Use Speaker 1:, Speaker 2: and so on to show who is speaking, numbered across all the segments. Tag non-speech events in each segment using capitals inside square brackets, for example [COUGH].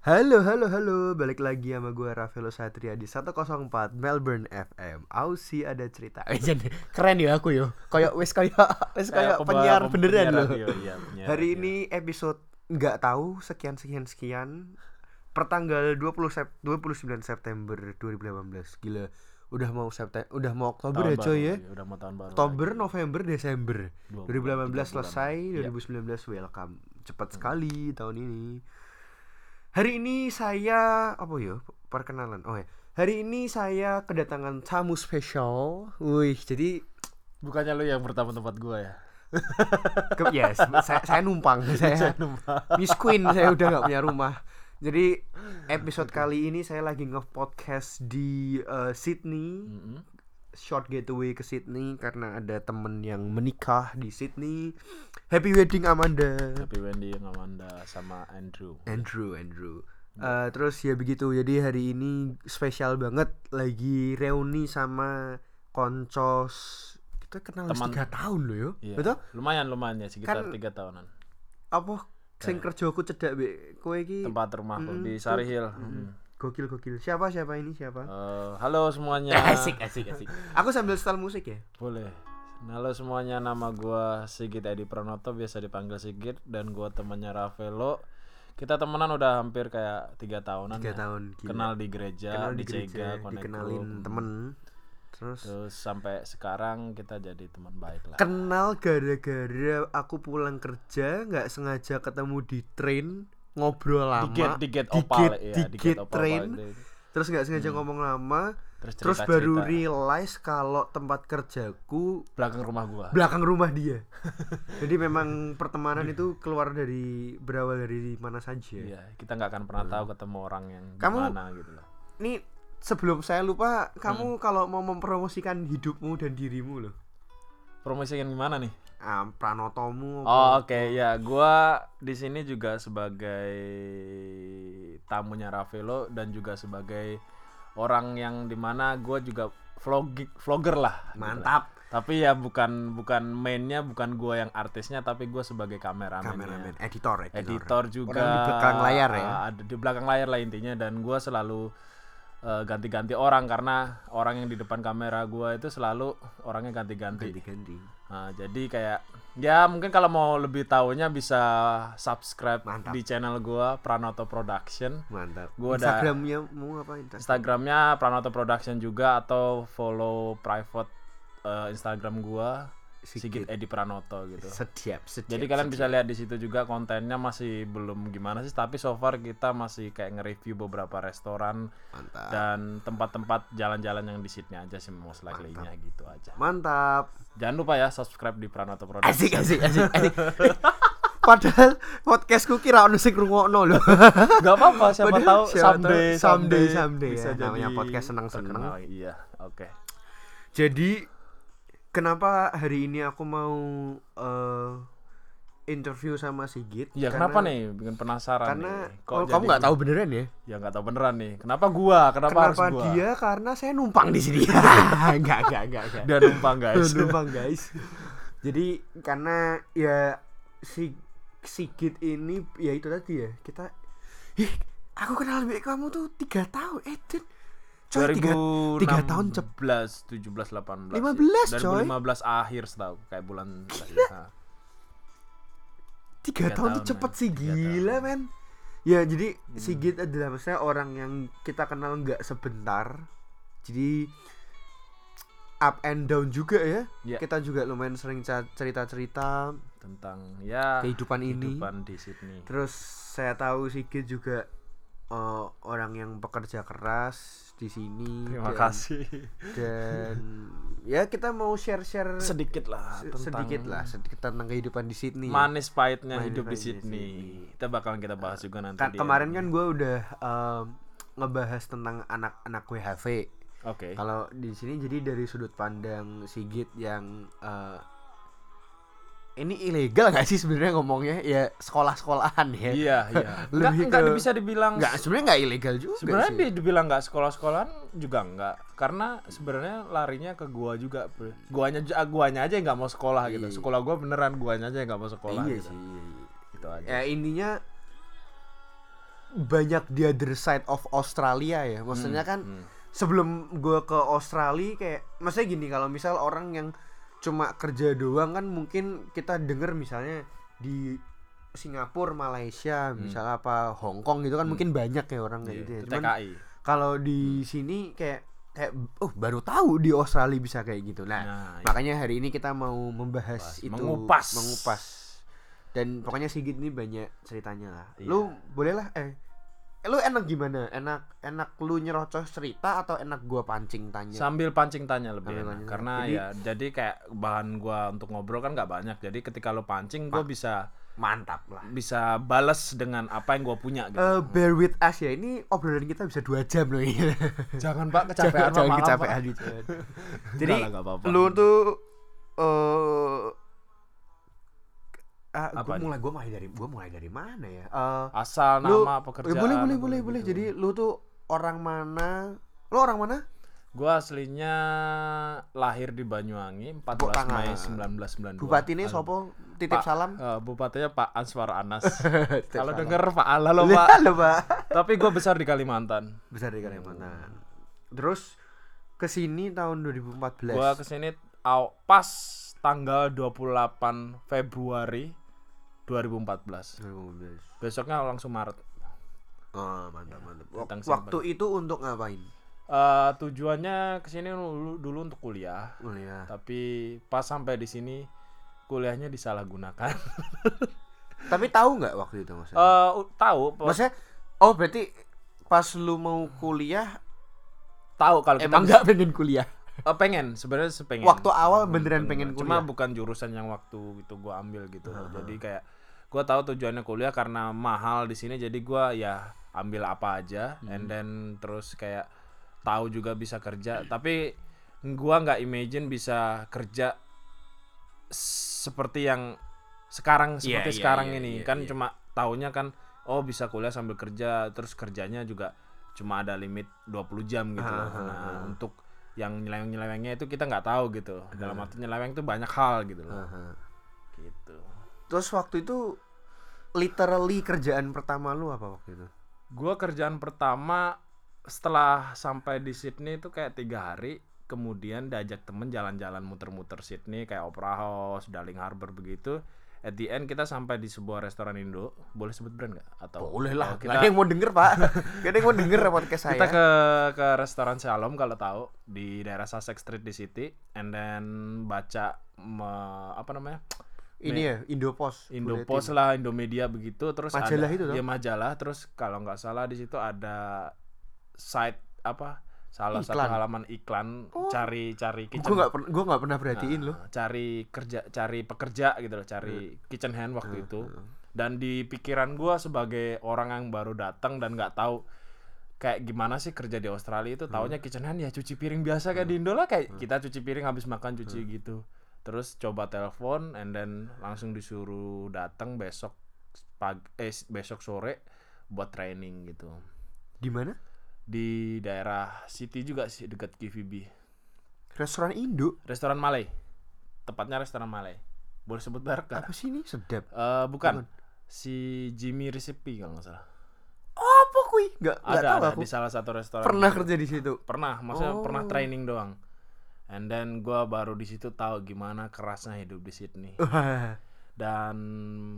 Speaker 1: Halo, halo, halo. Balik lagi sama gue Rafael Satria di 104 Melbourne FM. Aussie ada cerita. [LAUGHS] Eh, keren ya aku yo. Kayak wes kayak wes kayak
Speaker 2: pembawa-
Speaker 1: penyiar beneran loh.
Speaker 2: iya,
Speaker 1: Hari ini episode nggak tahu sekian sekian sekian pertanggal 20 Sep 29 September 2018. Gila. Udah mau September, udah mau Oktober
Speaker 2: Tahun
Speaker 1: ya coy ya.
Speaker 2: iya, Udah mau tahun baru.
Speaker 1: Oktober,
Speaker 2: lagi.
Speaker 1: November, Desember.
Speaker 2: Dua
Speaker 1: 2018
Speaker 2: bulan, tiga bulan.
Speaker 1: selesai,
Speaker 2: Iya.
Speaker 1: 2019 welcome. Cepat sekali tahun ini. Hari ini saya apa ya? Perkenalan. Oh ya. Hari ini saya kedatangan tamu spesial. Wih, jadi
Speaker 2: Bukannya lu yang pertama tempat gua ya? [LAUGHS]
Speaker 1: ke, yes, saya, saya numpang. [LAUGHS] Saya
Speaker 2: numpang.
Speaker 1: Miss Queen, saya udah nggak punya rumah. Jadi [LAUGHS] episode kali ini saya lagi nge-podcast di eh, Sydney.
Speaker 2: Mm-mm.
Speaker 1: Short getaway ke Sydney karena ada temen yang menikah di Sydney. Happy wedding Amanda.
Speaker 2: Wendy yang Amanda sama Andrew.
Speaker 1: Andrew, Andrew. Eh, terus ya begitu. Jadi hari ini spesial banget lagi reuni sama koncos. Kita kenal
Speaker 2: Teman-
Speaker 1: tiga tahun loh yo.
Speaker 2: Iya.
Speaker 1: Betul?
Speaker 2: Lumayan lumayan ya sekitar
Speaker 1: Kan-
Speaker 2: tiga tahunan.
Speaker 1: Apa sing kerja aku cedak be kowe iki
Speaker 2: Tempat rumahku
Speaker 1: Mm,
Speaker 2: di
Speaker 1: tuh.
Speaker 2: Sari Hill.
Speaker 1: Mm. Gokil gokil. Siapa siapa ini siapa?
Speaker 2: Eh, halo semuanya. [LAUGHS]
Speaker 1: asik asik. Aku sambil setel musik ya.
Speaker 2: Boleh. Halo semuanya, nama gua Sigit Edi Pranoto, biasa dipanggil Sigit dan gua temannya Ravelo. Kita temenan udah hampir kayak tiga tahunan.
Speaker 1: Tiga
Speaker 2: ya.
Speaker 1: tahun. gila.
Speaker 2: Kenal di gereja,
Speaker 1: kenal
Speaker 2: di,
Speaker 1: di gereja,
Speaker 2: Cega,
Speaker 1: dikenalin
Speaker 2: Group.
Speaker 1: temen. Terus
Speaker 2: Terus sampai sekarang kita jadi teman baik lah.
Speaker 1: kenal gara-gara aku pulang kerja nggak sengaja ketemu di train ngobrol lama
Speaker 2: di gate di gate
Speaker 1: di
Speaker 2: opal
Speaker 1: gate-
Speaker 2: ya,
Speaker 1: di
Speaker 2: di
Speaker 1: gate
Speaker 2: gate opal
Speaker 1: train.
Speaker 2: Bali.
Speaker 1: terus nggak sengaja ngomong lama
Speaker 2: Terus,
Speaker 1: terus
Speaker 2: cerita-cerita
Speaker 1: baru realize kalau tempat kerjaku
Speaker 2: belakang rumah gua.
Speaker 1: belakang rumah dia [LAUGHS] jadi memang pertemanan itu keluar dari berawal dari mana saja
Speaker 2: Iya, kita nggak akan pernah tahu ketemu orang yang
Speaker 1: Kamu-
Speaker 2: gimana gitu loh.
Speaker 1: ini sebelum saya lupa kamu
Speaker 2: Hmm.
Speaker 1: kalau mau mempromosikan hidupmu dan dirimu loh
Speaker 2: Promosikan gimana nih?
Speaker 1: Ah, pranotomu
Speaker 2: Oh, oke ya, gua di sini juga sebagai tamunya Ravelo dan juga sebagai orang yang di mana gua juga vlogging vlogger lah. gitu lah.
Speaker 1: mantap
Speaker 2: Tapi ya bukan bukan mainnya bukan gua yang artisnya tapi gua sebagai kameramen.
Speaker 1: kameramen editor editor,
Speaker 2: editor juga
Speaker 1: Orang di belakang layar ya?
Speaker 2: uh, ada di belakang layar lah intinya dan gua selalu uh, ganti-ganti orang karena orang yang di depan kamera gua itu selalu orangnya ganti-ganti
Speaker 1: ganti-ganti
Speaker 2: Nah, jadi kayak ya mungkin kalau mau lebih tahunya bisa subscribe
Speaker 1: Mantap.
Speaker 2: di channel gua Pranoto Production
Speaker 1: mantap
Speaker 2: Gua ada-
Speaker 1: Instagramnya mau apa Instagram?
Speaker 2: Instagramnya Pranoto Production juga atau follow private uh, Instagram gua
Speaker 1: Sigit.
Speaker 2: Sigit Edi Pranoto gitu
Speaker 1: setiap setiap
Speaker 2: jadi kalian bisa lihat di situ juga kontennya masih belum gimana sih, tapi so far kita masih kayak nge-review beberapa restoran
Speaker 1: mantap
Speaker 2: dan tempat-tempat jalan-jalan yang di Sydney aja sih most likely-nya gitu aja.
Speaker 1: mantap
Speaker 2: Jangan lupa ya subscribe di Pranoto Production.
Speaker 1: asik asik asik, asik. [LAUGHS] padahal podcastku kira ono sing ngrungokno lho [LAUGHS]
Speaker 2: Gak apa-apa, siapa
Speaker 1: Padahal
Speaker 2: tahu
Speaker 1: siapa
Speaker 2: someday,
Speaker 1: tahu someday, someday
Speaker 2: bisa
Speaker 1: ya. Namanya podcast seneng-seneng.
Speaker 2: terkenal. Iya, oke.
Speaker 1: jadi kenapa hari ini aku mau eh, interview sama Sigit
Speaker 2: Iya,
Speaker 1: Karena-
Speaker 2: kenapa nih? Bikin penasaran
Speaker 1: karena
Speaker 2: nih.
Speaker 1: oh, kamu nggak tahu beneran ya
Speaker 2: Ya nggak tahu beneran nih. Kenapa gua? Kenapa, harus
Speaker 1: kenapa
Speaker 2: gua?
Speaker 1: dia karena saya numpang di sini [LAUGHS] enggak enggak enggak enggak
Speaker 2: Dia numpang guys.
Speaker 1: numpang guys jadi karena ya si Sigit ini ya itu tadi ya kita ih aku kenal lebih kamu tuh tiga tahun eh Coy tiga, tiga tahun cepat
Speaker 2: 17, 17, 18
Speaker 1: 15,
Speaker 2: ya.
Speaker 1: coy.
Speaker 2: 2015 akhir setahu kayak bulan Nah,
Speaker 1: tiga
Speaker 2: tiga
Speaker 1: tahun tuh
Speaker 2: tahun,
Speaker 1: cepet sih gila men ya jadi
Speaker 2: Hmm.
Speaker 1: Sigit adalah maksudnya orang yang kita kenal nggak sebentar jadi up and down juga ya
Speaker 2: Ya.
Speaker 1: kita juga lumayan sering cerita cerita
Speaker 2: tentang ya
Speaker 1: kehidupan ini
Speaker 2: kehidupan di Sydney.
Speaker 1: Terus saya tahu Sigit juga eh, orang yang pekerja keras di sini.
Speaker 2: Terima
Speaker 1: dan-
Speaker 2: kasih.
Speaker 1: Dan ya kita mau share-share
Speaker 2: Sedikit lah tentang
Speaker 1: sedikit lah sedikit tentang kehidupan di Sydney.
Speaker 2: manis pahitnya
Speaker 1: Manis
Speaker 2: hidup di
Speaker 1: pahitnya
Speaker 2: Sydney.
Speaker 1: Sydney.
Speaker 2: Kita bakalan kita bahas juga nanti.
Speaker 1: Ka-
Speaker 2: di
Speaker 1: kemarin kan gue udah em, ngebahas tentang anak-anak WHV.
Speaker 2: Oke.
Speaker 1: Kalau di sini jadi dari sudut pandang Sigit yang eh, ini ilegal gak sih sebenarnya ngomongnya ya sekolah-sekolahan ya.
Speaker 2: Iya, [LAUGHS] iya. Enggak
Speaker 1: ke-
Speaker 2: bisa dibilang
Speaker 1: Nggak sebenarnya nggak ilegal juga
Speaker 2: sebenarnya
Speaker 1: sih.
Speaker 2: dibilang nggak sekolah-sekolahan juga enggak karena sebenarnya larinya ke gua juga bro. guanya ju- guanya aja yang nggak mau sekolah gitu
Speaker 1: Iya.
Speaker 2: sekolah gua beneran guanya aja yang nggak mau sekolah
Speaker 1: iya
Speaker 2: gitu
Speaker 1: sih iya, iya.
Speaker 2: Gitu aja
Speaker 1: ya intinya banyak the other side of Australia ya maksudnya kan
Speaker 2: hmm.
Speaker 1: sebelum gue ke Australia kayak maksudnya gini kalau misal orang yang cuma kerja doang kan mungkin kita denger misalnya di Singapura, Malaysia, misalnya apa Hong Kong gitu kan mungkin banyak ya orang kayak
Speaker 2: Iya,
Speaker 1: gitu ya. Cuman kalau di sini kayak kayak oh baru tahu di Australia bisa kayak gitu. Nah,
Speaker 2: Nah, iya.
Speaker 1: makanya hari ini kita mau membahas
Speaker 2: Bahas,
Speaker 1: itu
Speaker 2: mengupas.
Speaker 1: mengupas. Dan pokoknya Sigit ini banyak ceritanya lah.
Speaker 2: Iya.
Speaker 1: Lu boleh lah eh eh, lu enak gimana? Enak enak lu nyerocos cerita atau enak gua pancing tanya?
Speaker 2: sambil pancing tanya lebih
Speaker 1: Sambil
Speaker 2: enak.
Speaker 1: pancing
Speaker 2: karena.
Speaker 1: Jadi-
Speaker 2: ya jadi kayak bahan gua untuk ngobrol kan nggak banyak jadi ketika lo pancing gua bisa
Speaker 1: Mantap lah.
Speaker 2: bisa bales dengan apa yang gua punya gitu
Speaker 1: Eh, bear with us ya. Ini obrolan kita bisa dua jam loh ini. [LAUGHS]
Speaker 2: jangan pak
Speaker 1: jangan, jangan
Speaker 2: malam,
Speaker 1: kecapean
Speaker 2: Pak.
Speaker 1: gitu. [LAUGHS] Jadi
Speaker 2: lah, nggak apa-apa.
Speaker 1: lu tuh eh ah,
Speaker 2: Apa nih?
Speaker 1: mulai gua mulai dari gua mulai dari mana ya? Eh
Speaker 2: asal
Speaker 1: lu
Speaker 2: nama pekerjaan
Speaker 1: boleh boleh boleh boleh. Jadi lu tuh orang mana? Lu orang mana?
Speaker 2: gua aslinya lahir di Banyuwangi 14
Speaker 1: Tepuk tangan.
Speaker 2: Mei 1992
Speaker 1: Bupati ini sopo? Titip
Speaker 2: Pak-
Speaker 1: salam.
Speaker 2: eh, bupatinya Pak Answar Anas [LAUGHS] kalau denger Pak Allah lo Pak
Speaker 1: lo, Pak.
Speaker 2: tapi gua besar di Kalimantan
Speaker 1: Besar di Kalimantan. Terus ke sini tahun 2014.
Speaker 2: Gua ke sini aw- pas tanggal 28 Februari 2014.
Speaker 1: 2014.
Speaker 2: Besoknya langsung Maret.
Speaker 1: Oh, mantap mantap. Wak-
Speaker 2: Tentang
Speaker 1: Waktu itu untuk ngapain?
Speaker 2: Eh, tujuannya ke sini dulu, dulu untuk kuliah,
Speaker 1: ya.
Speaker 2: tapi pas sampai di sini kuliahnya disalahgunakan. [LAUGHS]
Speaker 1: Tapi tahu nggak waktu itu maksudnya?
Speaker 2: Eh, u- tahu,
Speaker 1: Maksudnya oh berarti pas lu mau kuliah
Speaker 2: tahu kalau
Speaker 1: emang nggak [LAUGHS] pengen kuliah.
Speaker 2: eh, pengen sebenarnya sepengen.
Speaker 1: Waktu awal beneran pengen
Speaker 2: Cuma
Speaker 1: kuliah.
Speaker 2: bukan jurusan yang waktu itu gua ambil gitu. Jadi kayak gua tahu tujuannya kuliah karena mahal di sini jadi gua ya ambil apa aja
Speaker 1: Hmm.
Speaker 2: and then terus kayak tahu juga bisa kerja tapi gua nggak imagine bisa kerja seperti yang sekarang
Speaker 1: Iya,
Speaker 2: seperti
Speaker 1: iya,
Speaker 2: sekarang
Speaker 1: iya,
Speaker 2: ini
Speaker 1: iya,
Speaker 2: kan
Speaker 1: iya.
Speaker 2: cuma taunya kan oh bisa kuliah sambil kerja terus kerjanya juga cuma ada limit 20 jam gitu loh.
Speaker 1: Ah, ah,
Speaker 2: Nah,
Speaker 1: ah.
Speaker 2: untuk yang nyeleweng-nyelewengnya itu kita nggak tahu gitu. Dalam arti nyeleweng itu banyak hal gitu loh.
Speaker 1: Aha.
Speaker 2: Gitu.
Speaker 1: Terus waktu itu literally kerjaan pertama lu apa waktu itu?
Speaker 2: Gua kerjaan pertama setelah sampai di Sydney itu kayak tiga hari kemudian diajak temen jalan-jalan muter-muter Sydney kayak Opera House, Darling Harbour begitu. At the end kita sampai di sebuah restoran Indo. Boleh sebut brand nggak? Atau
Speaker 1: Boleh lah.
Speaker 2: Oh,
Speaker 1: Kita...
Speaker 2: kita
Speaker 1: ada yang mau denger pak. Gak ada yang mau denger podcast saya.
Speaker 2: kita ke ke restoran Shalom kalau tahu di daerah Sussex Street di City and then baca me- apa namanya?
Speaker 1: Ini ya Indopost.
Speaker 2: Indopost lah, Indomedia begitu, terus
Speaker 1: Majalah
Speaker 2: ada,
Speaker 1: itu toh?
Speaker 2: ya majalah, terus kalau nggak salah di situ ada site apa salah satu
Speaker 1: Iklan.
Speaker 2: halaman iklan. Cari cari kitchen
Speaker 1: Gue nggak pernah gue nggak pernah perhatiin
Speaker 2: Nah,
Speaker 1: loh.
Speaker 2: cari kerja cari pekerja gitu loh cari kitchen hand waktu itu. Dan di pikiran gua sebagai orang yang baru datang dan nggak tahu kayak gimana sih kerja di Australia itu taunya kitchen hand ya cuci piring biasa kayak di Indo lah kayak kita cuci piring habis makan cuci gitu terus coba telepon and then langsung disuruh datang besok pagi eh besok sore buat training gitu
Speaker 1: Di mana?
Speaker 2: di daerah City juga sih dekat KVB
Speaker 1: Restoran Indo.
Speaker 2: restoran Malay tepatnya restoran Malay boleh sebut merek gak?
Speaker 1: Apa sih ini? Sedap.
Speaker 2: Eh, bukan si Jimmy Recipe kalau nggak salah
Speaker 1: Apa kui? Nggak
Speaker 2: ada,
Speaker 1: tahu
Speaker 2: ada
Speaker 1: aku.
Speaker 2: di salah satu restoran
Speaker 1: Pernah
Speaker 2: gitu.
Speaker 1: kerja di situ.
Speaker 2: pernah maksudnya
Speaker 1: Oh.
Speaker 2: pernah training doang and then gua baru di situ tahu gimana kerasnya hidup di Sydney [LAUGHS] dan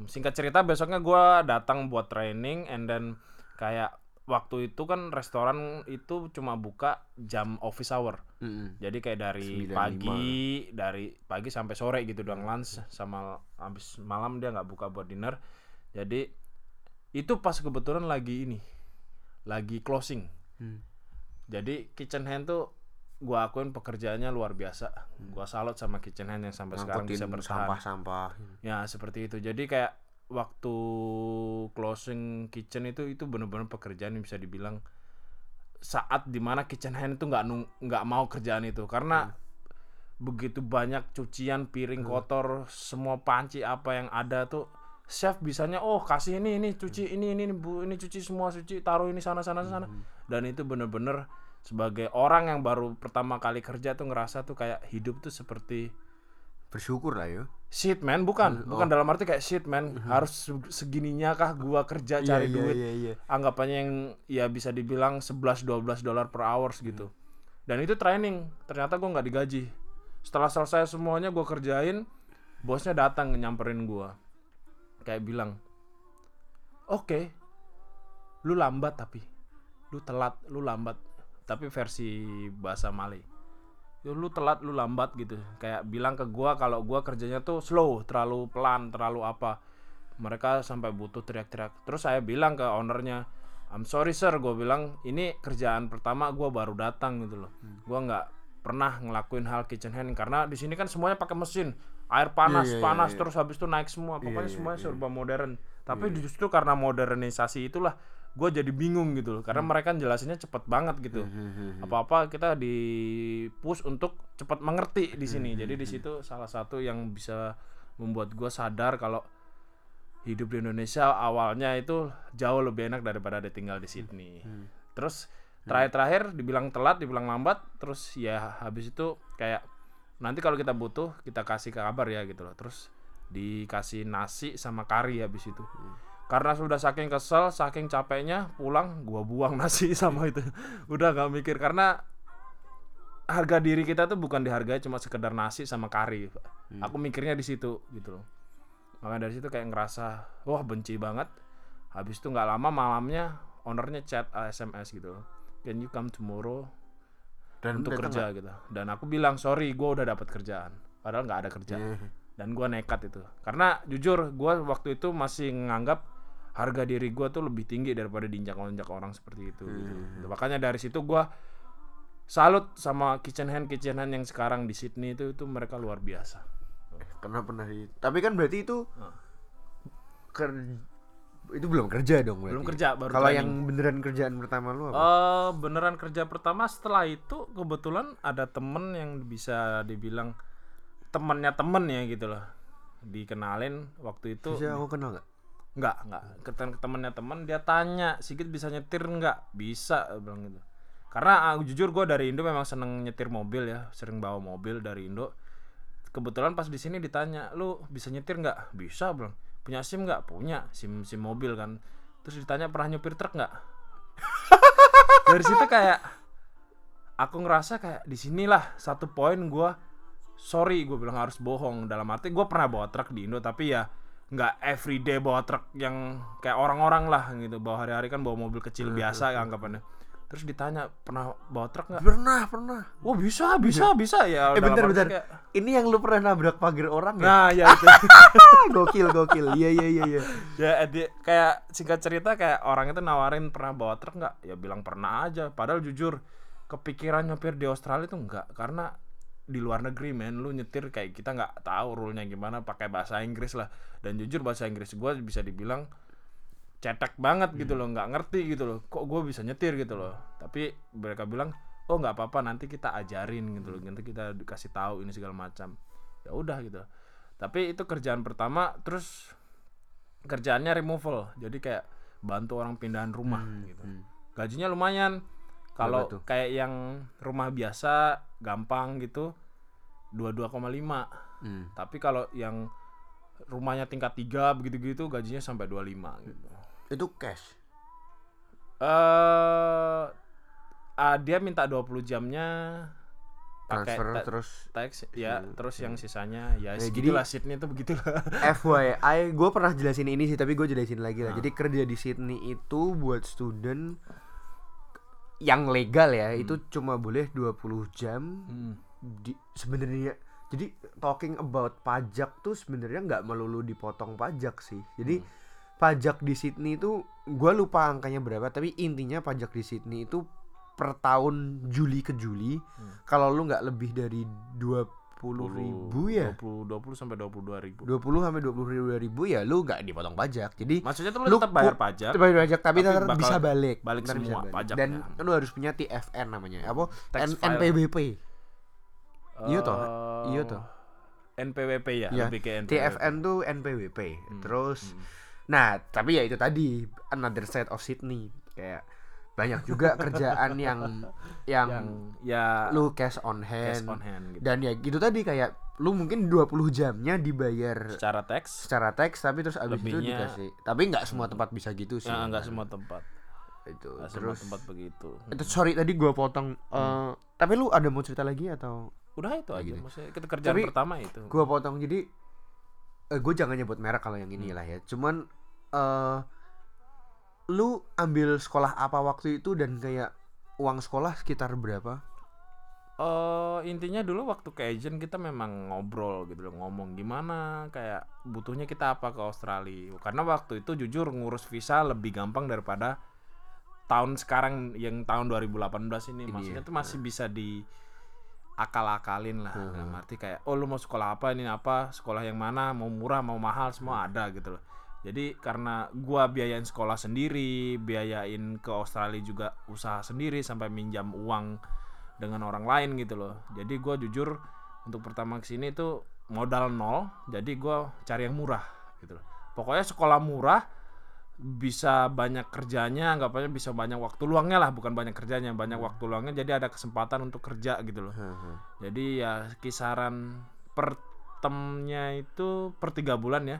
Speaker 2: singkat cerita besoknya gua datang buat training and then kayak waktu itu kan restoran itu cuma buka jam office hour
Speaker 1: Mm-mm.
Speaker 2: jadi kayak dari
Speaker 1: 9.05.
Speaker 2: pagi dari pagi sampai sore gitu doang lunch sama habis malam dia nggak buka buat dinner jadi itu pas kebetulan lagi ini lagi closing
Speaker 1: Hmm.
Speaker 2: jadi kitchen hand tuh gua akuin pekerjaannya luar biasa. Gua salut sama kitchen hand yang sampai sekarang bisa
Speaker 1: Ngangkutin
Speaker 2: bertahan.
Speaker 1: sampah-sampah.
Speaker 2: ya seperti itu. Jadi kayak waktu closing kitchen itu itu bener-bener pekerjaan yang bisa dibilang saat di mana kitchen hand itu nggak nung- nggak mau kerjaan itu. Karena begitu banyak cucian piring kotor semua panci apa yang ada tuh chef bisanya oh kasih ini ini cuci ini ini ini, bu ini cuci semua cuci taruh ini sana sana sana. Dan itu bener-bener sebagai orang yang baru pertama kali kerja tuh ngerasa tuh kayak hidup tuh seperti
Speaker 1: Bersyukur lah yo.
Speaker 2: shit man bukan
Speaker 1: Oh.
Speaker 2: bukan dalam arti kayak shit man harus se- segininya kah gua kerja cari
Speaker 1: Iya,
Speaker 2: duit
Speaker 1: iya, iya.
Speaker 2: anggapannya yang ya bisa dibilang 11 12 dolar per hours gitu. Dan itu training, ternyata gua nggak digaji. Setelah selesai semuanya gua kerjain, bosnya datang nyamperin gua. Kayak bilang, "Oke. Lu lambat tapi. Lu telat, lu lambat." Tapi versi bahasa Malay. "Ya, lu telat, lu lambat gitu. Kayak bilang ke gua kalau gua kerjanya tuh slow, terlalu pelan, terlalu apa mereka sampai butuh teriak-teriak. Terus saya bilang ke ownernya, I'm sorry sir, gue bilang ini kerjaan pertama gue baru datang gitu loh. Gua nggak pernah ngelakuin hal kitchen hand karena di sini kan semuanya pakai mesin, air panas,
Speaker 1: Iya, iya,
Speaker 2: panas
Speaker 1: iya.
Speaker 2: terus habis itu naik semua. Pokoknya
Speaker 1: iya,
Speaker 2: semuanya
Speaker 1: iya.
Speaker 2: serba modern. Tapi justru karena modernisasi itulah gue jadi bingung gitu loh. Karena mereka jelasinnya cepet banget gitu. Apa-apa kita di push untuk cepat mengerti di sini. Jadi di situ salah satu yang bisa membuat gue sadar kalau hidup di Indonesia awalnya itu jauh lebih enak daripada ada tinggal di Sydney. Terus terakhir-terakhir dibilang telat, dibilang lambat, terus ya habis itu kayak nanti kalau kita butuh kita kasih kabar ya gitu loh. Terus dikasih nasi sama kari habis itu. Karena sudah saking kesel, saking capeknya pulang gua buang [LAUGHS] nasi sama itu. Udah gak mikir karena harga diri kita tuh bukan dihargai cuma sekedar nasi sama kari. Pak. Aku mikirnya di situ gitu loh. Makanya dari situ kayak ngerasa wah benci banget. Habis itu nggak lama malamnya ownernya chat SMS gitu. Can you come tomorrow
Speaker 1: Dan
Speaker 2: untuk kerja gitu. Dan aku bilang sorry, gue udah dapat kerjaan. Padahal nggak ada kerjaan.
Speaker 1: Iya.
Speaker 2: Dan gue nekat itu. Karena jujur gue waktu itu masih nganggap harga diri gue tuh lebih tinggi daripada diinjak-injak orang seperti itu. gitu.
Speaker 1: Hmm.
Speaker 2: Makanya dari situ gue salut sama kitchen hand kitchen hand yang sekarang di Sydney itu itu mereka luar biasa.
Speaker 1: Karena pernah di Tapi kan berarti itu
Speaker 2: Hah.
Speaker 1: ker- itu belum kerja dong berarti.
Speaker 2: Belum kerja baru
Speaker 1: Kalau yang beneran kerjaan pertama lu apa?
Speaker 2: Eh beneran kerja pertama setelah itu kebetulan ada temen yang bisa dibilang temennya temen ya gitu loh dikenalin waktu itu
Speaker 1: Bisa aku kenal nggak?
Speaker 2: Nggak. Nggak. Ketemu temennya temen dia tanya Sigit bisa nyetir nggak? Bisa bilang gitu. Karena ah, jujur gue dari Indo memang seneng nyetir mobil ya sering bawa mobil dari Indo. Kebetulan pas di sini ditanya lu bisa nyetir nggak? Bisa bilang. Punya sim nggak? Punya sim sim mobil kan. Terus ditanya pernah nyupir truk nggak? [LAUGHS] Dari situ kayak aku ngerasa kayak di sinilah satu poin gua. Sorry gue bilang harus bohong. Dalam arti gue pernah bawa truk di Indo tapi ya nggak everyday bawa truk yang kayak orang-orang lah gitu bawa hari-hari kan bawa mobil kecil biasa anggapannya terus ditanya pernah bawa truk nggak
Speaker 1: Pernah, pernah.
Speaker 2: oh bisa bisa bisa ya
Speaker 1: Eh bentar bentar.
Speaker 2: kayak-
Speaker 1: Ini yang lu pernah nabrak pagar orang ya?
Speaker 2: nah ya itu [LAUGHS]
Speaker 1: gokil gokil. Iya iya iya iya.
Speaker 2: ya dia, kayak singkat cerita kayak orang itu nawarin pernah bawa truk nggak ya bilang pernah aja padahal jujur kepikiran nyopir di Australia itu nggak karena di luar negeri men. Lu nyetir kayak kita nggak tahu rule-nya gimana pakai bahasa Inggris lah. Dan jujur bahasa Inggris gue bisa dibilang cetek banget gitu loh. Nggak ngerti gitu loh kok gue bisa nyetir gitu loh. Tapi mereka bilang oh nggak apa-apa nanti kita ajarin gitu loh. Nanti kita dikasih tahu ini segala macam. Ya udah gitu. Tapi itu kerjaan pertama terus kerjaannya removal. Jadi kayak bantu orang pindahan rumah gitu. gajinya lumayan kalau kayak yang rumah biasa gampang gitu 22,5
Speaker 1: Hmm.
Speaker 2: tapi kalau yang rumahnya tingkat 3 begitu-gitu gajinya sampai 25 gitu
Speaker 1: Itu cash.
Speaker 2: eh ah, dia minta 20 jamnya pakai
Speaker 1: Transfer
Speaker 2: ta-
Speaker 1: terus
Speaker 2: teks ya terus yang sisanya ya
Speaker 1: jadi-
Speaker 2: segitulah seatnya tuh begitulah [LAUGHS]
Speaker 1: FYI, gue pernah jelasin ini sih, tapi gue jelasin lagi
Speaker 2: Nah.
Speaker 1: lah. Jadi kerja di Sydney itu buat student yang legal ya, itu cuma boleh 20 jam.
Speaker 2: Hmm.
Speaker 1: Di sebenarnya, jadi talking about pajak tuh sebenarnya nggak melulu dipotong pajak sih. Jadi
Speaker 2: Hmm.
Speaker 1: pajak di Sydney itu, gue lupa angkanya berapa, tapi intinya pajak di Sydney itu per tahun Juli ke Juli,
Speaker 2: Hmm.
Speaker 1: kalau lu nggak lebih dari 20 ribu ya.
Speaker 2: 20 20 sampai 22 ribu
Speaker 1: 20 sampai 22 ribu ya lu nggak dipotong pajak. Jadi
Speaker 2: maksudnya tuh
Speaker 1: lu
Speaker 2: lu tetap bayar pajak
Speaker 1: tetap bayar pajak tapi,
Speaker 2: tapi bakal
Speaker 1: bisa balik.
Speaker 2: balik
Speaker 1: Ntar bisa
Speaker 2: semua
Speaker 1: balik.
Speaker 2: pajaknya.
Speaker 1: Dan lu harus punya TFN namanya. Apa?
Speaker 2: Tax
Speaker 1: N-. NPWP. Iya toh?
Speaker 2: Eh,
Speaker 1: Iya toh?
Speaker 2: NPWP ya,
Speaker 1: Ya,
Speaker 2: lebih ke NPWP.
Speaker 1: TFN tuh NPWP. Terus nah, tapi ya itu tadi another side of Sydney kayak banyak juga kerjaan yang yang,
Speaker 2: yang ya
Speaker 1: lu cash on hand,
Speaker 2: cash on hand gitu.
Speaker 1: Dan ya gitu tadi kayak lu mungkin 20 jamnya dibayar
Speaker 2: secara teks
Speaker 1: secara teks tapi terus abis itu
Speaker 2: Lebihnya-
Speaker 1: dikasih. Tapi nggak semua tempat bisa gitu sih.
Speaker 2: Ya nggak semua tempat.
Speaker 1: Itu
Speaker 2: semua
Speaker 1: terus
Speaker 2: tempat begitu.
Speaker 1: Itu sorry tadi gua potong. Eh, tapi lu ada mau cerita lagi atau?
Speaker 2: Udah itu aja
Speaker 1: gitu.
Speaker 2: maksudnya kita kerjaan
Speaker 1: Tapi-
Speaker 2: pertama itu.
Speaker 1: gua potong jadi eh, gue jangan nyebut merek kalau yang ini lah ya. Cuman eh lu ambil sekolah apa waktu itu dan kayak uang sekolah sekitar berapa?
Speaker 2: Eh intinya dulu waktu ke agent kita memang ngobrol gitu loh ngomong gimana kayak butuhnya kita apa ke Australia. Karena waktu itu jujur ngurus visa lebih gampang daripada tahun sekarang yang tahun 2018 ini,
Speaker 1: Ini
Speaker 2: maksudnya
Speaker 1: ya.
Speaker 2: tuh masih bisa di akal-akalin lah.
Speaker 1: Hmm.
Speaker 2: dalam arti kayak oh lu mau sekolah apa ini apa? Sekolah yang mana? Mau murah mau mahal semua ada gitu loh jadi karena gua biayain sekolah sendiri biayain ke Australia juga usaha sendiri sampai minjam uang dengan orang lain gitu loh. Jadi gua jujur untuk pertama ke sini itu modal nol jadi gua cari yang murah gitu loh. Pokoknya sekolah murah bisa banyak kerjanya anggapannya bisa banyak waktu luangnya lah bukan banyak kerjanya banyak waktu luangnya jadi ada kesempatan untuk kerja gitu loh. Jadi ya kisaran per temnya itu per tiga bulan ya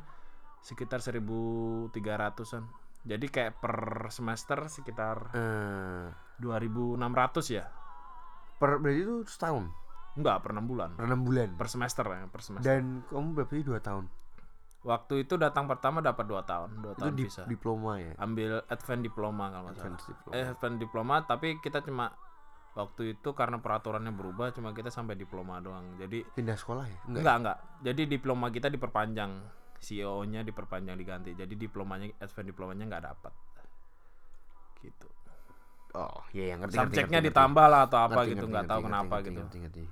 Speaker 2: sekitar 1300-an jadi kayak per semester sekitar
Speaker 1: Eh,
Speaker 2: 2600 ya.
Speaker 1: Per berarti itu setahun?
Speaker 2: Enggak per enam bulan.
Speaker 1: Per enam bulan?
Speaker 2: Per semester ya per semester.
Speaker 1: Dan kamu berarti dua tahun?
Speaker 2: Waktu itu datang pertama dapat dua tahun dua
Speaker 1: itu
Speaker 2: tahun
Speaker 1: di,
Speaker 2: bisa.
Speaker 1: diploma ya?
Speaker 2: Ambil advance diploma kalau nggak salah.
Speaker 1: diploma.
Speaker 2: eh advance diploma tapi kita cuma waktu itu karena peraturannya berubah cuma kita sampai diploma doang. Jadi
Speaker 1: pindah sekolah ya? Enggak.
Speaker 2: Enggak enggak. Jadi diploma kita diperpanjang CEO-nya diperpanjang diganti jadi diplomanya advance diplomanya nggak dapat gitu
Speaker 1: oh iya yang ngerti
Speaker 2: subjeknya
Speaker 1: ngerti, ngerti,
Speaker 2: ditambah lah atau apa
Speaker 1: Ngerti,
Speaker 2: gitu nggak tahu
Speaker 1: ngerti,
Speaker 2: kenapa
Speaker 1: ngerti,
Speaker 2: gitu
Speaker 1: ngerti, ngerti.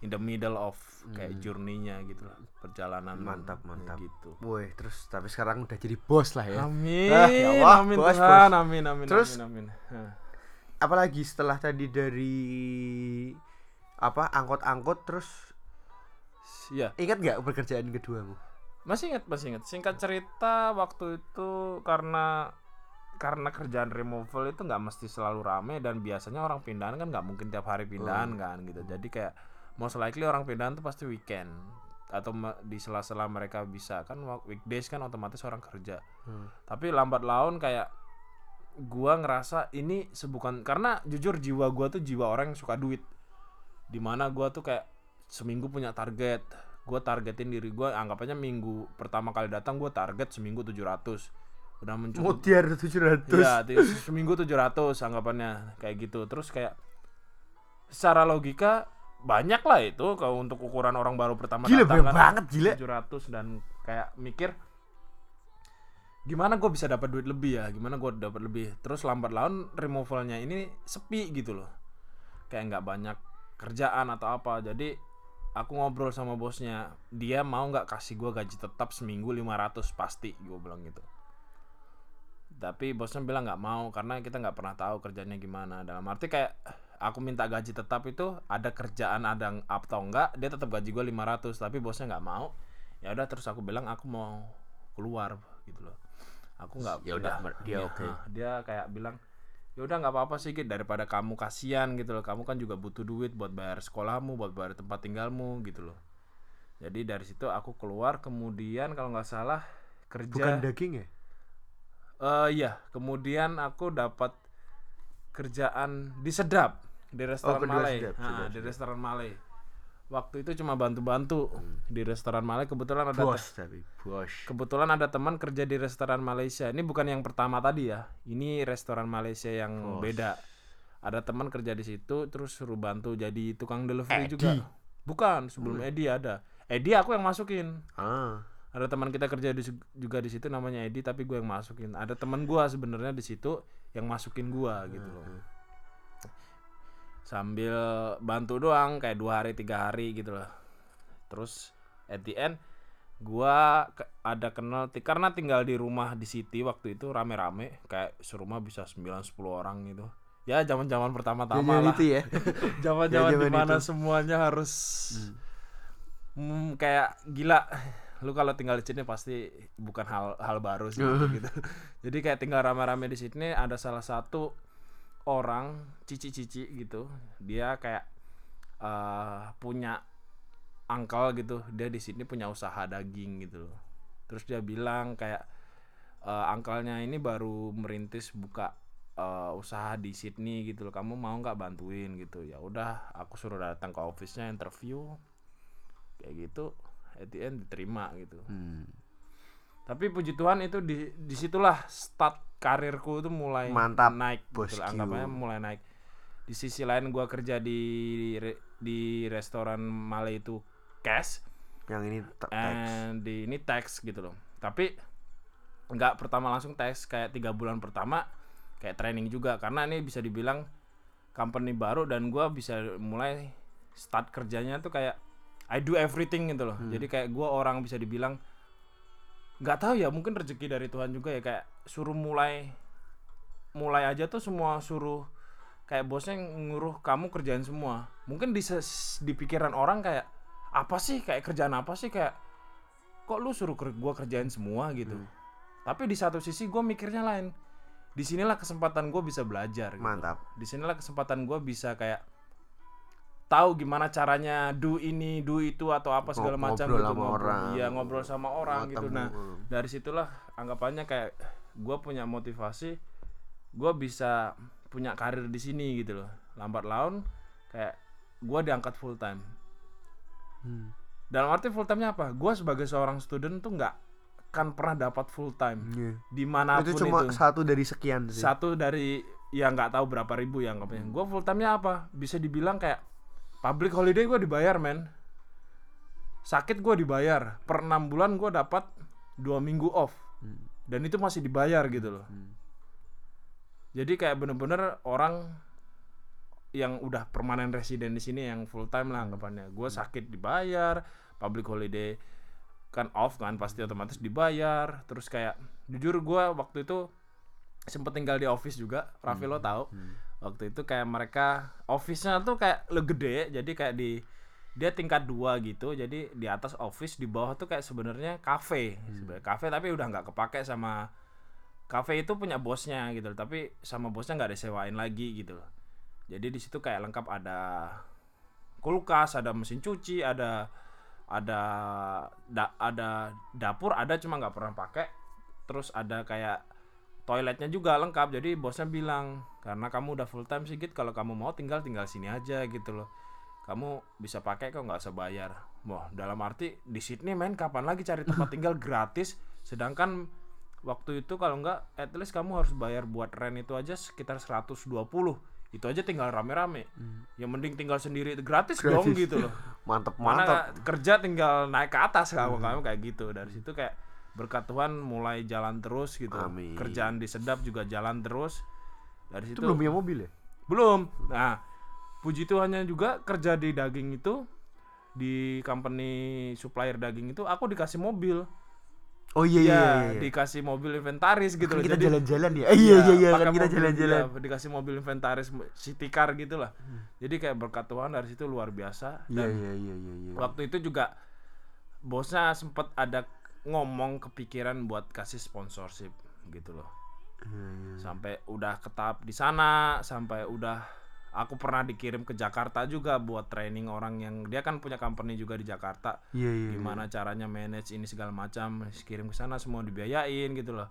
Speaker 2: in the middle of kayak journey-nya gitu lah perjalanan
Speaker 1: Mantap, mantap.
Speaker 2: gitu
Speaker 1: Woi, terus tapi sekarang udah jadi bos lah ya.
Speaker 2: amin
Speaker 1: Ah, ya Allah,
Speaker 2: amin
Speaker 1: bos,
Speaker 2: Tuhan amin amin
Speaker 1: Terus-
Speaker 2: amin amin Hah.
Speaker 1: Apalagi setelah tadi dari apa angkot-angkot terus
Speaker 2: Iya,
Speaker 1: ingat nggak pekerjaan keduamu?
Speaker 2: Masih ingat, masih ingat. Singkat cerita, waktu itu karena karena kerjaan removal itu nggak mesti selalu rame dan biasanya orang pindahan kan nggak mungkin tiap hari pindahan kan gitu. Jadi kayak most likely orang pindahan tuh pasti weekend atau di sela-sela mereka bisa kan weekdays kan otomatis orang kerja.
Speaker 1: Hmm.
Speaker 2: Tapi lambat laun kayak gua ngerasa ini sebukan karena jujur jiwa gua tuh jiwa orang yang suka duit. Di mana gua tuh kayak seminggu punya target. Gua targetin diri gua anggapannya minggu pertama kali datang gua target seminggu 700. Udah mencukupi
Speaker 1: Mutiar 700.
Speaker 2: Iya, ti- seminggu 700 anggapannya kayak gitu. Terus kayak secara logika banyak lah itu kalau untuk ukuran orang baru pertama
Speaker 1: Gila
Speaker 2: datang kan
Speaker 1: banget gila.
Speaker 2: 700 dan kayak mikir gimana gue bisa dapat duit lebih ya gimana gue dapat lebih terus lambat laun removalnya ini sepi gitu loh kayak nggak banyak kerjaan atau apa jadi aku ngobrol sama bosnya dia mau nggak kasih gue gaji tetap seminggu 500 pasti gue bilang gitu. Tapi bosnya bilang nggak mau karena kita nggak pernah tahu kerjanya gimana. Dalam arti kayak aku minta gaji tetap itu ada kerjaan ada atau enggak dia tetap gaji gue 500 tapi bosnya nggak mau. Ya udah terus aku bilang aku mau keluar gitu loh. Aku nggak
Speaker 1: Ya udah, dia
Speaker 2: iya,
Speaker 1: oke.
Speaker 2: nah, dia kayak bilang ya udah nggak apa-apa sih Git, daripada kamu kasihan gitu loh. Kamu kan juga butuh duit buat bayar sekolahmu buat bayar tempat tinggalmu gitu loh. Jadi dari situ aku keluar. Kemudian kalau nggak salah kerja
Speaker 1: Bukan daging ya?
Speaker 2: Eh iya, kemudian aku dapat kerjaan di Sedap di restoran
Speaker 1: kedua
Speaker 2: Malay.
Speaker 1: Sedap,
Speaker 2: Ha,
Speaker 1: Sedap,
Speaker 2: di restoran Malay. Waktu itu cuma bantu-bantu di restoran Malay. Kebetulan ada
Speaker 1: Bos tapi bos.
Speaker 2: kebetulan ada teman kerja di restoran Malaysia. Ini bukan yang pertama tadi ya. Ini restoran Malaysia yang
Speaker 1: Bos.
Speaker 2: beda. Ada teman kerja di situ terus suruh bantu jadi tukang delivery
Speaker 1: Edi.
Speaker 2: juga. Bukan, sebelum Edi ada. Edi aku yang masukin
Speaker 1: Ah.
Speaker 2: ada teman kita kerja di, juga di situ namanya Edi tapi gue yang masukin ada teman gue sebenarnya di situ yang masukin gue gitu loh sambil bantu doang kayak dua hari tiga hari gitu loh. Terus at the end gue ada kenal karena tinggal di rumah di city waktu itu rame-rame kayak serumah bisa 9-10 orang gitu. Ya zaman-zaman pertama-tama
Speaker 1: Jajan
Speaker 2: lah.
Speaker 1: itu ya. [LAUGHS] [LAUGHS]
Speaker 2: zaman-zaman
Speaker 1: Zaman
Speaker 2: di mana
Speaker 1: itu.
Speaker 2: semuanya harus hmm, kayak gila. Lu kalau tinggal di sini pasti bukan hal hal baru sih [LAUGHS] gitu. Jadi kayak tinggal rame-rame di sini ada salah satu orang cici-cici gitu dia kayak eh punya uncle gitu. Dia di sini punya usaha daging gitu terus dia bilang kayak eh uncle-nya ini baru merintis buka eh, usaha di Sydney gitu loh. Kamu mau nggak bantuin gitu? Ya udah aku suruh datang ke office-nya interview. Kayak gitu at the end diterima gitu.
Speaker 1: Hmm.
Speaker 2: Tapi puji Tuhan itu di di situlah start karirku itu mulai
Speaker 1: Mantap,
Speaker 2: naik gitu lah, anggapannya mulai naik. Di sisi lain gua kerja di di restoran Malay itu cash.
Speaker 1: Yang ini
Speaker 2: and di ini tax gitu loh. Tapi nggak pertama langsung tax kayak tiga bulan pertama kayak training juga. Karena ini bisa dibilang company baru dan gua bisa mulai start kerjanya tuh kayak I do everything gitu loh. Jadi kayak gua orang bisa dibilang nggak tahu ya mungkin rezeki dari Tuhan juga ya kayak suruh mulai mulai aja tuh semua suruh kayak bosnya nguruh kamu kerjaan semua mungkin di di pikiran orang kayak apa sih kayak kerjaan apa sih kayak kok lu suruh ker gua kerjain semua gitu tapi di satu sisi gua mikirnya lain di sinilah kesempatan gue bisa belajar gitu.
Speaker 1: Mantap.
Speaker 2: di sinilah kesempatan gue bisa kayak tahu gimana caranya do ini do itu atau apa segala macam
Speaker 1: ngobrol
Speaker 2: gitu
Speaker 1: sama orang.
Speaker 2: iya ngobrol sama orang gitu
Speaker 1: Ketemu.
Speaker 2: nah dari situlah anggapannya kayak gue punya motivasi gue bisa punya karir di sini gitu loh lambat laun kayak gue diangkat full time
Speaker 1: Hmm.
Speaker 2: dalam arti full time-nya apa gue sebagai seorang student tuh nggak kan pernah dapat full time
Speaker 1: Iya.
Speaker 2: di mana pun
Speaker 1: Itu
Speaker 2: itu,
Speaker 1: cuma satu dari sekian sih.
Speaker 2: satu dari ya nggak tahu berapa ribu ya anggapannya gue full time-nya apa bisa dibilang kayak public holiday gue dibayar men. Sakit gue dibayar. Per enam bulan gue dapat dua minggu off.
Speaker 1: Hmm.
Speaker 2: dan itu masih dibayar gitu loh.
Speaker 1: Hmm.
Speaker 2: jadi kayak bener-bener orang yang udah permanen residen di sini yang full time lah anggapannya. Gue sakit dibayar public holiday kan off kan pasti otomatis dibayar. Terus kayak jujur gue waktu itu sempet tinggal di office juga Raffi lo tahu waktu itu kayak mereka office-nya tuh kayak le gede jadi kayak di dia tingkat dua gitu jadi di atas office di bawah tuh kayak sebenarnya cafe. Sebenarnya cafe tapi udah nggak kepake sama cafe itu punya bosnya gitu loh, tapi sama bosnya nggak disewain lagi gitu loh. jadi di situ kayak lengkap ada kulkas ada mesin cuci ada ada da- ada dapur ada cuma nggak pernah pakai. Terus ada kayak toiletnya juga lengkap jadi bosnya bilang karena kamu udah full time sedikit kalau kamu mau tinggal tinggal sini aja gitu loh. Kamu bisa pakai kok nggak usah bayar. Wah dalam arti di Sydney men kapan lagi cari tempat [LAUGHS] tinggal gratis? Sedangkan waktu itu kalau nggak at least kamu harus bayar buat rent itu aja sekitar 120 itu aja tinggal rame-rame. Yang mending tinggal sendiri gratis, dong
Speaker 1: Gratis.
Speaker 2: gitu loh. [LAUGHS]
Speaker 1: Mantap.
Speaker 2: nggak kerja tinggal naik ke atas kamu kamu kayak gitu. Dari situ kayak berkat Tuhan mulai jalan terus gitu
Speaker 1: Amin.
Speaker 2: kerjaan di sedap juga jalan terus dari
Speaker 1: Itu
Speaker 2: situ
Speaker 1: belum punya mobil ya?
Speaker 2: belum nah puji Tuhannya juga kerja di daging itu di company supplier daging itu aku dikasih mobil
Speaker 1: Oh iya iya
Speaker 2: ya
Speaker 1: iya. iya.
Speaker 2: dikasih mobil inventaris gitu
Speaker 1: Kan
Speaker 2: loh
Speaker 1: kita jalan-jalan ya. Eh, iya iya iya
Speaker 2: pakai
Speaker 1: kan kita jalan-jalan.
Speaker 2: iya, dikasih mobil inventaris city car gitu lah jadi kayak berkat Tuhan dari situ luar biasa
Speaker 1: Iya
Speaker 2: dan
Speaker 1: iya iya iya iya.
Speaker 2: waktu itu juga bosnya sempet ada ngomong kepikiran buat kasih sponsorship gitu loh.
Speaker 1: Iya.
Speaker 2: sampai udah ketap di sana sampai udah aku pernah dikirim ke Jakarta juga buat training orang yang dia kan punya company juga di Jakarta.
Speaker 1: Iya iya.
Speaker 2: gimana caranya manage ini segala macam kirim ke sana semua dibiayain gitu loh.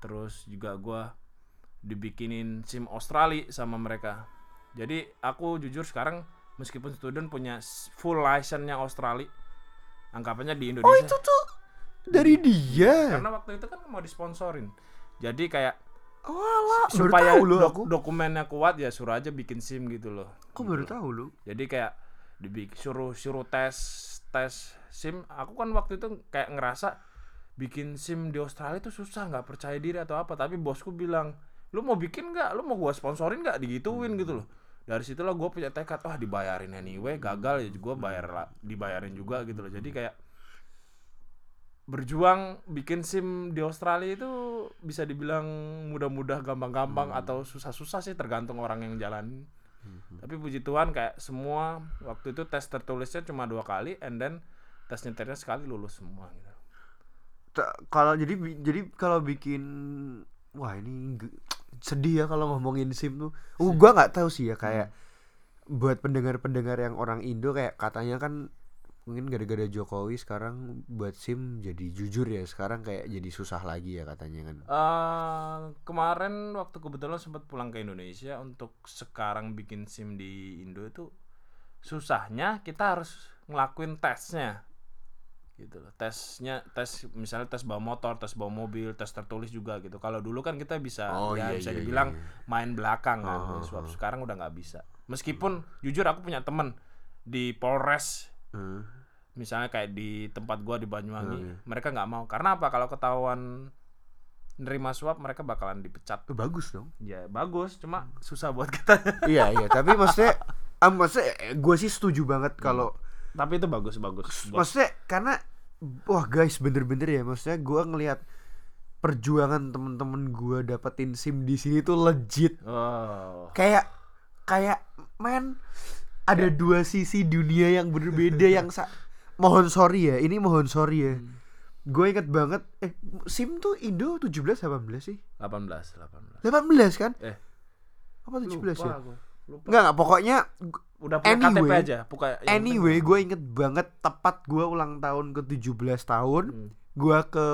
Speaker 2: Terus juga gua dibikinin SIM Australia sama mereka. Jadi aku jujur sekarang meskipun student punya full license-nya Australia anggapannya di Indonesia.
Speaker 1: Oh itu tuh dari dia.
Speaker 2: karena waktu itu kan mau disponsorin. Jadi kayak
Speaker 1: Oh alah, baru
Speaker 2: supaya
Speaker 1: tahu
Speaker 2: dok-
Speaker 1: aku.
Speaker 2: dokumennya kuat ya suruh aja bikin SIM gitu loh.
Speaker 1: Kok baru tahu lu?
Speaker 2: jadi kayak dibik suruh suruh tes tes SIM. Aku kan waktu itu kayak ngerasa bikin SIM di Australia itu susah nggak percaya diri atau apa. Tapi bosku bilang lu mau bikin nggak? Lu mau gua sponsorin nggak? Digituin gitu loh. Dari situlah gue punya tekad wah dibayarin anyway gagal ya gue bayar lah dibayarin juga gitu loh. Jadi kayak berjuang bikin SIM di Australia itu bisa dibilang mudah-mudah gampang-gampang atau susah-susah sih tergantung orang yang jalan. Tapi puji Tuhan kayak semua waktu itu tes tertulisnya cuma dua kali and then tes nyetirnya sekali lulus semua gitu.
Speaker 1: Kalau jadi jadi kalau bikin wah ini sedih ya kalau ngomongin SIM tuh. Uh, gua nggak tahu sih ya kayak buat pendengar-pendengar yang orang Indo kayak katanya kan mungkin gara-gara Jokowi sekarang buat SIM jadi jujur ya sekarang kayak jadi susah lagi ya katanya kan.
Speaker 2: Eh, kemarin waktu kebetulan sempat pulang ke Indonesia untuk sekarang bikin SIM di Indo itu susahnya kita harus ngelakuin tesnya gitu loh tesnya tes misalnya tes bawa motor tes bawa mobil tes tertulis juga gitu kalau dulu kan kita bisa
Speaker 1: Oh,
Speaker 2: ya
Speaker 1: iya,
Speaker 2: bisa
Speaker 1: iya,
Speaker 2: dibilang
Speaker 1: iya,
Speaker 2: main belakang kan
Speaker 1: Oh, oh.
Speaker 2: sekarang udah nggak bisa meskipun jujur aku punya temen di Polres
Speaker 1: Hmm.
Speaker 2: Misalnya kayak di tempat gua di Banyuwangi
Speaker 1: Hmm,
Speaker 2: mereka nggak mau. Karena apa? Kalau ketahuan nerima suap mereka bakalan dipecat.
Speaker 1: Tuh, bagus dong.
Speaker 2: ya bagus. Cuma susah buat kita. [LAUGHS]
Speaker 1: Iya iya. Tapi maksudnya ah, maksudnya gue sih setuju banget kalau
Speaker 2: tapi itu bagus bagus
Speaker 1: maksudnya karena wah guys bener-bener ya. Maksudnya gue ngelihat perjuangan temen-temen gue dapetin sim di sini tuh legit.
Speaker 2: Oh.
Speaker 1: Kayak kayak men ada dua sisi dunia yang berbeda [LAUGHS] yang sa- mohon sorry ya ini mohon sorry ya. Gue inget banget eh sim tuh Indo 17 18 sih?
Speaker 2: 18 18
Speaker 1: 18 kan?
Speaker 2: Eh.
Speaker 1: Apa 17
Speaker 2: lupa
Speaker 1: ya?
Speaker 2: aku. lupa.
Speaker 1: Enggak enggak pokoknya
Speaker 2: udah punya KTP
Speaker 1: Anyway,
Speaker 2: aja buka
Speaker 1: anyway gue inget banget tepat gue ulang tahun ke 17 tahun
Speaker 2: Hmm.
Speaker 1: gue ke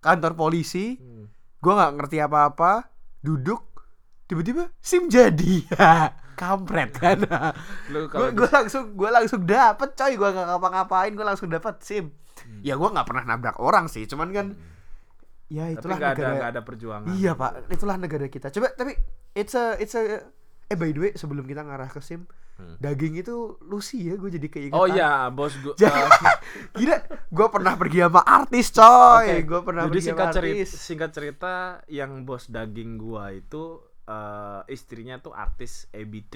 Speaker 1: kantor polisi
Speaker 2: Hmm.
Speaker 1: gue nggak ngerti apa-apa duduk tiba-tiba sim jadi [LAUGHS] kampret kan?
Speaker 2: Lu
Speaker 1: gue
Speaker 2: kalau
Speaker 1: gue langsung gue langsung dapet coy. Gue nggak ngapa-ngapain gue langsung dapet sim.
Speaker 2: Hmm.
Speaker 1: ya gue nggak pernah nabrak orang sih cuman kan ya
Speaker 2: tapi
Speaker 1: itulah
Speaker 2: nggak ada
Speaker 1: negara
Speaker 2: nggak ada perjuangan.
Speaker 1: Iya pak. Itulah negara kita. Coba tapi it's a it's a eh by the way sebelum kita ngarah ke sim
Speaker 2: Hmm.
Speaker 1: daging itu Lucy ya gue jadi keingetan.
Speaker 2: Oh iya bos gua [LAUGHS]
Speaker 1: Jadi- gila gue pernah pergi sama artis coy.
Speaker 2: Oke,
Speaker 1: gue pernah
Speaker 2: Jadi
Speaker 1: pergi sama
Speaker 2: singkat cerita,
Speaker 1: artis.
Speaker 2: singkat cerita yang bos daging gua itu eh, istrinya tuh artis AB3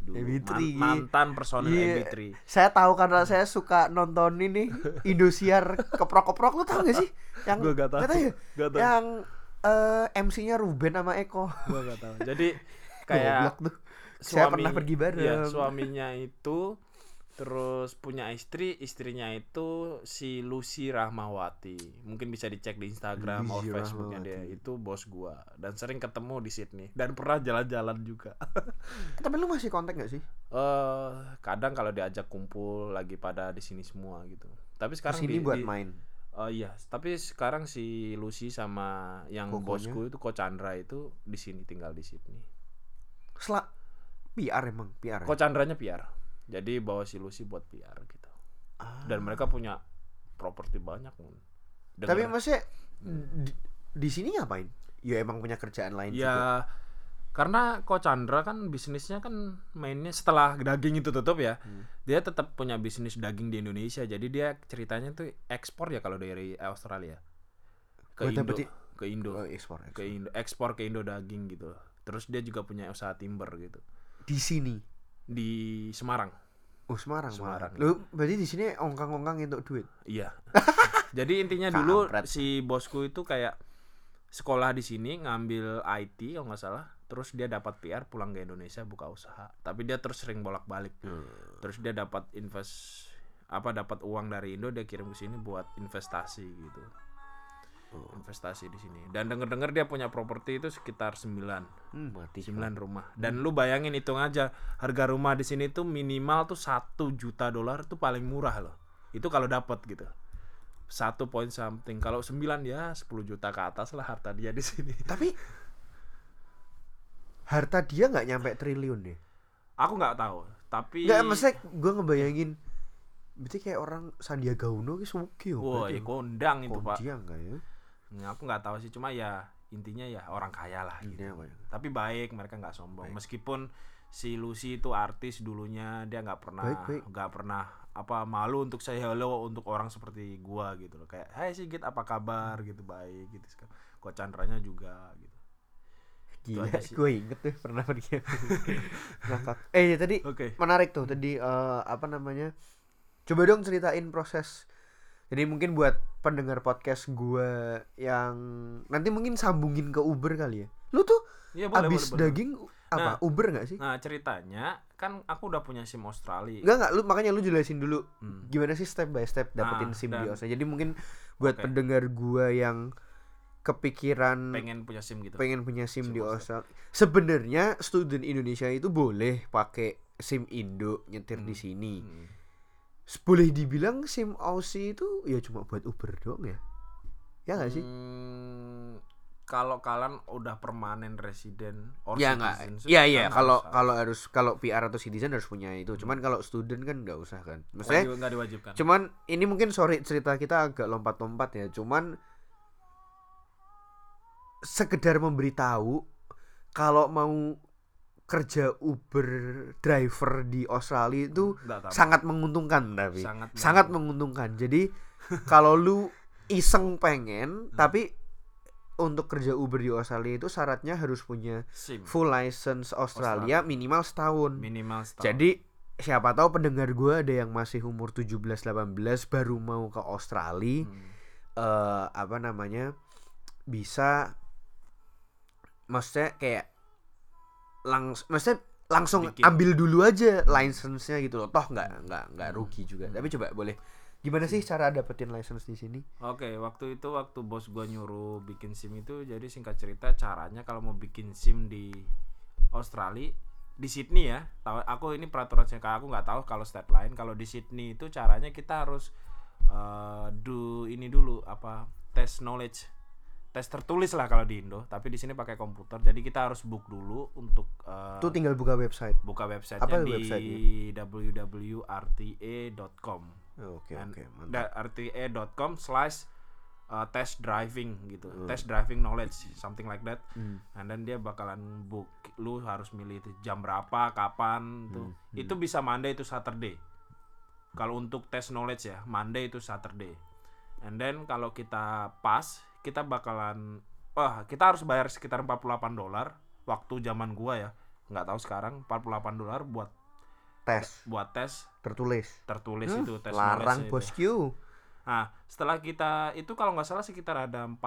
Speaker 2: dulu.
Speaker 1: AB3.
Speaker 2: Man- mantan personil
Speaker 1: Iya.
Speaker 2: AB3.
Speaker 1: saya tahu karena saya suka nonton ini Indosiar keprok-keprok lu tau gak sih yang
Speaker 2: Gua gak tahu.
Speaker 1: tahu ya
Speaker 2: Gak tahu.
Speaker 1: yang eh, MC-nya Ruben sama Eko
Speaker 2: Gua gak tahu. Jadi kayak
Speaker 1: tuh saya pernah pergi bareng
Speaker 2: Iya, suaminya itu terus punya istri, istrinya itu si Lucy Rahmawati. Mungkin bisa dicek di Instagram atau Facebooknya dia. Itu bos gua dan sering ketemu di Sydney dan pernah jalan-jalan juga. [LAUGHS]
Speaker 1: Tapi lu masih kontak gak sih
Speaker 2: Eh kadang kalau diajak kumpul lagi pada di sini semua gitu. Tapi sekarang
Speaker 1: ke sini
Speaker 2: di-
Speaker 1: buat
Speaker 2: di-
Speaker 1: main
Speaker 2: Oh iya, tapi sekarang si Lucy sama yang
Speaker 1: Kokonya?
Speaker 2: bosku itu Ko Chandra itu di sini tinggal di Sydney.
Speaker 1: Sela PR emang PR ya?
Speaker 2: Ko Chandranya PR. Jadi bawa si Lucy buat PR gitu.
Speaker 1: Ah.
Speaker 2: Dan mereka punya properti banyak Mun.
Speaker 1: tapi
Speaker 2: Dengar-
Speaker 1: maksudnya di, di sini ngapain ya emang punya kerjaan lain juga
Speaker 2: ya karena Ko Chandra kan bisnisnya kan mainnya setelah daging itu tutup ya.
Speaker 1: Hmm.
Speaker 2: Dia tetap punya bisnis daging di Indonesia. Jadi dia ceritanya tuh ekspor ya kalau dari Australia. Ke
Speaker 1: Buat
Speaker 2: Indo,
Speaker 1: dapetin-
Speaker 2: ke Indo.
Speaker 1: Oh, ekspor, ekspor.
Speaker 2: ke Indo ekspor ke Indo daging gitu terus dia juga punya usaha timber gitu
Speaker 1: di sini
Speaker 2: di Semarang.
Speaker 1: Oh Semarang
Speaker 2: Semarang.
Speaker 1: Lu berarti di sini ongkang-ongkang untuk duit?
Speaker 2: Iya. [LAUGHS] Jadi intinya dulu
Speaker 1: Kampret.
Speaker 2: si bosku itu kayak sekolah di sini ngambil IT kalau nggak salah. Terus dia dapat PR pulang ke Indonesia buka usaha. Tapi dia terus sering bolak-balik. Terus dia dapat invest apa dapat uang dari Indo dia kirim ke sini buat investasi gitu investasi di sini dan denger-dengar dia punya properti itu sekitar 9
Speaker 1: hmm, mati
Speaker 2: 9 rumah. Dan lu bayangin hitung aja harga rumah di sini tuh minimal tuh satu juta dolar tuh paling murah loh. Itu kalau dapat gitu. Satu point something. Kalau 9 ya 10 juta ke atas lah harta dia di sini. [LAUGHS]
Speaker 1: tapi harta dia nggak nyampe triliun deh
Speaker 2: Aku nggak tahu, tapi
Speaker 1: nggak maksudnya gue ngebayangin berarti kayak orang Sandiaga Uno ki suki yo
Speaker 2: Wah, ya kondang itu, Pak.
Speaker 1: Kondiang nggak ya
Speaker 2: Nah, Aku nggak tahu sih, cuma ya intinya ya orang kaya lah gitu.
Speaker 1: Ini apa ya?
Speaker 2: Tapi baik, mereka nggak sombong. Meskipun si Lucy itu artis dulunya, dia nggak pernah
Speaker 1: Baik, baik.
Speaker 2: nggak pernah apa malu untuk saya hello untuk orang seperti gua gitu loh. Kayak, "Hai Sigit, apa kabar?" gitu, baik gitu. Kok Chandranya juga gitu.
Speaker 1: Gila, gue inget tuh pernah [LAUGHS] pergi. Eh ya, tadi
Speaker 2: Oke.
Speaker 1: menarik tuh tadi eh, apa namanya? Coba dong ceritain proses. Jadi mungkin buat pendengar podcast gue yang nanti mungkin sambungin ke Uber kali ya. Lu tuh
Speaker 2: Iya, boleh,
Speaker 1: abis
Speaker 2: boleh, boleh.
Speaker 1: daging apa?
Speaker 2: Nah.
Speaker 1: Uber nggak sih?
Speaker 2: Nah, ceritanya kan aku udah punya SIM Australia.
Speaker 1: Enggak enggak lu makanya lu jelasin dulu
Speaker 2: Hmm.
Speaker 1: gimana sih step by step dapetin
Speaker 2: Nah,
Speaker 1: SIM di
Speaker 2: dan-
Speaker 1: Australia. Jadi mungkin buat
Speaker 2: Oke.
Speaker 1: pendengar gua yang kepikiran
Speaker 2: pengen punya SIM gitu.
Speaker 1: pengen punya SIM
Speaker 2: SIM
Speaker 1: di
Speaker 2: Australia.
Speaker 1: Australia. Sebenarnya student Indonesia itu boleh pakai SIM Indo nyetir di sini.
Speaker 2: Hmm.
Speaker 1: Boleh dibilang SIM Aussie itu ya cuma buat Uber doang ya. Ya nggak sih?
Speaker 2: Hmm, kalau kalian udah permanen resident or
Speaker 1: Ya nggak. Iya iya
Speaker 2: kan
Speaker 1: kalau kalau harus kalau PR atau citizen harus punya itu. Cuman kalau student kan nggak usah kan.
Speaker 2: nggak
Speaker 1: Maksudnya
Speaker 2: nggak diwajibkan.
Speaker 1: cuman ini mungkin sorry cerita kita agak lompat-lompat ya. Cuman sekedar memberitahu kalau mau kerja Uber driver di Australia itu sangat menguntungkan tapi
Speaker 2: Sangat
Speaker 1: sangat menguntungkan. Jadi [LAUGHS] kalau lu iseng pengen tapi untuk kerja Uber di Australia itu syaratnya harus punya
Speaker 2: SIM
Speaker 1: full license Australia minimal setahun.
Speaker 2: minimal setahun.
Speaker 1: Jadi siapa tahu pendengar gua ada yang masih umur 17 18 baru mau ke Australia
Speaker 2: Hmm.
Speaker 1: eh apa namanya bisa maksudnya kayak langs maksudnya langsung ambil dulu aja license-nya gitu loh. Toh nggak nggak nggak rugi juga. Tapi coba boleh gimana sih cara dapetin license di sini?
Speaker 2: Oke, waktu itu waktu bos gua nyuruh bikin SIM itu jadi singkat cerita caranya kalau mau bikin SIM di Australia di Sydney ya. Tahu aku ini peraturannya kayak aku nggak tahu kalau state lain. Kalau di Sydney itu caranya kita harus eh, do ini dulu apa tes knowledge tes tertulis lah kalau di Indo tapi di sini pakai komputer. Jadi kita harus book dulu untuk eh,
Speaker 1: tuh tinggal buka website.
Speaker 2: buka websitenya
Speaker 1: Apa
Speaker 2: di www.rta.com
Speaker 1: oke
Speaker 2: And
Speaker 1: oke mantap.
Speaker 2: da- rta.com slash uh, test driving gitu.
Speaker 1: Hmm.
Speaker 2: test driving knowledge something like that.
Speaker 1: Hmm.
Speaker 2: and then dia bakalan book lu harus milih itu jam berapa kapan tuh.
Speaker 1: Hmm,
Speaker 2: itu bisa Monday itu Saturday. Kalau untuk test knowledge ya Monday itu Saturday and then kalau kita pas kita bakalan wah kita harus bayar sekitar 48 dolar waktu zaman gua ya. Nggak tahu sekarang 48 dolar buat
Speaker 1: tes.
Speaker 2: Buat tes.
Speaker 1: Tertulis.
Speaker 2: Tertulis
Speaker 1: Huh,
Speaker 2: itu tes
Speaker 1: larang bosku.
Speaker 2: Nah, setelah kita itu kalau nggak salah sekitar ada 45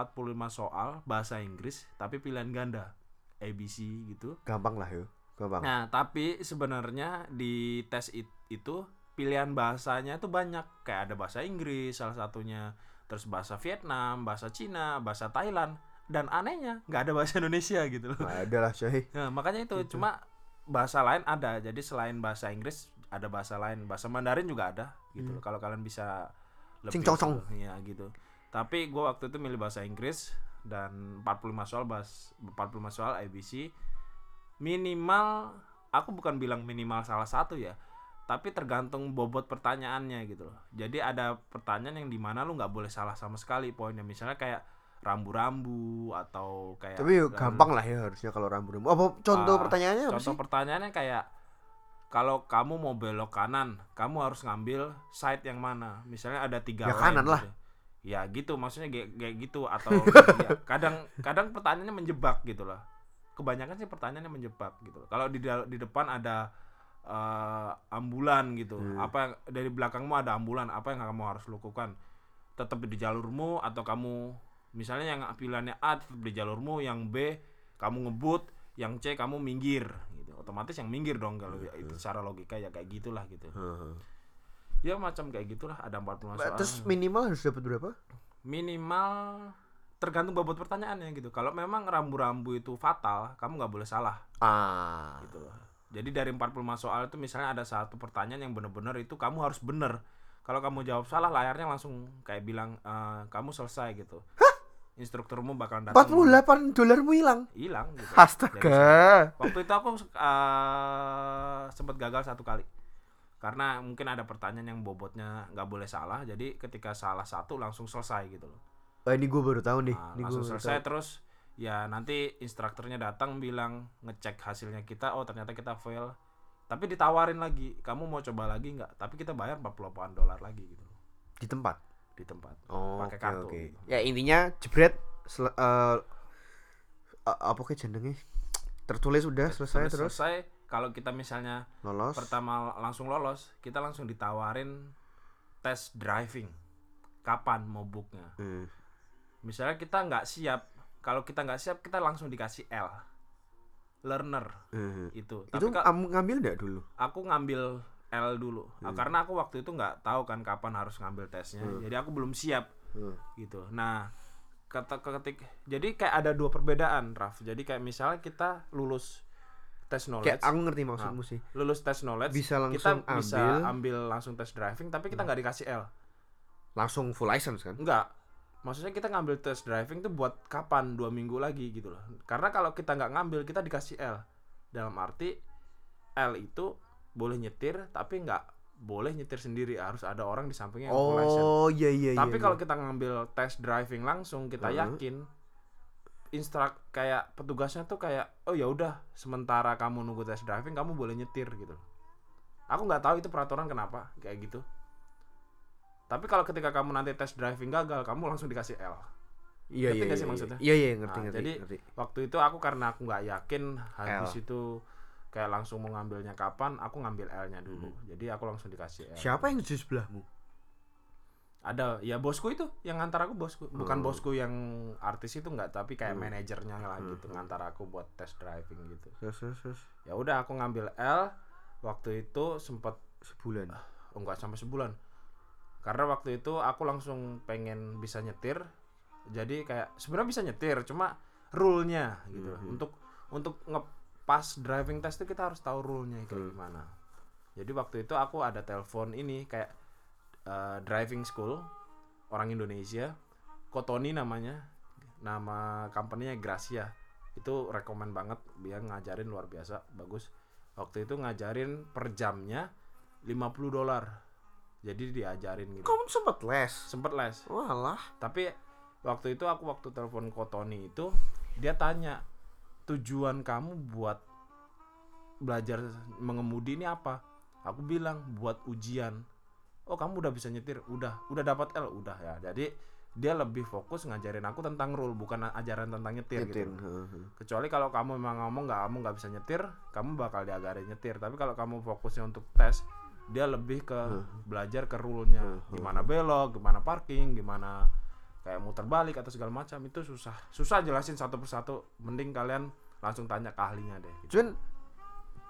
Speaker 2: soal bahasa Inggris tapi pilihan ganda. ABC gitu.
Speaker 1: gampang lah yo gampang.
Speaker 2: Nah, tapi sebenarnya di tes it- itu pilihan bahasanya tuh banyak. Kayak ada bahasa Inggris salah satunya, terus bahasa Vietnam, bahasa Cina, bahasa Thailand dan anehnya nggak ada bahasa [LAUGHS] Indonesia gitu loh.
Speaker 1: nggak ada lah
Speaker 2: Nah, makanya itu cuma bahasa lain ada. Jadi selain bahasa Inggris ada bahasa lain, bahasa Mandarin juga ada gitu. loh. Kalau kalian bisa
Speaker 1: Cing cong cong.
Speaker 2: ya gitu. Tapi gua waktu itu milih bahasa Inggris dan 45 soal bahas 45 soal ABC minimal aku bukan bilang minimal salah satu ya tapi tergantung bobot pertanyaannya gitu loh jadi ada pertanyaan yang di mana lu nggak boleh salah sama sekali poinnya misalnya kayak rambu-rambu atau kayak
Speaker 1: tapi
Speaker 2: lalu-
Speaker 1: gampang lah ya harusnya kalau rambu-rambu apa contoh
Speaker 2: Ah,
Speaker 1: pertanyaannya apa
Speaker 2: Contoh
Speaker 1: sih
Speaker 2: pertanyaannya kayak kalau kamu mau belok kanan, kamu harus ngambil side yang mana? Misalnya ada tiga
Speaker 1: Ya kanan lah.
Speaker 2: gitu. Ya gitu, maksudnya kayak, gitu atau [LAUGHS] ya, kadang kadang pertanyaannya menjebak gitu lah. Kebanyakan sih pertanyaannya menjebak gitu. loh. Kalau di di depan ada eh, ambulan gitu,
Speaker 1: Hmm.
Speaker 2: apa yang dari belakangmu ada ambulan, apa yang kamu harus lakukan? Tetap di jalurmu atau kamu misalnya yang pilihannya A tetap di jalurmu, yang B kamu ngebut, yang C kamu minggir gitu. Otomatis yang minggir dong kalau ya itu secara logika ya kayak gitulah gitu.
Speaker 1: Heeh.
Speaker 2: Ya macam kayak gitulah ada 45 soal.
Speaker 1: terus minimal harus dapat berapa
Speaker 2: minimal tergantung bobot pertanyaannya gitu. Kalau memang rambu-rambu itu fatal, kamu nggak boleh salah
Speaker 1: ah
Speaker 2: gitu loh. Jadi dari 45 soal itu misalnya ada satu pertanyaan yang benar-benar itu kamu harus bener. Kalau kamu jawab salah layarnya langsung kayak bilang "Eh, kamu selesai gitu. Instrukturmu bakal datang
Speaker 1: 48 dolarmu hilang
Speaker 2: hilang gitu.
Speaker 1: Astaga
Speaker 2: waktu itu aku uh, sempat gagal satu kali karena mungkin ada pertanyaan yang bobotnya nggak boleh salah jadi ketika salah satu langsung selesai gitu loh
Speaker 1: Wah ini gue baru tahu nih.
Speaker 2: Nah,
Speaker 1: ini
Speaker 2: langsung selesai
Speaker 1: tahu.
Speaker 2: terus ya nanti instrukturnya datang bilang ngecek hasilnya kita oh ternyata kita fail tapi ditawarin lagi kamu mau coba lagi nggak tapi kita bayar 48 dolar lagi gitu loh,
Speaker 1: di tempat.
Speaker 2: di tempat
Speaker 1: Oh,
Speaker 2: Pakai
Speaker 1: oke
Speaker 2: kartu
Speaker 1: oke.
Speaker 2: gitu.
Speaker 1: Ya intinya jebret sel- eh, a- apa ke jenenge? Tertulis udah selesai
Speaker 2: Terus
Speaker 1: terus
Speaker 2: selesai kalau kita misalnya
Speaker 1: lolos.
Speaker 2: pertama langsung lolos kita langsung ditawarin tes driving kapan mau booknya
Speaker 1: Hmm.
Speaker 2: misalnya kita nggak siap kalau kita nggak siap kita langsung dikasih L learner
Speaker 1: Hmm.
Speaker 2: itu
Speaker 1: Itu
Speaker 2: tapi Kak,
Speaker 1: kamu ngambil enggak dulu?
Speaker 2: aku ngambil L dulu Ah, karena aku waktu itu nggak tahu kan kapan harus ngambil tesnya
Speaker 1: Hmm.
Speaker 2: jadi aku belum siap
Speaker 1: Hmm.
Speaker 2: gitu nah kata ketik jadi kayak ada dua perbedaan Raf jadi kayak misalnya kita lulus tes knowledge
Speaker 1: Kayak aku ngerti maksudmu sih.
Speaker 2: lulus tes knowledge
Speaker 1: Bisa
Speaker 2: kita
Speaker 1: langsung
Speaker 2: bisa
Speaker 1: ambil. Hmm.
Speaker 2: ambil langsung tes driving tapi kita nggak dikasih L
Speaker 1: Langsung full license kan?
Speaker 2: enggak maksudnya kita ngambil tes driving tuh buat kapan dua minggu lagi gitu loh karena kalau kita nggak ngambil kita dikasih L dalam arti L itu boleh nyetir tapi nggak boleh nyetir sendiri harus ada orang di sampingnya yang
Speaker 1: Oh iya iya iya.
Speaker 2: tapi
Speaker 1: iya.
Speaker 2: kalau kita ngambil tes driving langsung kita
Speaker 1: Mhm.
Speaker 2: yakin instruk kayak petugasnya tuh kayak oh ya udah sementara kamu nunggu tes driving kamu boleh nyetir gitu aku nggak tahu itu peraturan kenapa kayak gitu tapi kalau ketika kamu nanti tes driving gagal kamu langsung dikasih L
Speaker 1: iya
Speaker 2: ngerti
Speaker 1: iya
Speaker 2: sih
Speaker 1: iya,
Speaker 2: maksudnya?
Speaker 1: Iya iya ngerti
Speaker 2: Nah,
Speaker 1: ngerti.
Speaker 2: jadi
Speaker 1: ngerti.
Speaker 2: waktu itu aku karena aku nggak yakin habis
Speaker 1: L.
Speaker 2: itu kayak langsung mau ngambilnya kapan aku ngambil L-nya dulu jadi aku langsung dikasih L
Speaker 1: Hmm. Siapa yang di sebelahmu?
Speaker 2: ada ya bosku itu yang ngantar aku bosku bukan
Speaker 1: Oh.
Speaker 2: bosku yang artis itu nggak tapi kayak
Speaker 1: Hmm.
Speaker 2: manajernya lah
Speaker 1: Hmm.
Speaker 2: gitu ngantar aku buat tes driving gitu
Speaker 1: Terus terus terus.
Speaker 2: ya udah aku ngambil L waktu itu sempat
Speaker 1: Sebulan.
Speaker 2: oh nggak sampai sebulan karena waktu itu aku langsung pengen bisa nyetir. Jadi kayak sebenarnya bisa nyetir cuma rule-nya gitu.
Speaker 1: Mhm.
Speaker 2: untuk untuk ngepas driving test itu kita harus tahu rule-nya kayak
Speaker 1: Hmm.
Speaker 2: gimana. Jadi waktu itu aku ada telepon ini kayak uh, driving school orang Indonesia Kotoni namanya. Nama company-nya Gracia. Itu rekomend banget dia ngajarin luar biasa bagus. Waktu itu ngajarin per jamnya 50 dolar jadi diajarin gitu.
Speaker 1: Kamu sempat les.
Speaker 2: sempet les.
Speaker 1: Walah.
Speaker 2: tapi waktu itu aku waktu telepon Kotoni itu dia tanya tujuan kamu buat belajar mengemudi ini apa? Aku bilang buat ujian. Oh kamu udah bisa nyetir? Udah. Udah dapat L? Udah. Ya jadi dia lebih fokus ngajarin aku tentang rule bukan ajaran tentang nyetir,
Speaker 1: Nyetir.
Speaker 2: gitu kecuali kalau kamu memang ngomong nggak kamu nggak bisa nyetir kamu bakal diajarin nyetir. Tapi kalau kamu fokusnya untuk tes dia lebih ke belajar ke rule-nya gimana belok gimana parking gimana kayak muter balik atau segala macam itu susah susah jelasin satu persatu mending kalian langsung tanya ke ahlinya deh gitu.
Speaker 1: Cuman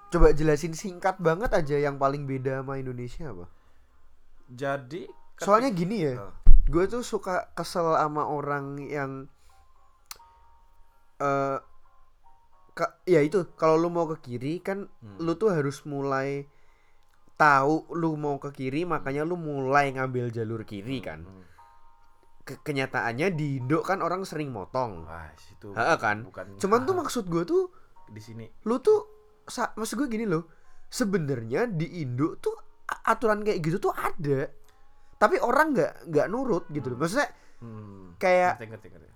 Speaker 1: coba jelasin singkat banget aja yang paling beda sama Indonesia apa?
Speaker 2: jadi
Speaker 1: Soalnya gini ya,
Speaker 2: Oh.
Speaker 1: gue tuh suka kesel sama orang yang eh ka- ya itu kalau lu mau ke kiri kan
Speaker 2: Hmm.
Speaker 1: lu tuh harus mulai tahu lu mau ke kiri makanya lu mulai ngambil jalur kiri kan.
Speaker 2: Hmm.
Speaker 1: Ke- kenyataannya di Indo kan orang sering motong.
Speaker 2: wah itu
Speaker 1: Ha, kan?
Speaker 2: bukan
Speaker 1: Cuman tuh [LAUGHS] maksud gue tuh
Speaker 2: di sini
Speaker 1: lu tuh maksud gue gini loh sebenarnya di Indo tuh aturan kayak gitu tuh ada tapi orang nggak nggak nurut gitu loh maksudnya
Speaker 2: hmm.
Speaker 1: Kayak-
Speaker 2: ngerti, ngerti, ngerti.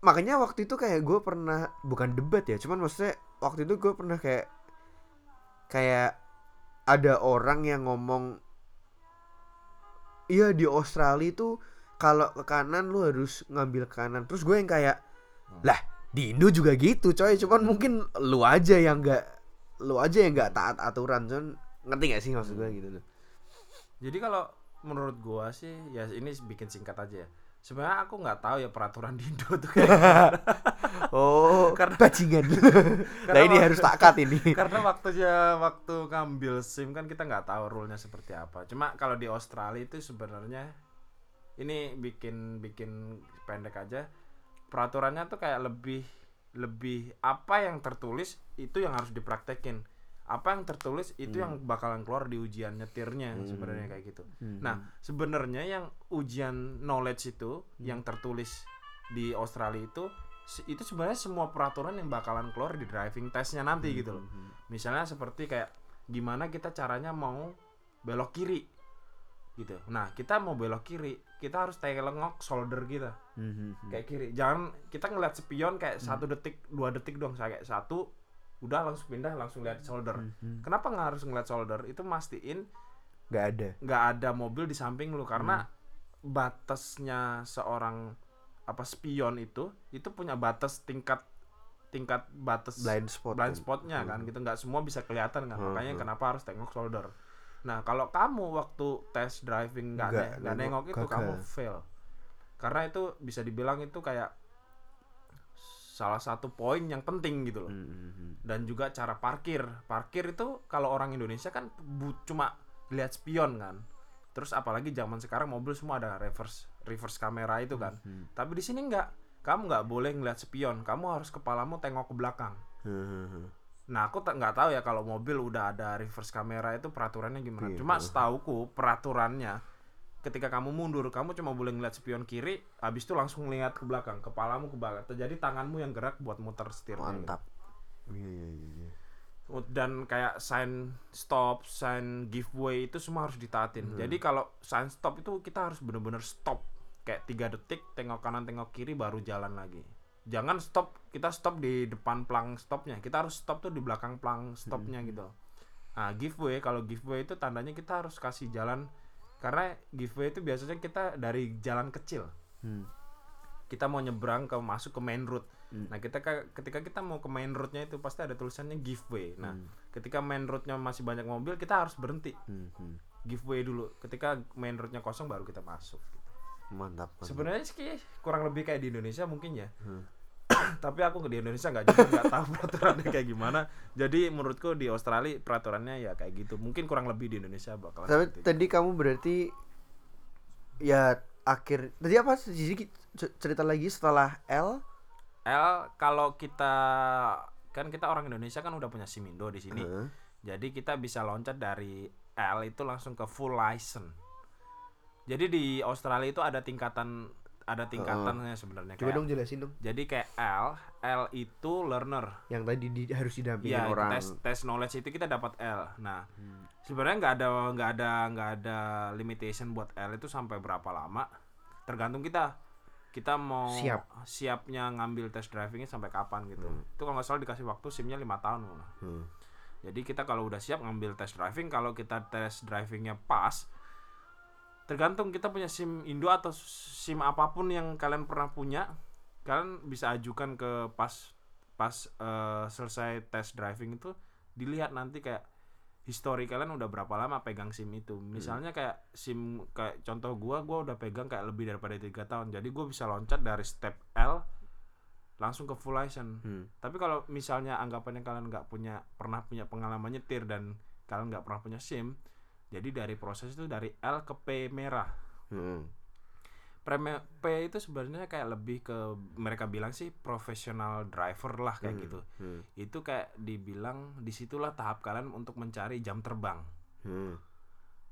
Speaker 1: makanya waktu itu kayak gue pernah bukan debat ya cuman maksudnya waktu itu gue pernah kayak kayak ada orang yang ngomong iya di Australia tuh kalau ke kanan lu harus ngambil kanan. Terus gue yang kayak lah di Indo juga gitu coy. Cuman mungkin lu aja yang nggak lu aja yang nggak taat aturan. Cuman ngerti gak sih maksud gue gitu loh
Speaker 2: Jadi kalau menurut gua sih ya ini bikin singkat aja ya. Sebenarnya aku nggak tahu ya peraturan [LAUGHS] di Indo tuh kayak [LAUGHS]
Speaker 1: oh [LAUGHS]
Speaker 2: Karena-
Speaker 1: bajingan nah ini
Speaker 2: waktu-
Speaker 1: harus takat ini
Speaker 2: Karena waktunya waktu ngambil SIM kan kita nggak tahu rule-nya seperti apa. Cuma kalau di Australia itu sebenarnya ini bikin bikin pendek aja. Peraturannya tuh kayak lebih lebih apa yang tertulis itu yang harus dipraktekin. Apa yang tertulis itu yang bakalan keluar di ujian nyetirnya sebenarnya kayak gitu. Nah, sebenarnya yang ujian knowledge itu yang tertulis di Australia itu itu sebenarnya semua peraturan yang bakalan keluar di driving testnya nanti gitu loh. Misalnya seperti kayak gimana kita caranya mau belok kiri gitu. Nah, kita mau belok kiri, kita harus telengok shoulder kita kayak kiri. Jangan kita ngeliat spion kayak satu detik, dua detik dong, saya kayak satu udah langsung pindah langsung lihat shoulder. Kenapa nggak harus ngeliat shoulder? Itu mastiin
Speaker 1: nggak ada.
Speaker 2: nggak ada mobil di samping lu karena batasnya seorang apa spion itu itu punya batas tingkat tingkat batas
Speaker 1: blind spot
Speaker 2: blind spotnya kan gitu. Nggak semua bisa kelihatan kan
Speaker 1: Hmm,
Speaker 2: makanya
Speaker 1: hmm.
Speaker 2: kenapa harus tengok shoulder. Nah kalau kamu waktu tes driving nggak
Speaker 1: Nggak
Speaker 2: ne- nggak
Speaker 1: nengok,
Speaker 2: nengok itu kamu fail. Karena itu bisa dibilang itu kayak salah satu poin yang penting gitu loh.
Speaker 1: Hmm,
Speaker 2: dan juga cara parkir. Parkir itu kalau orang Indonesia kan bu- cuma lihat spion kan. Terus apalagi zaman sekarang mobil semua ada reverse reverse kamera itu kan.
Speaker 1: Hmm.
Speaker 2: tapi di sini nggak kamu nggak boleh ngeliat spion. Kamu harus kepalamu tengok ke belakang. Nah aku nggak tahu ya kalau mobil udah ada reverse kamera itu peraturannya gimana.
Speaker 1: Iya.
Speaker 2: cuma setauku peraturannya ketika kamu mundur kamu cuma boleh ngeliat spion kiri habis itu langsung lihat ke belakang kepalamu ke belakang jadi tanganmu yang gerak buat muter setirnya gitu.
Speaker 1: Mantap. Iya iya iya. iya.
Speaker 2: dan kayak sign stop, sign giveaway itu semua harus ditaatin.
Speaker 1: Hmm.
Speaker 2: Jadi kalau sign stop itu kita harus bener-bener stop kayak tiga detik, tengok kanan, tengok kiri, baru jalan lagi. Jangan stop, kita stop di depan plang stopnya. Kita harus stop tuh di belakang plang stopnya
Speaker 1: Hmm.
Speaker 2: gitu. Nah giveaway, kalau giveaway itu tandanya kita harus kasih jalan karena giveaway itu biasanya kita dari jalan kecil
Speaker 1: Hmm.
Speaker 2: kita mau nyebrang ke masuk ke main road.
Speaker 1: Hmm.
Speaker 2: Nah, kita ka- ketika kita mau ke main roadnya itu pasti ada tulisannya giveaway. Nah,
Speaker 1: Hmm.
Speaker 2: ketika main roadnya masih banyak mobil, kita harus berhenti
Speaker 1: Hmm. hmm.
Speaker 2: giveaway dulu. Ketika main roadnya kosong baru kita masuk.
Speaker 1: Mantap. mantap.
Speaker 2: Sebenarnya sih kurang lebih kayak di Indonesia mungkin ya.
Speaker 1: Hmm.
Speaker 2: Tapi aku di Indonesia nggak juga nggak tahu [LAUGHS] peraturannya kayak gimana. Jadi menurutku di Australia peraturannya ya kayak gitu. Mungkin kurang lebih di Indonesia bakal
Speaker 1: Tapi
Speaker 2: seperti itu.
Speaker 1: tadi kamu berarti ya akhir tadi apa jadi cerita lagi setelah L
Speaker 2: L kalau kita kan kita orang Indonesia kan udah punya SIM Indo di sini.
Speaker 1: Heeh.
Speaker 2: Jadi kita bisa loncat dari L itu langsung ke full license. Jadi di Australia itu ada tingkatan ada tingkatannya sebenarnya
Speaker 1: coba
Speaker 2: kayak-
Speaker 1: dong jelasin dong
Speaker 2: Jadi kayak L, L itu learner.
Speaker 1: yang tadi di, harus didampingin
Speaker 2: Iya,
Speaker 1: orang
Speaker 2: tes tes knowledge itu kita dapat L. Nah,
Speaker 1: Hmm.
Speaker 2: sebenarnya nggak ada nggak ada nggak ada limitation buat L itu sampai berapa lama. Tergantung kita. Kita mau
Speaker 1: Siap.
Speaker 2: siapnya ngambil tes drivingnya sampai kapan gitu. Itu kalau nggak salah dikasih waktu SIM-nya lima tahun.
Speaker 1: Hmm.
Speaker 2: Jadi kita kalau udah siap ngambil tes driving, kalau kita tes drivingnya pas, tergantung kita punya SIM Indo atau SIM apa pun yang kalian pernah punya, kalian bisa ajukan ke pas pas eh, selesai tes driving itu dilihat nanti kayak history kalian udah berapa lama pegang SIM itu. Misalnya kayak SIM kayak contoh gua, gua udah pegang kayak lebih daripada tiga tahun. Jadi gua bisa loncat dari step L langsung ke full license.
Speaker 1: Hmm.
Speaker 2: Tapi kalau misalnya anggapannya kalian nggak punya pernah punya pengalaman nyetir dan kalian nggak pernah punya SIM, jadi dari proses itu dari L ke P merah.
Speaker 1: Hmm.
Speaker 2: Preme- P itu sebenarnya kayak lebih ke mereka bilang sih profesional driver lah kayak gitu.
Speaker 1: Hmm.
Speaker 2: Itu kayak dibilang di situlah tahap kalian untuk mencari jam terbang.
Speaker 1: Hmm.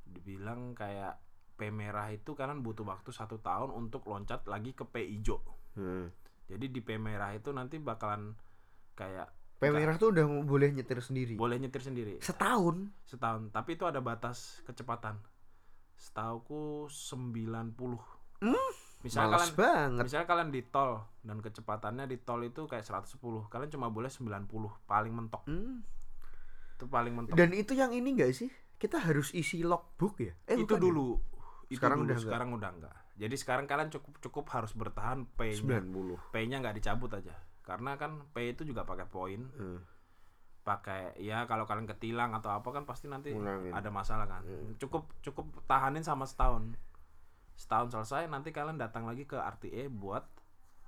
Speaker 2: Dibilang kayak P merah itu kalian butuh waktu satu tahun untuk loncat lagi ke P hijau.
Speaker 1: Hmm.
Speaker 2: Jadi di P merah itu nanti bakalan kayak
Speaker 1: P merah tuh udah boleh nyetir sendiri.
Speaker 2: Boleh nyetir sendiri.
Speaker 1: setahun?
Speaker 2: Setahun. Tapi itu ada batas kecepatan. Setauku 90
Speaker 1: Hmm,
Speaker 2: misalnya
Speaker 1: Males
Speaker 2: kalian
Speaker 1: banget.
Speaker 2: misalnya kalian di tol dan kecepatannya di tol itu kayak 110 kalian cuma boleh 90 paling mentok.
Speaker 1: Hmm.
Speaker 2: itu paling mentok.
Speaker 1: Dan itu yang ini enggak sih? Kita harus isi logbook ya? Eh,
Speaker 2: itu
Speaker 1: ya?
Speaker 2: dulu. Itu
Speaker 1: Sekarang
Speaker 2: dulu.
Speaker 1: udah enggak?
Speaker 2: sekarang udah enggak jadi sekarang kalian cukup cukup harus bertahan P-nya.
Speaker 1: 90
Speaker 2: P-nya nggak dicabut aja karena kan P itu juga pakai poin.
Speaker 1: Hmm.
Speaker 2: pakai ya kalau kalian ketilang atau apa kan pasti nanti
Speaker 1: Ngulangin.
Speaker 2: ada masalah kan. Cukup cukup tahanin sama setahun. Setahun selesai nanti kalian datang lagi ke RTE buat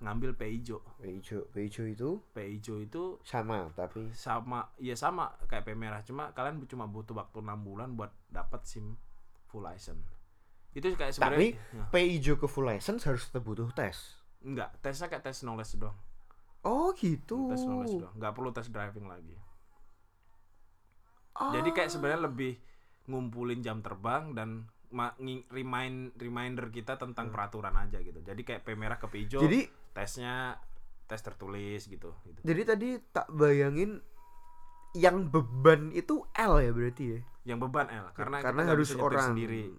Speaker 2: ngambil P hijau.
Speaker 1: P hijau P hijau itu?
Speaker 2: P hijau itu
Speaker 1: sama tapi?
Speaker 2: sama ya sama kayak P merah. Cuma kalian cuma butuh waktu enam bulan buat dapat SIM full license. Itu kayak
Speaker 1: tapi
Speaker 2: sebenarnya ya,
Speaker 1: P hijau ke full license harus butuh tes?
Speaker 2: Enggak tesnya kayak tes knowledge doang
Speaker 1: oh gitu
Speaker 2: tes knowledge doang nggak perlu tes driving lagi
Speaker 1: Oh.
Speaker 2: Jadi kayak sebenarnya lebih ngumpulin jam terbang dan remind reminder kita tentang peraturan aja gitu. Jadi kayak P merah ke P hijau,
Speaker 1: Hmm. jadi
Speaker 2: tesnya tes tertulis gitu. gitu.
Speaker 1: jadi tadi tak bayangin yang beban itu L ya berarti ya
Speaker 2: Yang beban L karena
Speaker 1: karena harus orang
Speaker 2: sendiri.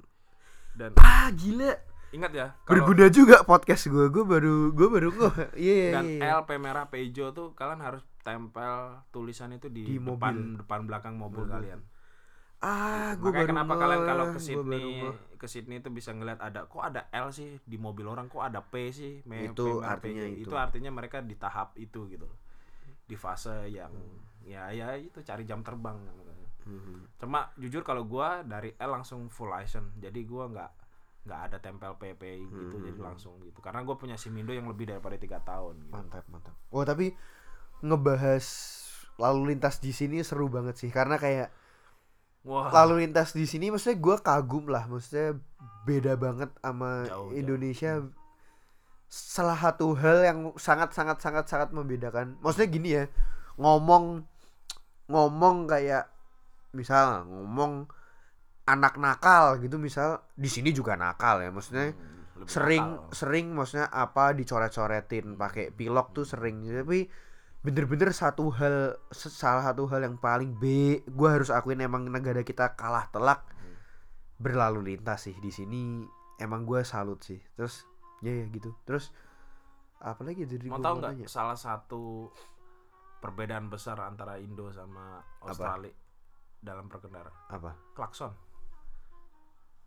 Speaker 2: Dan
Speaker 1: ah gila
Speaker 2: ingat ya kalau
Speaker 1: berguna juga podcast gue gue baru gue baru gue [LAUGHS] iya iya
Speaker 2: dan
Speaker 1: iya.
Speaker 2: L P merah P hijau tuh kalian harus tempel tulisan itu di,
Speaker 1: Di
Speaker 2: depan
Speaker 1: mobil.
Speaker 2: depan belakang mobil, kalian.
Speaker 1: ah gue baru
Speaker 2: kenapa kalian kalau ke Sydney ke Sydney itu bisa ngeliat ada kok ada L sih di mobil orang kok ada P sih Me-
Speaker 1: Itu
Speaker 2: P
Speaker 1: artinya
Speaker 2: P.
Speaker 1: itu.
Speaker 2: itu artinya mereka di tahap itu gitu di fase yang ya ya itu cari jam terbang
Speaker 1: Mhm.
Speaker 2: cuma jujur kalau gua dari L langsung full license jadi gua nggak nggak ada tempel PP gitu
Speaker 1: Hmm.
Speaker 2: jadi langsung gitu karena gue punya SIM Indo yang lebih daripada tiga tahun gitu.
Speaker 1: mantap mantap oh tapi ngebahas lalu lintas di sini seru banget sih karena kayak
Speaker 2: Wah.
Speaker 1: lalu lintas di sini maksudnya gue kagum lah maksudnya beda banget sama
Speaker 2: Jauh, jauh.
Speaker 1: Indonesia salah satu hal yang sangat sangat sangat sangat membedakan maksudnya gini ya ngomong ngomong kayak misal ngomong anak nakal gitu misal di sini juga nakal ya maksudnya
Speaker 2: Hmm,
Speaker 1: sering
Speaker 2: nakal.
Speaker 1: sering maksudnya apa dicoret-coretin pakai pilok tuh sering. Tapi bener-bener satu hal salah satu hal yang paling B gue harus akuin emang negara kita kalah telak
Speaker 2: Hmm.
Speaker 1: berlalu lintas sih di sini. Emang gue salut sih. Terus ya ya gitu. Terus apa lagi jadi
Speaker 2: mau tahu nggak salah satu perbedaan besar antara Indo sama Australia dalam berkendara
Speaker 1: apa?
Speaker 2: Klakson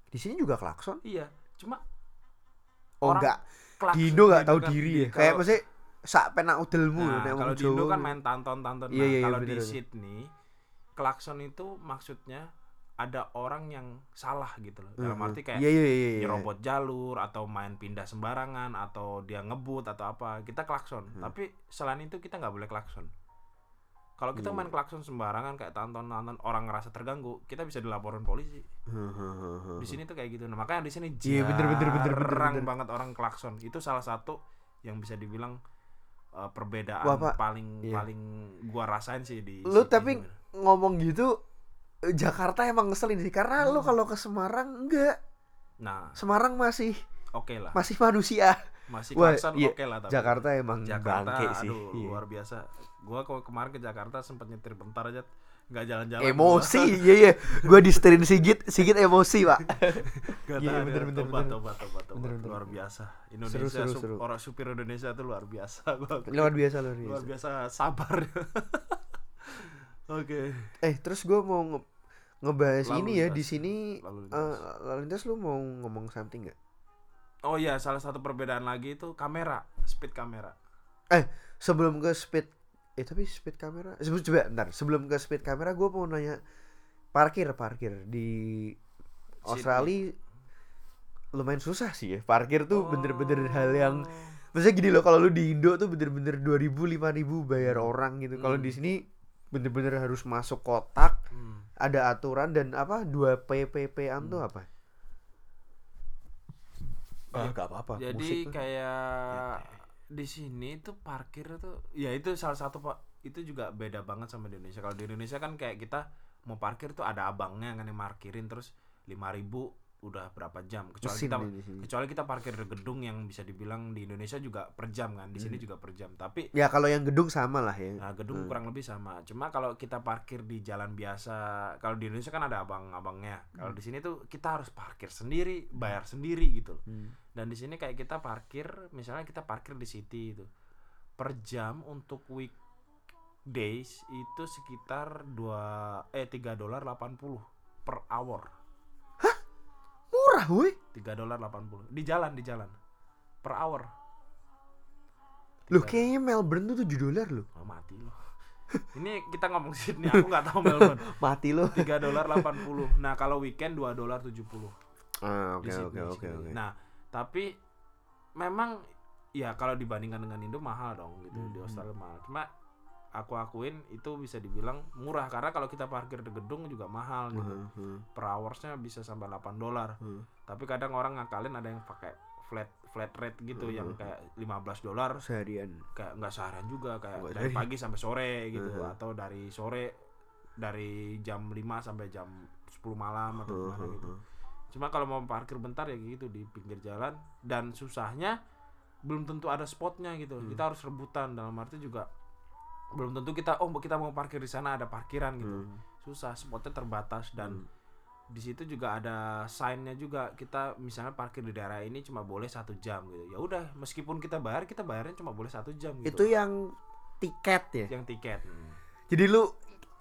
Speaker 1: di sini juga klakson
Speaker 2: iya cuma
Speaker 1: oh
Speaker 2: Orang
Speaker 1: enggak
Speaker 2: klakson
Speaker 1: di Indo nggak tahu
Speaker 2: kan-
Speaker 1: diri
Speaker 2: di-
Speaker 1: ya kayak
Speaker 2: kalau-
Speaker 1: maksudnya sak penak udelmu
Speaker 2: Nah,
Speaker 1: nek
Speaker 2: kalau di Indo kan
Speaker 1: gitu.
Speaker 2: main tonton-tonton.
Speaker 1: Iya, iya, iya,
Speaker 2: kalau di
Speaker 1: bener, bener.
Speaker 2: Sydney klakson itu maksudnya ada orang yang salah gitu loh. Dalam
Speaker 1: Mhm.
Speaker 2: arti kayak
Speaker 1: iya iya iya iya.
Speaker 2: nyerobot jalur atau main pindah sembarangan atau dia ngebut atau apa, kita klakson.
Speaker 1: Hmm.
Speaker 2: Tapi selain itu kita nggak boleh klakson. Kalau kita
Speaker 1: Iya.
Speaker 2: main klakson sembarangan kayak tonton-tonton orang ngerasa terganggu, kita bisa dilaporin polisi. Di sini tuh kayak gitu. Nah, makanya di sini
Speaker 1: Iya, bener, bener, bener, bener,
Speaker 2: banget orang klakson. Itu salah satu yang bisa dibilang uh, perbedaan
Speaker 1: Wah, Pak.
Speaker 2: paling
Speaker 1: Iya.
Speaker 2: paling gua rasain sih di
Speaker 1: lu tapi ngomong gitu eh, Jakarta emang ngeselin sih karena lu
Speaker 2: Hmm.
Speaker 1: kalau ke Semarang enggak
Speaker 2: nah,
Speaker 1: Semarang masih
Speaker 2: oke lah.
Speaker 1: masih manusia
Speaker 2: Masih
Speaker 1: Wah,
Speaker 2: klakson
Speaker 1: iya.
Speaker 2: oke lah tapi
Speaker 1: Jakarta emang
Speaker 2: Jakarta
Speaker 1: bangke sih
Speaker 2: aduh
Speaker 1: Iya.
Speaker 2: luar biasa. Gua kalau kemarin ke Jakarta sempat nyetir bentar aja nggak jalan-jalan.
Speaker 1: emosi [LAUGHS] iya iya gue diseterin Sigit Sigit emosi pak [LAUGHS]
Speaker 2: Gak
Speaker 1: Iya,
Speaker 2: tahan
Speaker 1: bener,
Speaker 2: ya.
Speaker 1: bener,
Speaker 2: tobat,
Speaker 1: bener.
Speaker 2: tobat, tobat, tobat.
Speaker 1: Bener, bener.
Speaker 2: luar biasa. Indonesia
Speaker 1: seru,
Speaker 2: sup-
Speaker 1: seru.
Speaker 2: orang supir Indonesia tuh luar biasa. [LAUGHS] Gua
Speaker 1: luar biasa luar
Speaker 2: luar
Speaker 1: biasa
Speaker 2: biasa sabar. Oke.
Speaker 1: eh terus gue mau nge- ngebahas
Speaker 2: Lalu
Speaker 1: ini ya
Speaker 2: lintas.
Speaker 1: di sini
Speaker 2: Lalu
Speaker 1: eh,
Speaker 2: lintas.
Speaker 1: lalu lintas lu mau ngomong something nggak
Speaker 2: Oh iya, salah satu perbedaan lagi itu kamera, speed kamera.
Speaker 1: sebelum ke speed eh tapi speed kamera sebelum coba ntar sebelum ke speed kamera gue mau nanya parkir parkir di Australia lumayan susah sih ya parkir tuh bener-bener hal yang
Speaker 2: Oh.
Speaker 1: maksudnya gini loh kalau lu di Indo tuh bener-bener 2000 5000 bayar orang gitu kalau
Speaker 2: Hmm.
Speaker 1: di sini bener-bener harus masuk kotak
Speaker 2: Hmm.
Speaker 1: ada aturan dan apa dua PPP an tuh apa ah. gak apa-apa
Speaker 2: Jadi
Speaker 1: musik
Speaker 2: kayak di sini tuh parkir tuh ya itu salah satu Pak itu juga beda banget sama di Indonesia. Kalau di Indonesia kan kayak kita mau parkir tuh ada abangnya kan yang parkirin terus 5000 udah berapa jam kecuali
Speaker 1: Mesin
Speaker 2: kita kecuali kita parkir di gedung yang bisa dibilang di Indonesia juga per jam kan di
Speaker 1: Hmm.
Speaker 2: sini juga per jam tapi
Speaker 1: ya kalau yang gedung sama lah ya
Speaker 2: Nah, gedung
Speaker 1: Hmm.
Speaker 2: kurang lebih sama. Cuma kalau kita parkir di jalan biasa, kalau di Indonesia kan ada abang-abangnya. Kalau di sini tuh kita harus parkir sendiri, bayar sendiri gitu. loh.
Speaker 1: Hmm.
Speaker 2: Dan di sini kayak kita parkir, misalnya kita parkir di city itu. Per jam untuk weekdays itu sekitar 2 eh 3 dolar 80 per hour.
Speaker 1: Murah woi
Speaker 2: 3 dolar 80 di jalan di jalan per hour.
Speaker 1: Loh
Speaker 2: Tiga-
Speaker 1: kayaknya Melbourne tuh 7 dolar loh
Speaker 2: Oh, mati loh. [LAUGHS] Ini kita ngomong Sydney, aku nggak tahu Melbourne. [LAUGHS]
Speaker 1: Mati loh
Speaker 2: 3 dolar 80. Nah, kalau weekend 2 dolar 70
Speaker 1: ah,
Speaker 2: di
Speaker 1: Oke oke oke
Speaker 2: Nah, tapi memang ya kalau dibandingkan dengan Indo mahal dong gitu di
Speaker 1: Hmm.
Speaker 2: Australia mahal. Cuma aku akuin itu bisa dibilang murah karena kalau kita parkir di gedung juga mahal gitu.
Speaker 1: Hmm, hmm,
Speaker 2: Per hoursnya bisa sampai 8 dolar.
Speaker 1: hmm.
Speaker 2: Tapi kadang orang ngakalin ada yang pakai flat flat rate gitu
Speaker 1: Hmm.
Speaker 2: yang kayak 15 dolar
Speaker 1: seharian
Speaker 2: kayak nggak seharian juga kayak
Speaker 1: Nggak
Speaker 2: dari pagi sampai sore gitu
Speaker 1: Mhm.
Speaker 2: atau dari sore dari jam 5 sampai jam 10 malam atau gimana
Speaker 1: Hmm,
Speaker 2: gitu.
Speaker 1: hmm,
Speaker 2: Cuma kalau mau parkir bentar ya gitu di pinggir jalan dan susahnya belum tentu ada spotnya gitu.
Speaker 1: Hmm.
Speaker 2: Kita harus rebutan dalam arti juga belum tentu kita oh kita mau parkir di sana ada parkiran gitu.
Speaker 1: hmm.
Speaker 2: Susah, spotnya terbatas dan
Speaker 1: Hmm.
Speaker 2: di situ juga ada sign-nya juga kita misalnya parkir di daerah ini cuma boleh satu jam gitu. Ya udah meskipun kita bayar kita bayarnya cuma boleh satu jam gitu.
Speaker 1: itu yang tiket ya
Speaker 2: yang tiket. Hmm.
Speaker 1: jadi lu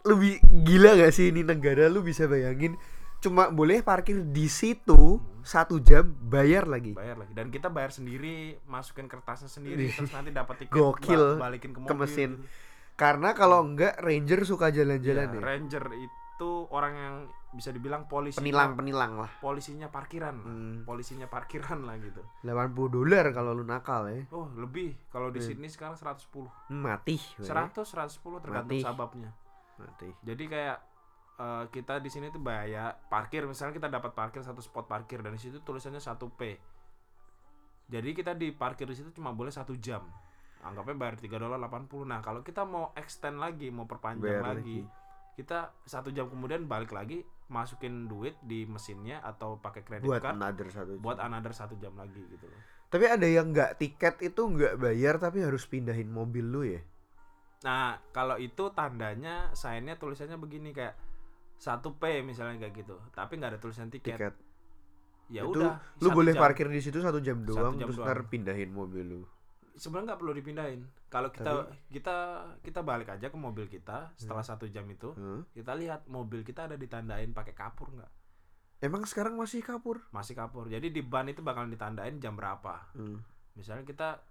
Speaker 1: lebih gila gak sih ini negara lu bisa bayangin cuma boleh parkir di situ satu jam bayar lagi
Speaker 2: bayar lagi dan kita bayar sendiri masukin kertasnya sendiri terus nanti dapat tiket
Speaker 1: gokil.
Speaker 2: ba- balikin ke mobil
Speaker 1: Ke mesin.
Speaker 2: gitu.
Speaker 1: Karena kalau enggak ranger suka jalan-jalan
Speaker 2: Iya,
Speaker 1: ya
Speaker 2: ranger itu orang yang bisa dibilang polisi
Speaker 1: penilang penilang lah
Speaker 2: polisinya parkiran
Speaker 1: Hmm.
Speaker 2: polisinya parkiran lah gitu
Speaker 1: 80 dolar kalau lu nakal ya
Speaker 2: oh lebih kalau di
Speaker 1: Hmm.
Speaker 2: Sydney sekarang 110
Speaker 1: Hmm, mati we.
Speaker 2: 100 110 tergantung
Speaker 1: Mati.
Speaker 2: sababnya
Speaker 1: mati
Speaker 2: jadi kayak eh, kita di sini tuh bayar parkir misalnya kita dapat parkir satu spot parkir dan di situ tulisannya 1 P. Jadi kita di parkir di situ cuma boleh satu jam. Anggapnya bayar 3 dolar 80. Nah, kalau kita mau extend lagi, mau perpanjang
Speaker 1: Bayar
Speaker 2: lagi, kita satu jam kemudian balik lagi masukin duit di mesinnya atau pakai kredit
Speaker 1: buat
Speaker 2: card
Speaker 1: another satu
Speaker 2: buat another satu jam lagi gitu loh.
Speaker 1: tapi ada yang nggak tiket itu nggak bayar tapi harus pindahin mobil lu ya
Speaker 2: Nah, kalau itu tandanya sign-nya tulisannya begini kayak 1 P misalnya kayak gitu. Tapi nggak ada tulisan tiket.
Speaker 1: tiket
Speaker 2: Ya
Speaker 1: itu
Speaker 2: udah.
Speaker 1: lu
Speaker 2: satu
Speaker 1: boleh
Speaker 2: jam.
Speaker 1: parkir di situ satu jam doang
Speaker 2: jam
Speaker 1: terus
Speaker 2: doang.
Speaker 1: ntar pindahin mobil lu
Speaker 2: Sebenarnya nggak perlu dipindahin. Kalau kita kita kita balik aja ke mobil kita setelah satu jam itu,
Speaker 1: Hmm.
Speaker 2: kita lihat mobil kita ada ditandain pakai kapur nggak?
Speaker 1: emang sekarang masih kapur
Speaker 2: Masih kapur. Jadi di ban itu bakal ditandain jam berapa.
Speaker 1: Hmm.
Speaker 2: Misalnya kita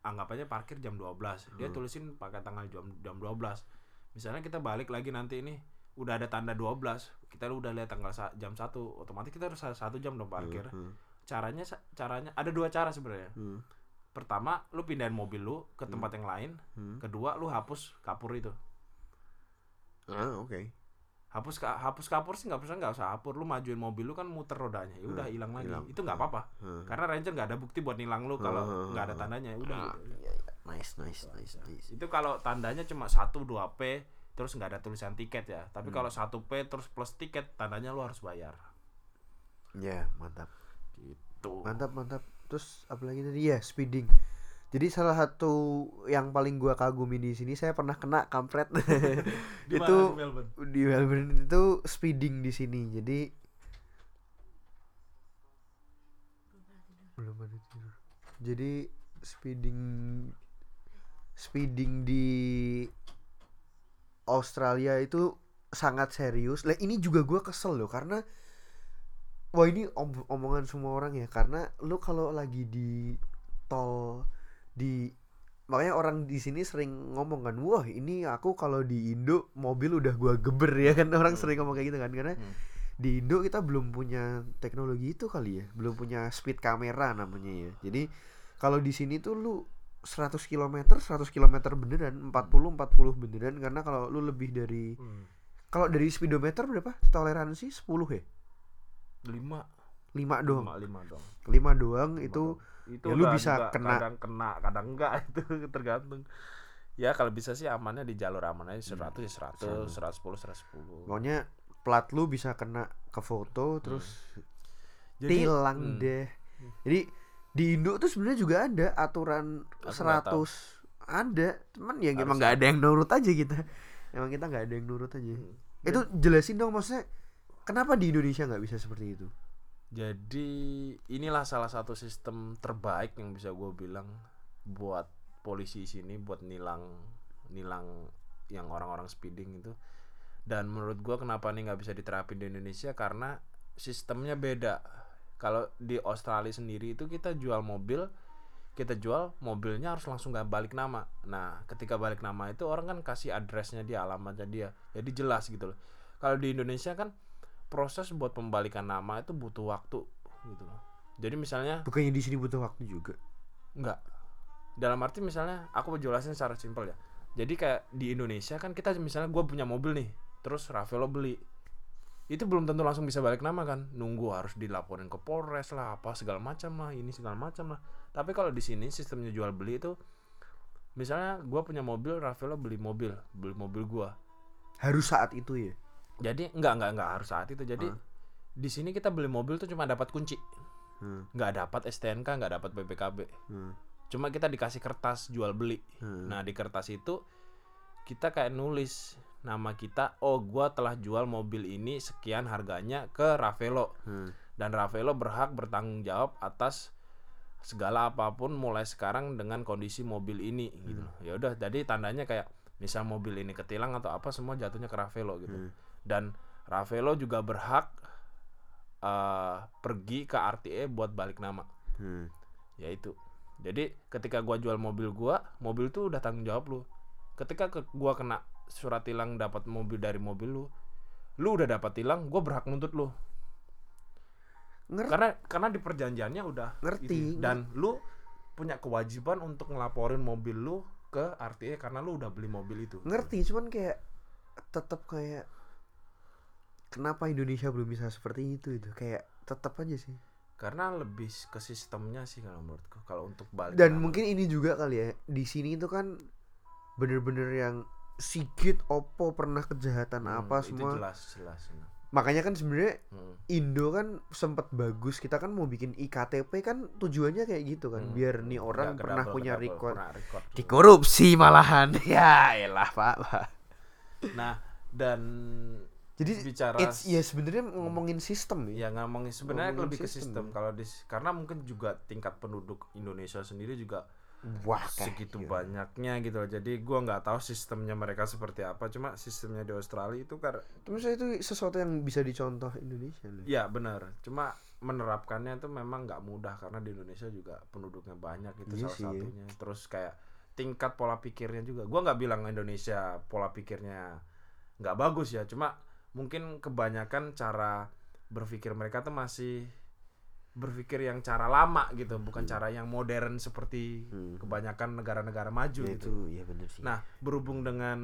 Speaker 2: anggap aja parkir jam 12. Dia tulisin pakai tanggal jam jam 12. Misalnya kita balik lagi nanti ini udah ada tanda 12. Kita udah lihat tanggal jam 1. Otomatis kita harus satu jam dong parkir.
Speaker 1: Hmm.
Speaker 2: Caranya sa- caranya ada dua cara sebenarnya.
Speaker 1: Hmm.
Speaker 2: Pertama, lu pindahin mobil lu ke tempat yang lain.
Speaker 1: Hmm.
Speaker 2: Kedua, lu hapus kapur itu.
Speaker 1: ah oke
Speaker 2: Hapus ka- hapus kapur sih nggak usah nggak usah hapus. Lu majuin mobil lu kan muter rodanya. Ya udah hilang lagi.
Speaker 1: hilang.
Speaker 2: Itu nggak apa-apa.
Speaker 1: Hmm.
Speaker 2: Karena ranger nggak ada bukti buat nilang lu kalau
Speaker 1: Hmm.
Speaker 2: nggak ada tandanya. Ya udah.
Speaker 1: Ah,
Speaker 2: gitu.
Speaker 1: iya, iya. nice nice nice nice
Speaker 2: Itu kalau tandanya cuma 1 2 P terus nggak ada tulisan tiket ya. Tapi kalau 1 P terus plus tiket tandanya lu harus bayar.
Speaker 1: ya mantap
Speaker 2: Gitu.
Speaker 1: mantap mantap terus apalagi tadi? Ya speeding. Jadi salah satu yang paling gua kagumi di sini saya pernah kena kampret. [LAUGHS] Itu
Speaker 2: mana di Melbourne?
Speaker 1: di Melbourne itu speeding di sini. Jadi belum ada tidur. Jadi speeding speeding di Australia itu sangat serius. Lah ini juga gua kesel loh karena wah ini om- omongan semua orang ya karena lu kalau lagi di tol di makanya orang di sini sering ngomong kan wah ini aku kalau di Indo mobil udah gua geber ya kan? Orang sering ngomong kayak gitu kan karena
Speaker 2: Hmm.
Speaker 1: di Indo kita belum punya teknologi itu kali ya belum punya speed kamera namanya ya. Jadi kalau di sini tuh lu 100 km 100 km beneran 40 40 beneran karena kalau lu lebih dari
Speaker 2: Hmm.
Speaker 1: kalau dari speedometer berapa? Toleransi 10 ya
Speaker 2: 5
Speaker 1: 5 doang.
Speaker 2: 5 5 dong.
Speaker 1: 5 doang itu
Speaker 2: itu
Speaker 1: Ya, lu bisa
Speaker 2: juga
Speaker 1: kena.
Speaker 2: kadang kena kadang enggak [LAUGHS] itu tergantung. Ya kalau bisa sih amannya di jalur aman aja 100 ya 100 110 110
Speaker 1: pokoknya plat lu bisa kena ke foto terus
Speaker 2: Jadi-
Speaker 1: tilang
Speaker 2: hmm.
Speaker 1: deh. Jadi di Indo tuh sebenarnya juga ada aturan
Speaker 2: Aku nggak
Speaker 1: 100
Speaker 2: tahu.
Speaker 1: ada cuman ya emang nggak ada yang nurut aja kita. Emang kita nggak ada yang nurut aja. Itu jelasin dong maksudnya kenapa di Indonesia nggak bisa seperti itu
Speaker 2: Jadi inilah salah satu sistem terbaik yang bisa gue bilang buat polisi sini buat nilang nilang yang orang-orang speeding itu. Dan menurut gue kenapa nih nggak bisa diterapin di Indonesia karena sistemnya beda. Kalau di Australia sendiri itu kita jual mobil, kita jual mobilnya harus langsung nggak balik nama. Nah, ketika balik nama itu orang kan kasih addressnya dia, alamatnya dia, jadi jelas gitu loh. Kalau di Indonesia kan proses buat pembalikan nama itu butuh waktu gitu loh. Jadi misalnya
Speaker 1: bukannya di sini butuh waktu juga
Speaker 2: enggak. Dalam arti misalnya aku mau jelasin secara simpel ya. Jadi kayak di Indonesia kan kita misalnya gue punya mobil nih, terus Rafaelo beli. Itu belum tentu langsung bisa balik nama kan. Nunggu harus dilaporin ke Polres lah, apa segala macam lah, ini segala macam lah. Tapi kalau di sini sistemnya jual beli itu misalnya gue punya mobil, Rafaelo beli mobil, beli mobil gua
Speaker 1: harus saat itu ya
Speaker 2: Jadi enggak enggak enggak harus saat itu. Jadi di sini kita beli mobil tuh cuma dapat kunci.
Speaker 1: hmm.
Speaker 2: nggak dapat STNK nggak dapat BPKB
Speaker 1: Hmm.
Speaker 2: cuma kita dikasih kertas jual beli
Speaker 1: Hmm.
Speaker 2: nah di kertas itu kita kayak nulis nama kita oh gua telah jual mobil ini sekian harganya ke Ravelo
Speaker 1: Hmm.
Speaker 2: dan Ravelo berhak bertanggung jawab atas segala apa pun mulai sekarang dengan kondisi mobil ini gitu loh. ya udah jadi tandanya kayak misal mobil ini ketilang atau apa semua jatuhnya ke Ravelo gitu
Speaker 1: Hmm.
Speaker 2: Dan Ravelo juga berhak eh, pergi ke RTA buat balik nama
Speaker 1: Hmm.
Speaker 2: ya itu jadi ketika gua jual mobil gua mobil tuh udah tanggung jawab lu ketika ke gua kena surat tilang dapat mobil dari mobil lu lu udah dapat tilang gua berhak nuntut lu
Speaker 1: Ngerti.
Speaker 2: karena karena di perjanjiannya udah
Speaker 1: Ngerti.
Speaker 2: gitu. dan lu punya kewajiban untuk ngelaporin mobil lu ke RTA karena lu udah beli mobil itu
Speaker 1: ngerti cuman kayak tetap kayak kenapa Indonesia belum bisa seperti itu itu kayak tetap aja sih
Speaker 2: karena lebih ke sistemnya sih kalau menurutku kalau untuk balik
Speaker 1: dan mungkin ini juga kali ya di sini itu kan bener-bener yang Sigit Oppo pernah kejahatan
Speaker 2: Hmm,
Speaker 1: apa
Speaker 2: itu
Speaker 1: semua
Speaker 2: jelas jelas
Speaker 1: makanya kan sebenarnya
Speaker 2: Hmm.
Speaker 1: Indo kan sempat bagus kita kan mau bikin iktp kan tujuannya kayak gitu kan
Speaker 2: Hmm.
Speaker 1: biar nih orang
Speaker 2: Nggak
Speaker 1: pernah punya record
Speaker 2: pernah record.
Speaker 1: dikorupsi malahan [LAUGHS] ya elah pak Pak.
Speaker 2: nah dan
Speaker 1: jadi
Speaker 2: bicara
Speaker 1: it's ya sebenarnya ngomongin sistem ya
Speaker 2: ya ngomongin sebenarnya
Speaker 1: Ngomongin
Speaker 2: lebih ke
Speaker 1: sistem.
Speaker 2: sistem kalau di karena mungkin juga tingkat penduduk Indonesia sendiri juga
Speaker 1: wah
Speaker 2: segitu
Speaker 1: gitu.
Speaker 2: banyaknya gitu loh. jadi gua nggak tahu sistemnya mereka seperti apa cuma sistemnya di Australia itu kan
Speaker 1: Terus itu sesuatu yang bisa dicontoh Indonesia loh.
Speaker 2: ya benar cuma menerapkannya itu memang nggak mudah karena di Indonesia juga penduduknya banyak itu
Speaker 1: Iya
Speaker 2: salah
Speaker 1: sih, ya.
Speaker 2: satunya terus kayak tingkat pola pikirnya juga gua nggak bilang Indonesia pola pikirnya nggak bagus ya cuma mungkin kebanyakan cara berpikir mereka tuh masih berpikir yang cara lama gitu bukan cara yang modern seperti
Speaker 1: Hmm.
Speaker 2: kebanyakan negara-negara maju
Speaker 1: Ya,
Speaker 2: gitu
Speaker 1: itu ya benar sih.
Speaker 2: Nah, berhubung dengan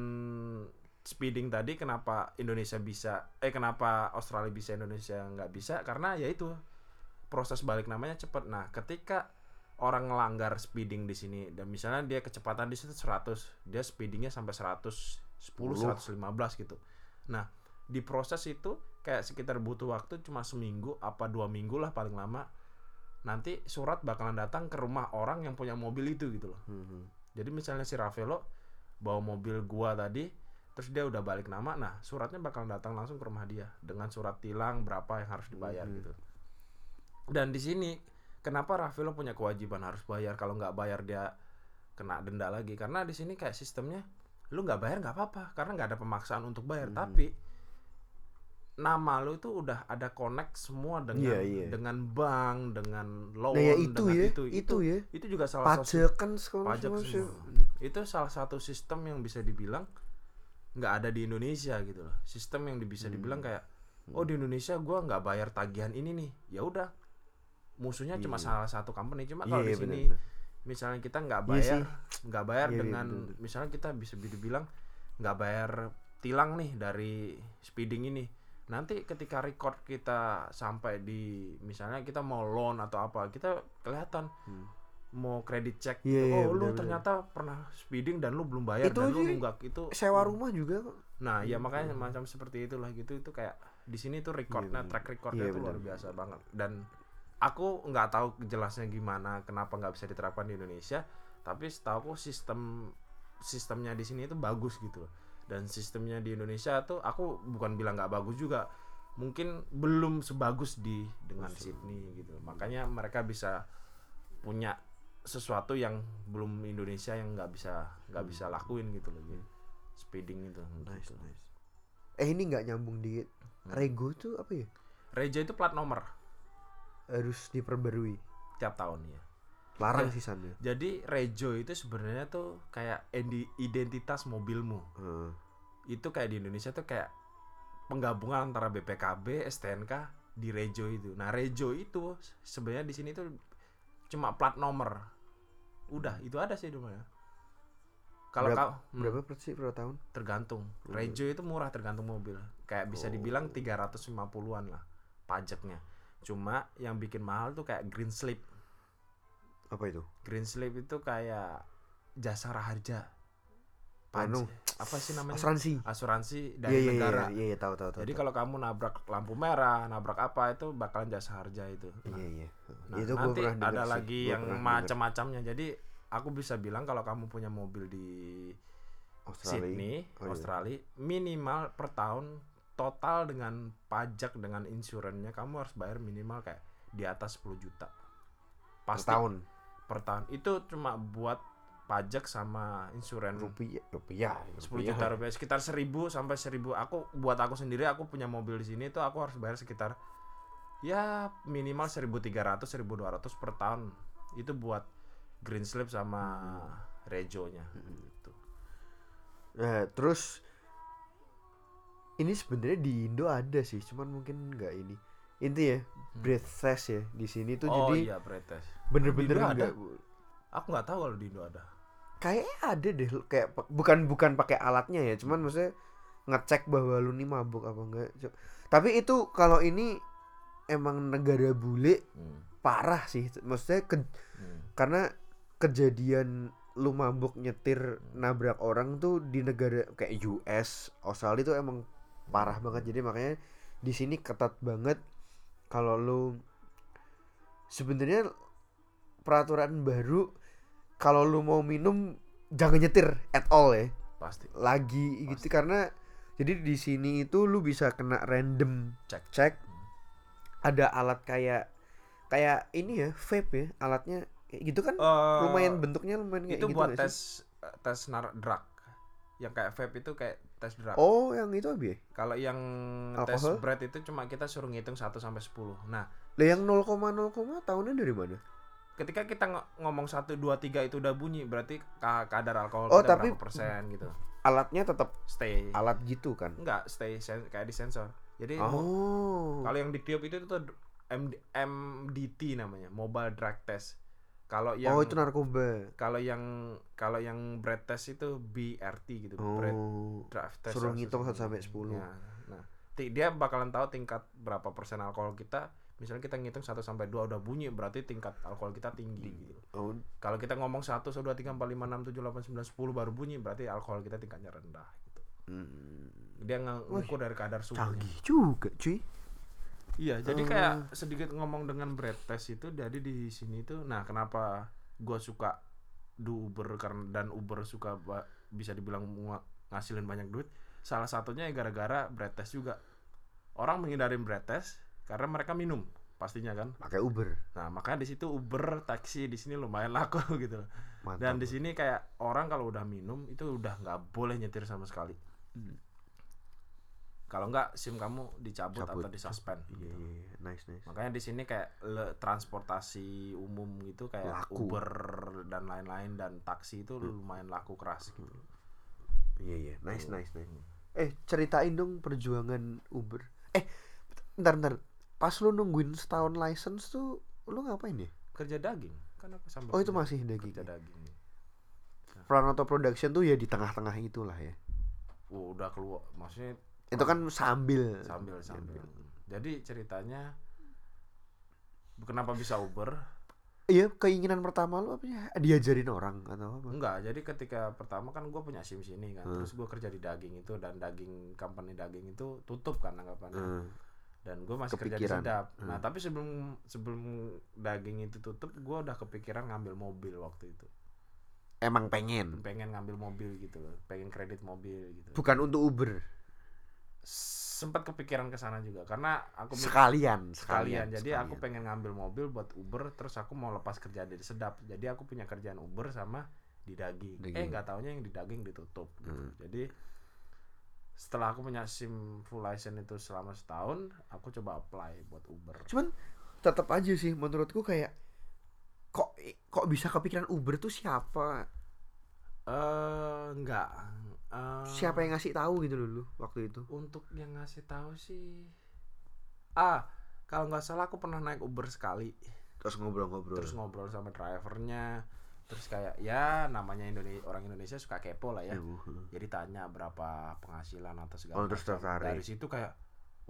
Speaker 2: speeding tadi kenapa Indonesia bisa eh kenapa Australia bisa Indonesia nggak bisa karena ya itu proses balik namanya cepet. Nah, ketika orang ngelanggar speeding di sini dan misalnya dia kecepatan di situ 100, dia speedingnya sampai 110, 115 gitu. Nah, di proses itu kayak sekitar butuh waktu cuma seminggu apa dua minggu lah paling lama. Nanti surat bakalan datang ke rumah orang yang punya mobil itu gitu loh.
Speaker 1: Mhm.
Speaker 2: Jadi misalnya si Ravelo bawa mobil gua tadi, terus dia udah balik nama, nah suratnya bakal datang langsung ke rumah dia dengan surat tilang berapa yang harus dibayar
Speaker 1: Mhm.
Speaker 2: gitu. Dan di sini kenapa Ravelo punya kewajiban harus bayar kalau nggak bayar dia kena denda lagi karena di sini kayak sistemnya lu nggak bayar nggak apa-apa karena nggak ada pemaksaan untuk bayar
Speaker 1: Mhm.
Speaker 2: tapi nama lu itu udah ada connect semua dengan
Speaker 1: Iya, iya.
Speaker 2: dengan bank dengan loan
Speaker 1: Nah ya itu
Speaker 2: dengan
Speaker 1: ya,
Speaker 2: itu,
Speaker 1: itu, ya.
Speaker 2: itu juga salah satu
Speaker 1: Pajak kan sekolah
Speaker 2: pajak
Speaker 1: semua sih.
Speaker 2: semua. itu salah satu sistem yang bisa dibilang nggak ada di Indonesia gitu loh sistem yang di- bisa dibilang
Speaker 1: Hmm.
Speaker 2: kayak oh di Indonesia gua nggak bayar tagihan ini nih ya udah musuhnya cuma
Speaker 1: Iya.
Speaker 2: salah satu company cuma kalau di
Speaker 1: iya,
Speaker 2: sini misalnya kita nggak
Speaker 1: Iya
Speaker 2: bayar nggak bayar
Speaker 1: Iya, iya,
Speaker 2: dengan
Speaker 1: betul.
Speaker 2: misalnya kita bisa dibilang nggak bayar tilang nih dari speeding ini nanti ketika record kita sampai di misalnya kita mau loan atau apa kita kelihatan
Speaker 1: Hmm.
Speaker 2: mau kredit check
Speaker 1: Iya,
Speaker 2: gitu.
Speaker 1: iya,
Speaker 2: oh lu
Speaker 1: benar-benar.
Speaker 2: ternyata pernah speeding dan lu belum bayar
Speaker 1: Itu
Speaker 2: dan lu
Speaker 1: aja
Speaker 2: nunggak itu
Speaker 1: Sewa rumah juga
Speaker 2: nah ya
Speaker 1: Hmm.
Speaker 2: makanya macam seperti itulah gitu itu kayak di sini tuh recordnya
Speaker 1: benar.
Speaker 2: track recordnya
Speaker 1: Iya,
Speaker 2: tuh luar biasa banget dan aku nggak tahu jelasnya gimana kenapa nggak bisa diterapkan di Indonesia tapi setahu aku sistem sistemnya di sini itu bagus gitu loh dan sistemnya di Indonesia tuh aku bukan bilang nggak bagus juga mungkin belum sebagus di dengan Sydney gitu makanya mereka bisa punya sesuatu yang belum Indonesia yang nggak bisa nggak
Speaker 1: Hmm.
Speaker 2: bisa lakuin gitu loh gitu. speeding itu
Speaker 1: Nice,
Speaker 2: gitu.
Speaker 1: nice. Eh ini nggak nyambung dikit.
Speaker 2: Hmm.
Speaker 1: Rego tuh apa ya?
Speaker 2: Reja itu plat nomor
Speaker 1: Harus diperbarui.
Speaker 2: tiap tahun ya.
Speaker 1: Larang
Speaker 2: Ya.
Speaker 1: sih sana.
Speaker 2: Jadi Rejo itu sebenarnya tuh kayak identitas mobilmu.
Speaker 1: Heeh.
Speaker 2: Itu kayak di Indonesia tuh kayak penggabungan antara BPKB, STNK di Rejo itu. Nah, Rejo itu sebenarnya di sini tuh cuma plat nomor. Udah, itu ada sih dulu ya. Kalau
Speaker 1: Berapa-
Speaker 2: kau hmm,
Speaker 1: Berapa per sih per tahun?
Speaker 2: tergantung. Rejo itu murah tergantung mobil. Kayak bisa
Speaker 1: Oh.
Speaker 2: dibilang 350-an lah pajaknya. Cuma yang bikin mahal tuh kayak green slip.
Speaker 1: Apa itu?
Speaker 2: Green slip itu kayak jasa raharja. Pajak.
Speaker 1: Anu.
Speaker 2: Apa sih namanya?
Speaker 1: Asuransi.
Speaker 2: Asuransi
Speaker 1: Iya
Speaker 2: dari
Speaker 1: iya iya
Speaker 2: negara.
Speaker 1: iya iya, tahu tahu tahu.
Speaker 2: Jadi
Speaker 1: tahu.
Speaker 2: kalau kamu nabrak lampu merah, nabrak apa itu bakalan jasa harja itu. Nah,
Speaker 1: iya iya.
Speaker 2: nah,
Speaker 1: itu gua
Speaker 2: nanti
Speaker 1: pernah denger
Speaker 2: ada
Speaker 1: sih,
Speaker 2: lagi
Speaker 1: gua
Speaker 2: yang macam-macamnya. Jadi aku bisa bilang kalau kamu punya mobil di
Speaker 1: Australia.
Speaker 2: Sydney,
Speaker 1: Oh, iya.
Speaker 2: Australia, minimal per tahun total dengan pajak dengan insurannya kamu harus bayar minimal kayak di atas 10 juta.
Speaker 1: per
Speaker 2: Pasti
Speaker 1: tahun.
Speaker 2: Per tahun. Itu cuma buat pajak sama insuran
Speaker 1: Rupiah rupiah.
Speaker 2: 10 juta rupiah sekitar 1000 sampai 1000 aku buat aku sendiri aku punya mobil di sini tuh aku harus bayar sekitar ya minimal 1300 1200 per tahun itu buat green slip sama rejonya gitu.
Speaker 1: Nah, terus ini sebenarnya di Indo ada sih, cuman mungkin nggak ini. Inti ya, breath test ya di sini tuh
Speaker 2: Hmm. oh
Speaker 1: jadi
Speaker 2: iya pretest
Speaker 1: bener-bener
Speaker 2: Indo ada?
Speaker 1: nggak
Speaker 2: aku nggak tahu kalau di Indo ada
Speaker 1: kayak ada deh kayak bukan bukan pakai alatnya ya, cuman maksudnya ngecek bahwa lu nih mabuk apa enggak. Tapi itu kalau ini emang negara bule
Speaker 2: Hmm.
Speaker 1: parah sih. Maksudnya ke-
Speaker 2: Hmm.
Speaker 1: karena kejadian lu mabuk nyetir nabrak orang tuh di negara kayak US, Australia itu emang parah banget. Jadi makanya di sini ketat banget kalau lu sebenarnya peraturan baru kalau lu mau minum jangan nyetir at all ya.
Speaker 2: Pasti.
Speaker 1: Lagi gitu karena jadi di sini itu lu bisa kena random
Speaker 2: Cek.
Speaker 1: cek ada alat kayak kayak ini ya vape ya alatnya kayak gitu kan
Speaker 2: Eh,
Speaker 1: lumayan bentuknya lumayan kayak
Speaker 2: itu
Speaker 1: gitu
Speaker 2: buat tes
Speaker 1: sih?
Speaker 2: tes nar drug. Yang kayak vape itu kayak tes drug.
Speaker 1: oh yang itu abi ya
Speaker 2: Kalau yang tes
Speaker 1: Alkohol?
Speaker 2: bread itu cuma kita suruh ngitung 1 sampai 10. Nah,
Speaker 1: lah yang 0,0 tahunnya dari mana
Speaker 2: ketika kita ng- ngomong 1 2 3 itu udah bunyi, berarti ka- kadar alkohol
Speaker 1: Oh, tapi-
Speaker 2: berapa persen gitu.
Speaker 1: alatnya tetap
Speaker 2: Stay.
Speaker 1: alat gitu kan
Speaker 2: Enggak, stay kayak di sensor. Jadi
Speaker 1: oh
Speaker 2: kalau yang ditiup itu tuh MD- MDT namanya, mobile drug test. Kalau yang
Speaker 1: oh itu narkoba
Speaker 2: kalau yang kalau yang bread test itu BRT gitu,
Speaker 1: oh
Speaker 2: drug test.
Speaker 1: Suruh ngitung
Speaker 2: sesuatu.
Speaker 1: 1 sampai 10.
Speaker 2: Ya, Nah, dia bakalan tahu tingkat berapa persen alkohol kita. Misalnya kita ngitung 1 sampai 2 udah bunyi berarti tingkat alkohol kita tinggi gitu.
Speaker 1: oh
Speaker 2: Kalau kita ngomong 1 1 2 3 4 5 6 7 8 9 10 baru bunyi berarti alkohol kita tingkatnya rendah gitu.
Speaker 1: hmm,
Speaker 2: Dia ngukur dari kadar suhunya.
Speaker 1: canggih juga cuy
Speaker 2: Iya, jadi
Speaker 1: Oh.
Speaker 2: kayak sedikit ngomong dengan bread test itu jadi di sini tuh nah kenapa gua suka do Uber karena dan Uber suka bisa dibilang nga- ngasilin banyak duit. Salah satunya ya gara-gara bread test juga. Orang menghindarin bread test karena mereka minum pastinya kan.
Speaker 1: pakai Uber
Speaker 2: Nah, makanya di situ Uber, taksi di sini lumayan laku [LAUGHS] gitu.
Speaker 1: mantap
Speaker 2: Dan di sini kayak orang kalau udah minum itu udah nggak boleh nyetir sama sekali. Kalau nggak SIM kamu dicabut
Speaker 1: Cabut.
Speaker 2: atau disuspend.
Speaker 1: iya
Speaker 2: gitu.
Speaker 1: iya iya. nice nice
Speaker 2: Makanya di sini kayak le- transportasi umum gitu kayak
Speaker 1: Laku.
Speaker 2: Uber dan lain-lain dan taksi itu lumayan laku keras gitu.
Speaker 1: iya iya nice
Speaker 2: Tuh.
Speaker 1: nice nice eh ceritain dong perjuangan Uber eh ntar ntar pas lu nungguin setahun license tuh lu ngapain ya
Speaker 2: Kerja daging kan aku sambil
Speaker 1: oh itu masih daging
Speaker 2: kerja daging.
Speaker 1: Pranoto Production tuh ya di tengah-tengah itulah ya
Speaker 2: Oh, udah keluar maksudnya
Speaker 1: itu kan sambil
Speaker 2: sambil sambil. Jadi ceritanya kenapa bisa Uber?
Speaker 1: iya keinginan pertama lu apa ya diajarin orang atau apa
Speaker 2: Enggak, jadi ketika pertama kan gue punya SIM sini kan,
Speaker 1: Hmm.
Speaker 2: terus gue kerja di daging itu dan daging company daging itu tutup kan anggapannya.
Speaker 1: Hmm.
Speaker 2: Dan gue masih kerja di
Speaker 1: Kepikiran.
Speaker 2: sedap.
Speaker 1: Hmm.
Speaker 2: Nah tapi sebelum sebelum daging itu tutup, gue udah kepikiran ngambil mobil waktu itu.
Speaker 1: emang pengen
Speaker 2: Pengen ngambil mobil gitu loh, pengen kredit mobil gitu.
Speaker 1: bukan untuk Uber
Speaker 2: Sempat kepikiran ke sana juga karena aku mi-
Speaker 1: sekalian
Speaker 2: sekalian. Jadi
Speaker 1: sekalian.
Speaker 2: aku pengen ngambil mobil buat Uber, terus aku mau lepas kerja dari sedap. Jadi aku punya kerjaan Uber sama di daging. Eh
Speaker 1: Daging.
Speaker 2: nggak taunya yang di daging ditutup. Gitu.
Speaker 1: Hmm.
Speaker 2: Jadi setelah aku punya SIM full license itu selama setahun, aku coba apply buat Uber.
Speaker 1: cuman tetap aja sih menurutku kayak kok kok bisa kepikiran Uber tuh siapa?
Speaker 2: Eh enggak. Eh,
Speaker 1: siapa yang ngasih tahu gitu loh lu waktu itu?
Speaker 2: untuk yang ngasih tahu sih ah kalau nggak salah aku pernah naik Uber sekali.
Speaker 1: Terus ngobrol-ngobrol.
Speaker 2: Terus ngobrol sama drivernya terus kayak ya namanya Indonesia orang Indonesia suka kepo lah ya.
Speaker 1: Ya, uh,
Speaker 2: jadi tanya berapa penghasilan atau segala
Speaker 1: Oh, terus
Speaker 2: dari situ kayak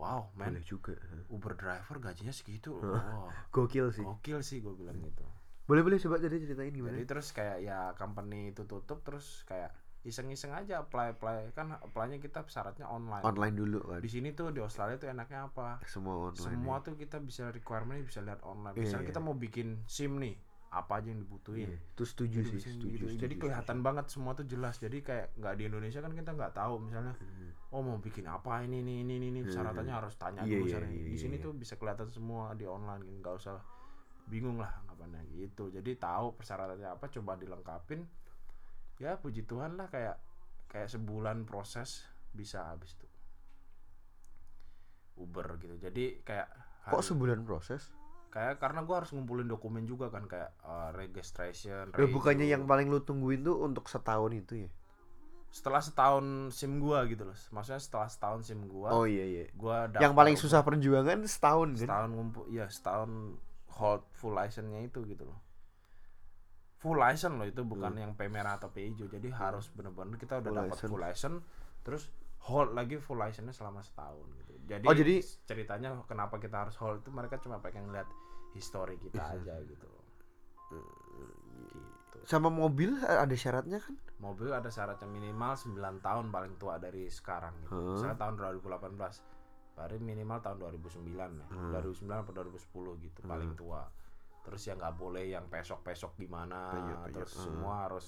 Speaker 2: wow man.
Speaker 1: Boleh juga
Speaker 2: Uber driver gajinya segitu [LAUGHS] wow.
Speaker 1: Gokil sih.
Speaker 2: Gokil sih gue bilang gitu.
Speaker 1: Boleh boleh coba jadi ceritain gimana?
Speaker 2: Jadi terus kayak ya company itu tutup terus kayak iseng-iseng aja apply apply kan apply-nya kita syaratnya online.
Speaker 1: Online dulu kan?
Speaker 2: Di sini tuh di Australia tuh enaknya apa?
Speaker 1: Semua online
Speaker 2: semua
Speaker 1: ya.
Speaker 2: tuh kita bisa requirement bisa lihat online.
Speaker 1: Iya,
Speaker 2: misalnya
Speaker 1: iya.
Speaker 2: kita mau bikin sim nih apa aja yang dibutuhin
Speaker 1: Iya, itu setuju
Speaker 2: Jadi
Speaker 1: sih setuju,
Speaker 2: gitu.
Speaker 1: setuju,
Speaker 2: jadi kelihatan banget semua tuh jelas jadi kayak nggak di Indonesia kan kita nggak tahu misalnya
Speaker 1: Hmm.
Speaker 2: oh mau bikin apa ini ini ini ini,
Speaker 1: Hmm.
Speaker 2: syaratannya harus tanya
Speaker 1: Iya,
Speaker 2: dulu
Speaker 1: iya,
Speaker 2: sana.
Speaker 1: iya,
Speaker 2: di sini
Speaker 1: iya.
Speaker 2: tuh bisa kelihatan semua di online gitu nggak usah bingung lah anggapannya gitu jadi tahu persyaratannya apa coba dilengkapin ya puji Tuhan lah kayak kayak sebulan proses bisa habis tuh Uber gitu jadi kayak
Speaker 1: kok sebulan proses
Speaker 2: kayak karena gua harus ngumpulin dokumen juga kan kayak uh, registration
Speaker 1: Loh, bukannya yang paling lu tungguin tuh untuk setahun itu ya?
Speaker 2: Setelah setahun sim gua gitu loh maksudnya setelah setahun sim gua
Speaker 1: oh iya iya.
Speaker 2: gua
Speaker 1: yang paling susah perjuangan setahun kan?
Speaker 2: setahun ngumpul ya setahun hold full license-nya itu gitu loh. Full license loh itu bukan yang P merah atau P hijau jadi harus bener-bener kita udah
Speaker 1: Hmm.
Speaker 2: Dapat full license. terus hold lagi full license-nya selama setahun gitu. Jadi,
Speaker 1: Oh, jadi-
Speaker 2: ceritanya kenapa kita harus hold itu mereka cuma pengen lihat history kita aja gitu gitu
Speaker 1: sama mobil eh, ada syaratnya kan
Speaker 2: mobil ada syaratnya minimal 9 tahun paling tua dari sekarang gitu.
Speaker 1: Hmm.
Speaker 2: Misalnya tahun 2018 baru minimal tahun 2009 ya.
Speaker 1: Hmm.
Speaker 2: 2009 atau 2010 gitu paling tua. Terus ya nggak boleh yang pesok-pesok gimana.
Speaker 1: Peyok.
Speaker 2: Terus
Speaker 1: Hmm.
Speaker 2: semua harus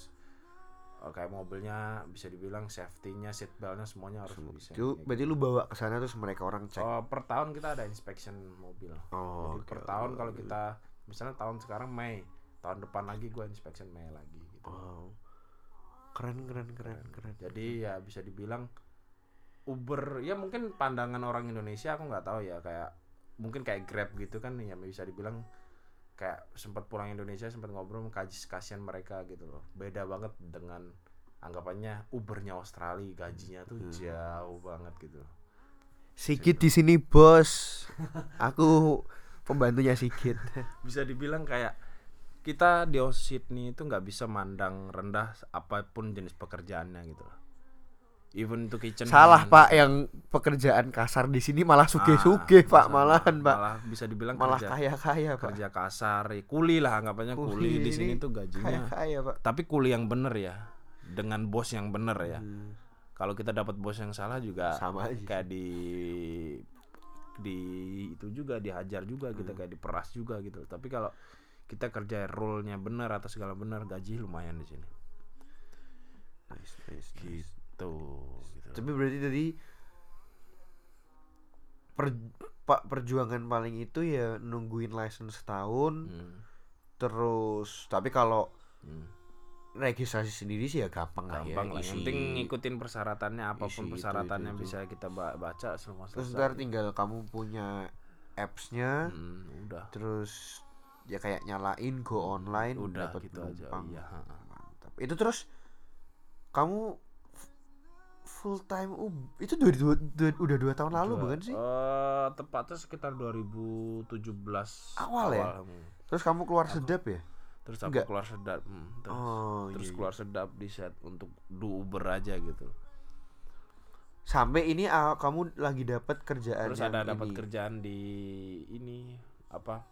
Speaker 2: kayak mobilnya bisa dibilang safety-nya, seat belt-nya semuanya harus bisa.
Speaker 1: itu berarti lu bawa ke sana terus mereka orang cek
Speaker 2: Oh, per tahun kita ada inspection mobil.
Speaker 1: oh
Speaker 2: Jadi
Speaker 1: oke.
Speaker 2: per tahun kalau kita misalnya tahun sekarang Mei, tahun depan lagi gua inspection Mei lagi gitu.
Speaker 1: wow keren keren keren keren
Speaker 2: Jadi ya bisa dibilang Uber ya mungkin pandangan orang Indonesia aku nggak tahu ya kayak mungkin kayak Grab gitu kan ya bisa dibilang kayak sempat pulang Indonesia sempat ngobrol kaji kasihan mereka gitu loh. Beda banget dengan anggapannya Ubernya Australia gajinya tuh jauh banget gitu
Speaker 1: Sigit di sini bos. Aku pembantunya Sigit. [LAUGHS]
Speaker 2: Bisa dibilang kayak kita di Sydney itu nggak bisa mandang rendah apa pun jenis pekerjaannya gitu loh even to kitchen
Speaker 1: salah
Speaker 2: hand,
Speaker 1: pak yang pekerjaan kasar di sini malah suge suge
Speaker 2: Ah,
Speaker 1: pak malahan pak.
Speaker 2: Malah bisa dibilang
Speaker 1: malah
Speaker 2: kerja
Speaker 1: kaya kaya pak.
Speaker 2: kerja kasar ya, kuli lah anggapannya kuli,
Speaker 1: Kuli
Speaker 2: di sini
Speaker 1: ini
Speaker 2: tuh
Speaker 1: kaya
Speaker 2: gajinya.
Speaker 1: kaya pak.
Speaker 2: Tapi kuli yang bener ya dengan bos yang bener ya.
Speaker 1: Hmm,
Speaker 2: kalau kita dapat bos yang salah juga
Speaker 1: sama aja.
Speaker 2: kayak di di itu juga dihajar juga kita
Speaker 1: Hmm.
Speaker 2: kayak diperas juga gitu. Tapi kalau kita kerja rule-nya bener atau segala bener gaji lumayan di sini.
Speaker 1: Nice, nice, nice.
Speaker 2: gitu gitu
Speaker 1: tapi berarti tadi per, pak perjuangan paling itu ya nungguin license setahun
Speaker 2: Hmm,
Speaker 1: terus tapi kalau
Speaker 2: hmm.
Speaker 1: registrasi sendiri sih ya gampang,
Speaker 2: gampang
Speaker 1: lah ya
Speaker 2: yang penting ngikutin persyaratannya apa pun
Speaker 1: isi itu,
Speaker 2: persyaratannya
Speaker 1: itu, itu.
Speaker 2: bisa kita ba- baca semua
Speaker 1: terus ntar tinggal kamu punya appsnya
Speaker 2: Hmm, udah
Speaker 1: terus ya kayak nyalain go online
Speaker 2: udah
Speaker 1: dapat
Speaker 2: gitu aja
Speaker 1: penumpang.
Speaker 2: iya ha, ha.
Speaker 1: mantap itu terus kamu full time ub- itu dua, dua, dua- udah dua tahun lalu
Speaker 2: Dua-
Speaker 1: bukan sih
Speaker 2: eh, tepatnya sekitar 2017
Speaker 1: Awal ya?
Speaker 2: hmm.
Speaker 1: terus kamu keluar sedap ya
Speaker 2: terus aku
Speaker 1: Enggak.
Speaker 2: keluar sedap hmm, terus,
Speaker 1: oh
Speaker 2: terus
Speaker 1: iya, iya.
Speaker 2: keluar sedap di set untuk do Uber aja gitu
Speaker 1: sampai ini ah, kamu lagi dapat kerjaan
Speaker 2: terus ada dapat kerjaan di ini apa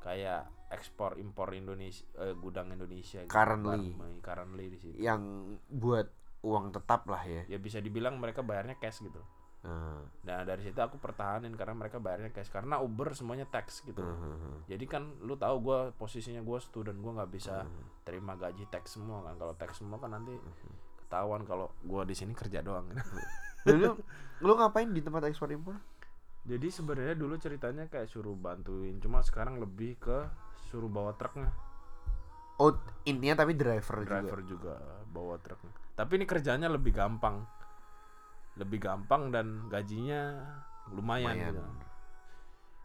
Speaker 2: kayak ekspor impor Indonesia eh, gudang Indonesia gitu.
Speaker 1: Currently.
Speaker 2: Barang- currently di situ
Speaker 1: yang buat uang tetap lah ya.
Speaker 2: Ya bisa dibilang mereka bayarnya cash gitu.
Speaker 1: Nah,
Speaker 2: nah dari situ aku pertahanin karena mereka bayarnya cash karena Uber semuanya tax gitu.
Speaker 1: Hmm,
Speaker 2: jadi kan lu tahu gue posisinya gue student gue nggak bisa
Speaker 1: hmm.
Speaker 2: terima gaji tax semua kan. Kalau tax semua kan nanti ketahuan kalau gue di sini kerja doang.
Speaker 1: Dan lu, ngapain di tempat ekspor impor?
Speaker 2: Jadi sebenarnya dulu ceritanya kayak suruh bantuin cuma sekarang lebih ke suruh bawa truknya.
Speaker 1: Oh intinya tapi driver, juga?
Speaker 2: Driver juga bawa truknya tapi ini kerjanya lebih gampang. Lebih gampang dan gajinya lumayan,
Speaker 1: Lumayan.
Speaker 2: gitu.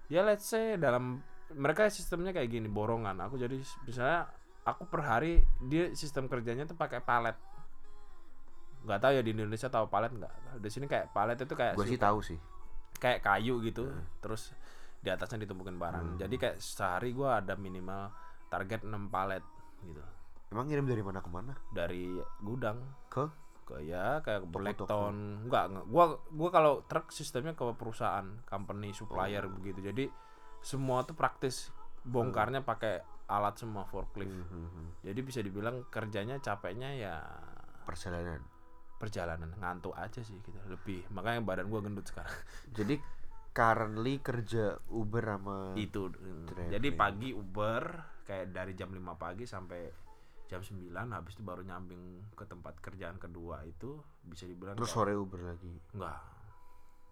Speaker 2: ya let's say dalam mereka sistemnya kayak gini borongan. Aku jadi misalnya aku per hari dia sistem kerjanya tuh pakai palet. Nggak tahu ya di Indonesia tahu palet nggak? Di sini kayak palet itu kayak
Speaker 1: gue sih tahu sih.
Speaker 2: kayak kayu gitu terus di atasnya ditumpukin barang.
Speaker 1: Hmm.
Speaker 2: jadi kayak sehari gua ada minimal target 6 palet gitu
Speaker 1: emang ngirim dari mana ke mana?
Speaker 2: Dari gudang.
Speaker 1: Ke?
Speaker 2: Ke ya kayak. Blackton. Enggak enggak. Gua gua kalau truk sistemnya ke perusahaan company supplier
Speaker 1: Oh.
Speaker 2: begitu. Jadi semua tuh praktis. Bongkarnya pakai alat semua forklift.
Speaker 1: Hmm,
Speaker 2: jadi bisa dibilang kerjanya capeknya ya
Speaker 1: perjalanan
Speaker 2: perjalanan ngantuk aja sih gitu. Lebih. Makanya badan gua gendut sekarang. [LAUGHS]
Speaker 1: Jadi currently kerja Uber sama
Speaker 2: itu.
Speaker 1: Traveling.
Speaker 2: jadi pagi Uber kayak dari jam 5 pagi sampai jam 9 habis itu baru nyambing ke tempat kerjaan kedua itu bisa dibilang
Speaker 1: terus sore Uber lagi?
Speaker 2: Enggak.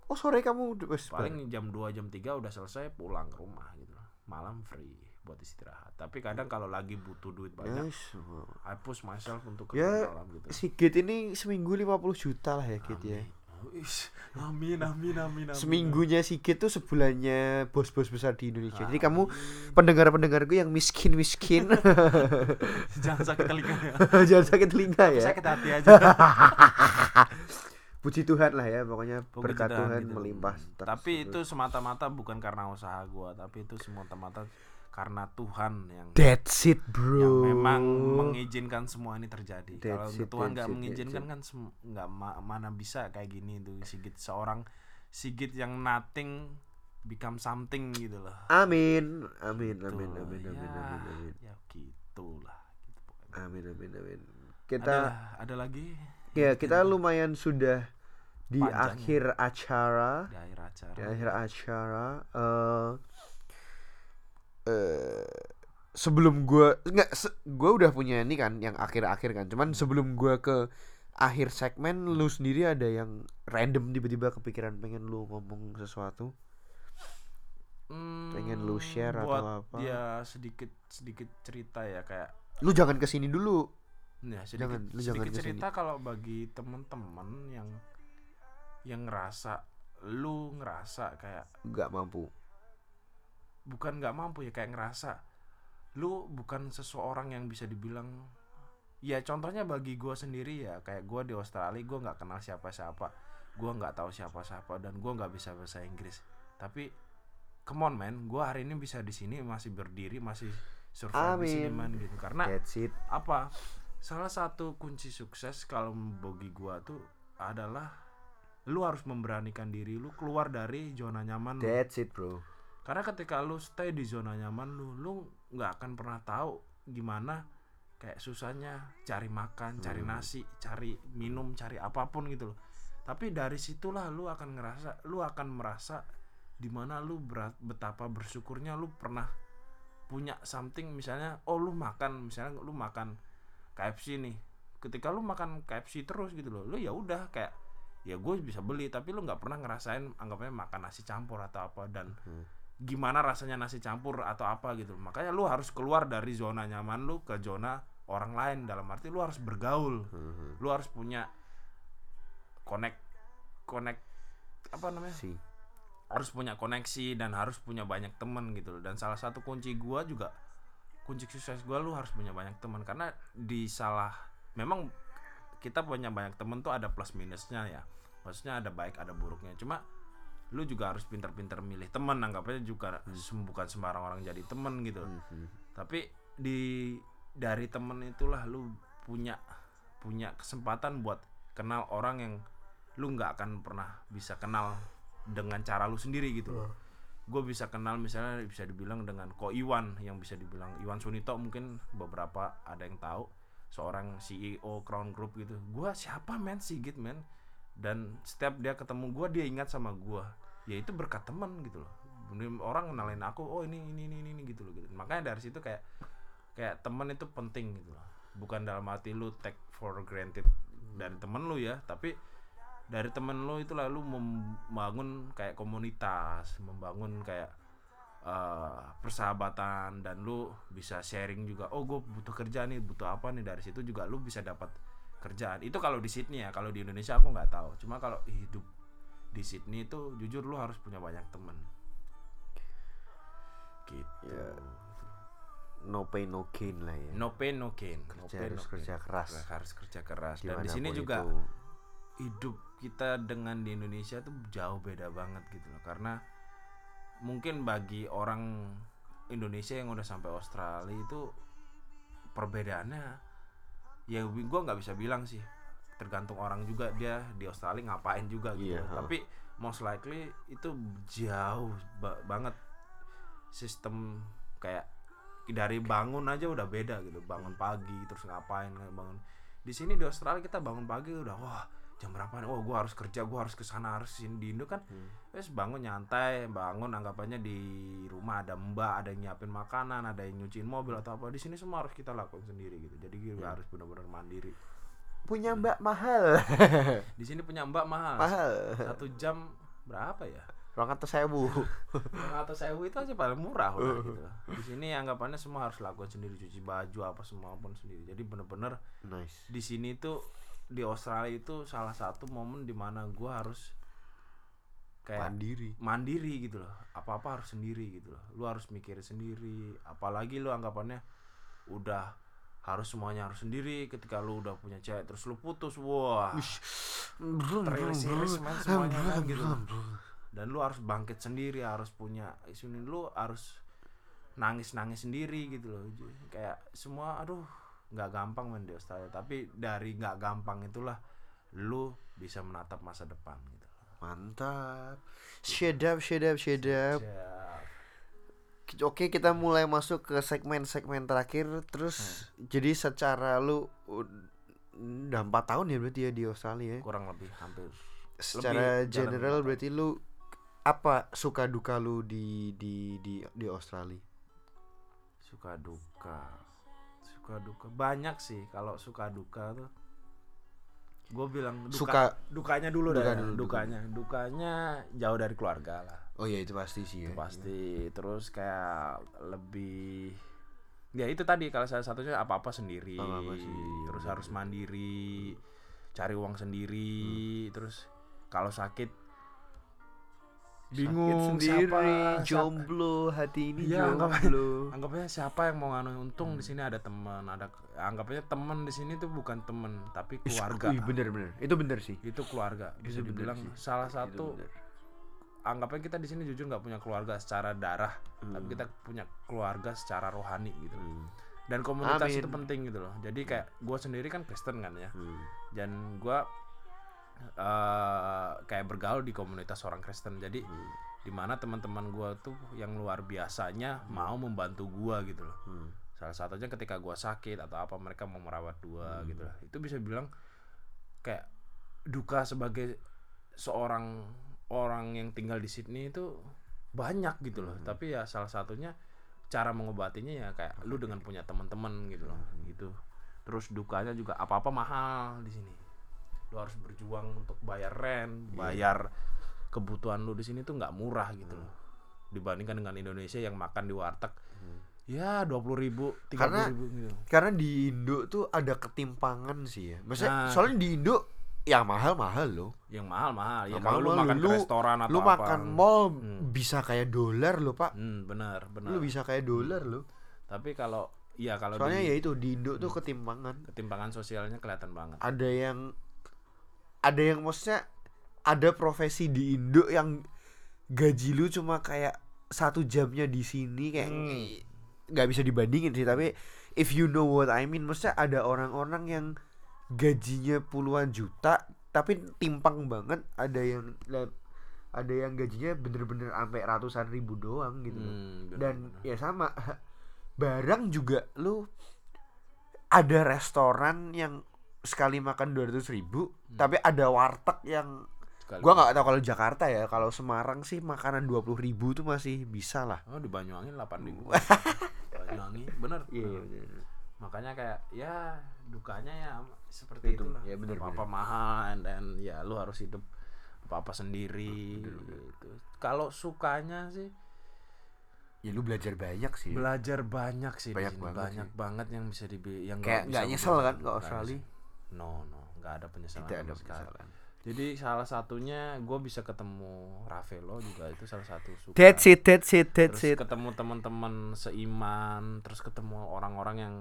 Speaker 1: Oh sore kamu wes
Speaker 2: paling jam 2 jam 3 udah selesai pulang ke rumah gitu malam free buat istirahat. Tapi kadang kalau lagi butuh duit banyak
Speaker 1: Yes.
Speaker 2: I push myself untuk
Speaker 1: Ya,
Speaker 2: kerja malam gitu.
Speaker 1: Sigit ini seminggu 50 juta lah ya Git ya
Speaker 2: Uish, amin amin amin amin
Speaker 1: Seminggunya Sigit tuh sebulannya bos-bos besar di Indonesia. Jadi
Speaker 2: Ah,
Speaker 1: kamu pendengar-pendengarku yang miskin-miskin
Speaker 2: jangan sakit telinganya
Speaker 1: jangan sakit telinga ya. [LAUGHS]
Speaker 2: sakit hati aja [LAUGHS]
Speaker 1: Puji Tuhan lah ya, pokoknya
Speaker 2: Puji
Speaker 1: berkat
Speaker 2: Tuhan
Speaker 1: Tuhan
Speaker 2: gitu.
Speaker 1: melimpah.
Speaker 2: tapi itu semata-mata bukan karena usaha gua tapi itu semata-mata karena Tuhan yang
Speaker 1: That's it, bro.
Speaker 2: yang memang mengizinkan semua ini terjadi. Kalau
Speaker 1: That's it,
Speaker 2: Tuhan nggak
Speaker 1: it,
Speaker 2: mengizinkan kan nggak ma- mana bisa kayak gini tuh Sigit seorang Sigit yang nothing become something gitu loh
Speaker 1: Amin. Amin amin
Speaker 2: Tuh,
Speaker 1: amin amin
Speaker 2: ya,
Speaker 1: amin amin.
Speaker 2: ya gitulah gitu pokoknya.
Speaker 1: Amin amin amin.
Speaker 2: ada
Speaker 1: Kita
Speaker 2: ada lagi
Speaker 1: ya kita lumayan sudah di
Speaker 2: Panjang ya.
Speaker 1: akhir acara.
Speaker 2: di akhir acara
Speaker 1: Di akhir acara eh eh, sebelum gua nggak se- gua udah punya ini kan yang akhir-akhir kan. Cuman sebelum gua ke akhir segmen lu sendiri ada yang random tiba-tiba kepikiran pengen lu ngomong sesuatu. pengen lu share atau
Speaker 2: buat
Speaker 1: apa?
Speaker 2: ya sedikit sedikit cerita ya kayak
Speaker 1: Lu jangan ke sini dulu.
Speaker 2: ya sedikit,
Speaker 1: Jangan, lu jangan
Speaker 2: sedikit
Speaker 1: ke sini.
Speaker 2: cerita kalau bagi temen-temen yang yang ngerasa lu ngerasa kayak
Speaker 1: nggak mampu.
Speaker 2: Bukan nggak mampu ya kayak ngerasa lu bukan seseorang yang bisa dibilang ya contohnya bagi gua sendiri ya kayak gua di Australia gua nggak kenal siapa-siapa gua nggak tahu siapa-siapa dan gua nggak bisa bahasa Inggris tapi come on man gua hari ini bisa di sini masih berdiri masih survive di sini man gitu karena
Speaker 1: That's it.
Speaker 2: apa salah satu kunci sukses kalau bagi gua tuh adalah lu harus memberanikan diri lu keluar dari zona nyaman.
Speaker 1: That's it, bro.
Speaker 2: Karena ketika lu stay di zona nyaman lu, lu nggak akan pernah tahu gimana kayak susahnya cari makan, cari nasi, cari minum, cari apa pun gitu loh. Tapi dari situlah lu akan ngerasa, lu akan merasa di mana lu berat, betapa bersyukurnya lu pernah punya something. Misalnya, oh lu makan misalnya lu makan KFC nih. Ketika lu makan KFC terus gitu loh, lu ya udah kayak ya gue bisa beli. Tapi lu nggak pernah ngerasain anggapnya makan nasi campur atau apa. Dan gimana rasanya nasi campur atau apa gitu. Makanya lu harus keluar dari zona nyaman lu ke zona orang lain. Dalam arti lu harus bergaul. Lu harus punya connect connect apa namanya?
Speaker 1: Si.
Speaker 2: harus punya koneksi dan harus punya banyak teman gitu loh. dan salah satu kunci gua juga kunci sukses gua lu harus punya banyak teman karena di salah memang kita punya banyak temen tuh ada plus minusnya ya. Maksudnya ada baik ada buruknya. Cuma lu juga harus pintar-pintar milih teman anggapnya juga sem- bukan sembarang orang jadi temen gitu. Tapi di dari temen itulah lu punya punya kesempatan buat kenal orang yang lu nggak akan pernah bisa kenal dengan cara lu sendiri gitu. Loh gue bisa kenal misalnya bisa dibilang dengan Ko Iwan yang bisa dibilang Iwan Sunito mungkin beberapa ada yang tahu seorang CEO Crown Group gitu. Gue siapa men? Sigit men dan setiap dia ketemu gue dia ingat sama gue ya itu berkat teman gitu loh. Orang kenalin aku oh ini ini ini ini gitu loh gitu. Makanya dari situ kayak kayak teman itu penting gitu loh. Bukan dalam arti lu take for granted dari temen lu ya tapi dari temen lu itu lalu membangun kayak komunitas membangun kayak eh, persahabatan. Dan lu bisa sharing juga oh gue butuh kerja nih butuh apa nih? Dari situ juga lu bisa dapat kerjaan itu kalau di Sydney ya kalau di Indonesia aku nggak tahu cuma kalau hidup di Sydney itu jujur lu harus punya banyak temen gitu
Speaker 1: Ya, No pain no gain lah ya.
Speaker 2: no pain no gain no
Speaker 1: Kerja
Speaker 2: pain,
Speaker 1: harus
Speaker 2: no
Speaker 1: kerja
Speaker 2: gain.
Speaker 1: keras.
Speaker 2: harus kerja keras dan di sini juga
Speaker 1: itu.
Speaker 2: hidup kita dengan di Indonesia tuh jauh beda banget gitu loh karena mungkin bagi orang Indonesia yang udah sampai Australia itu perbedaannya ya gue nggak bisa bilang sih. Tergantung orang juga dia di Australia ngapain juga gitu.
Speaker 1: Ha.
Speaker 2: tapi most likely itu jauh ba- banget. Sistem kayak dari bangun aja udah beda gitu. Bangun pagi terus ngapain bangun. Di sini di Australia kita bangun pagi udah wah jam berapa nih? oh gue harus kerja gue harus ke sana harus sini. Di Indo kan wes bangun nyantai bangun anggapannya di rumah. Ada mbak ada yang nyiapin makanan ada yang nyuciin mobil atau apa. Di sini semua harus kita lakukan sendiri gitu. Jadi kita harus benar-benar mandiri.
Speaker 1: Punya mbak mahal. [LAUGHS]
Speaker 2: di sini punya mbak mahal.
Speaker 1: Mahal.
Speaker 2: satu jam berapa ya?
Speaker 1: Orang kata sewu.
Speaker 2: atau sewu itu aja paling murah udah gitu. Di sini anggapannya semua harus lakukan sendiri cuci baju apa semua pun sendiri. Jadi bener-bener
Speaker 1: nice.
Speaker 2: di sini tuh di Australia itu salah satu momen di mana gua harus kayak
Speaker 1: Mandiri.
Speaker 2: mandiri gitu loh. Apa apa harus sendiri gitu loh. Lu harus mikir sendiri. Apalagi lu anggapannya udah harus semuanya harus sendiri ketika lu udah punya cewek terus lu putus wah. Teriris-iris man semuanya kan gitu dan lu harus bangkit sendiri harus punya isu lu harus nangis nangis sendiri gitu loh. Kayak semua aduh nggak gampang men di Australia tapi dari nggak gampang itulah lu bisa menatap masa depan gitu.
Speaker 1: Mantap. Shedap, shedap, shedap. Oke, kita mulai masuk ke segmen-segmen terakhir. Terus jadi secara lu ud- udah empat tahun ya berarti ya di Australia ya.
Speaker 2: kurang lebih hampir
Speaker 1: Secara
Speaker 2: jalan
Speaker 1: general berarti lu apa suka duka lu di di di di Australia?
Speaker 2: suka duka suka duka banyak sih kalau suka duka tuh. Gue bilang duka,
Speaker 1: Suka
Speaker 2: dukanya dulu
Speaker 1: Duka
Speaker 2: dah
Speaker 1: dulu, duka.
Speaker 2: dukanya. Dukanya jauh dari keluarga lah.
Speaker 1: Oh ya itu pasti sih ya.
Speaker 2: itu pasti. Terus kayak lebih ya itu tadi kalau salah satunya apa apa sendiri
Speaker 1: Apa-apa sendiri,
Speaker 2: terus
Speaker 1: benar,
Speaker 2: harus mandiri cari uang sendiri. Terus kalau sakit bingung
Speaker 1: Sakit sendiri,
Speaker 2: siapa, siapa
Speaker 1: jomblo, hati ini
Speaker 2: anggap aja-
Speaker 1: jomblo.
Speaker 2: anggapnya siapa yang mau nganu untung di sini ada teman ada anggapnya teman di sini tuh bukan teman tapi keluarga
Speaker 1: Wih, bener bener. Itu bener sih.
Speaker 2: itu keluarga bisa
Speaker 1: Itu
Speaker 2: dibilang
Speaker 1: sih.
Speaker 2: salah satu anggapnya kita di sini jujur nggak punya keluarga secara darah tapi
Speaker 1: Hmm.
Speaker 2: kita punya keluarga secara rohani gitu dan komunitas
Speaker 1: Amin.
Speaker 2: itu penting gitu loh jadi kayak gue sendiri kan Kristen kan ya
Speaker 1: Hmm.
Speaker 2: dan gue eh kayak bergaul di komunitas orang Kristen jadi
Speaker 1: Hmm.
Speaker 2: di mana teman-teman gue tuh yang luar biasanya mau membantu gue gitu loh
Speaker 1: Hmm.
Speaker 2: salah satunya ketika gua sakit atau apa mereka mau merawat gua
Speaker 1: Hmm.
Speaker 2: gitu lah itu bisa bilang kayak duka sebagai seorang orang yang tinggal di Sydney itu banyak gitu loh
Speaker 1: Hmm.
Speaker 2: tapi ya salah satunya cara mengobatinya ya kayak lu dengan punya teman-teman gitu loh
Speaker 1: Hmm.
Speaker 2: gitu terus dukanya juga apa-apa mahal di sini lu harus berjuang untuk bayar rent
Speaker 1: Iya.
Speaker 2: bayar kebutuhan lu di sini tuh nggak murah gitu
Speaker 1: Hmm.
Speaker 2: loh dibandingkan dengan Indonesia yang makan di warteg ya dua puluh ribu tiga
Speaker 1: Karena-
Speaker 2: ribu gitu
Speaker 1: Karena di Indo tuh ada ketimpangan sih ya. Maksudnya
Speaker 2: Nah.
Speaker 1: soalnya di Indo yang mahal mahal loh.
Speaker 2: yang mahal mahal ya
Speaker 1: Yang
Speaker 2: kalau lu makan
Speaker 1: lu-
Speaker 2: restoran atau
Speaker 1: Lu
Speaker 2: apa
Speaker 1: makan mall
Speaker 2: Hmm.
Speaker 1: bisa kayak dolar loh pak.
Speaker 2: hmm, benar benar
Speaker 1: Lu bisa kayak dolar loh.
Speaker 2: tapi kalau ya kalau
Speaker 1: Soalnya
Speaker 2: di
Speaker 1: ya itu di Indo tuh ketimpangan.
Speaker 2: ketimpangan sosialnya kelihatan banget
Speaker 1: Ada yang ada yang maksudnya ada profesi di Indo yang gaji lu cuma kayak satu jamnya di sini kayak
Speaker 2: Hmm.
Speaker 1: nggak bisa dibandingin sih tapi if you know what I mean maksudnya ada orang-orang yang gajinya puluhan juta tapi timpang banget ada yang ada yang gajinya bener-bener sampai ratusan ribu doang gitu.
Speaker 2: Hmm,
Speaker 1: dan ya sama [LAUGHS] barang juga lu ada restoran yang sekali makan 200 ribu tapi ada warteg yang
Speaker 2: Sekali-
Speaker 1: gua nggak tahu kalau Jakarta ya kalau Semarang sih makanan 20 ribu tuh masih bisa lah.
Speaker 2: Oh di Banyuwangi delapan ribu. [LAUGHS] Banyuwangi bener.
Speaker 1: Iya,
Speaker 2: bener. makanya kayak ya dukanya ya seperti
Speaker 1: Itu, ya bener,
Speaker 2: apa apa mahal dan ya lu harus hidup apa apa sendiri gitu. Kalau sukanya sih
Speaker 1: ya lu belajar banyak sih.
Speaker 2: belajar banyak sih di
Speaker 1: Banyak banget
Speaker 2: banyak banget yang bisa dibi yang
Speaker 1: Kayak nggak nyesel kan ke Australia?
Speaker 2: No no nggak ada penyesalan
Speaker 1: tidak ada penyesalan
Speaker 2: jadi salah satunya gue bisa ketemu Ravelo juga itu salah satu suka
Speaker 1: that's it that's it that's
Speaker 2: terus
Speaker 1: it
Speaker 2: ketemu teman-teman seiman terus ketemu orang-orang yang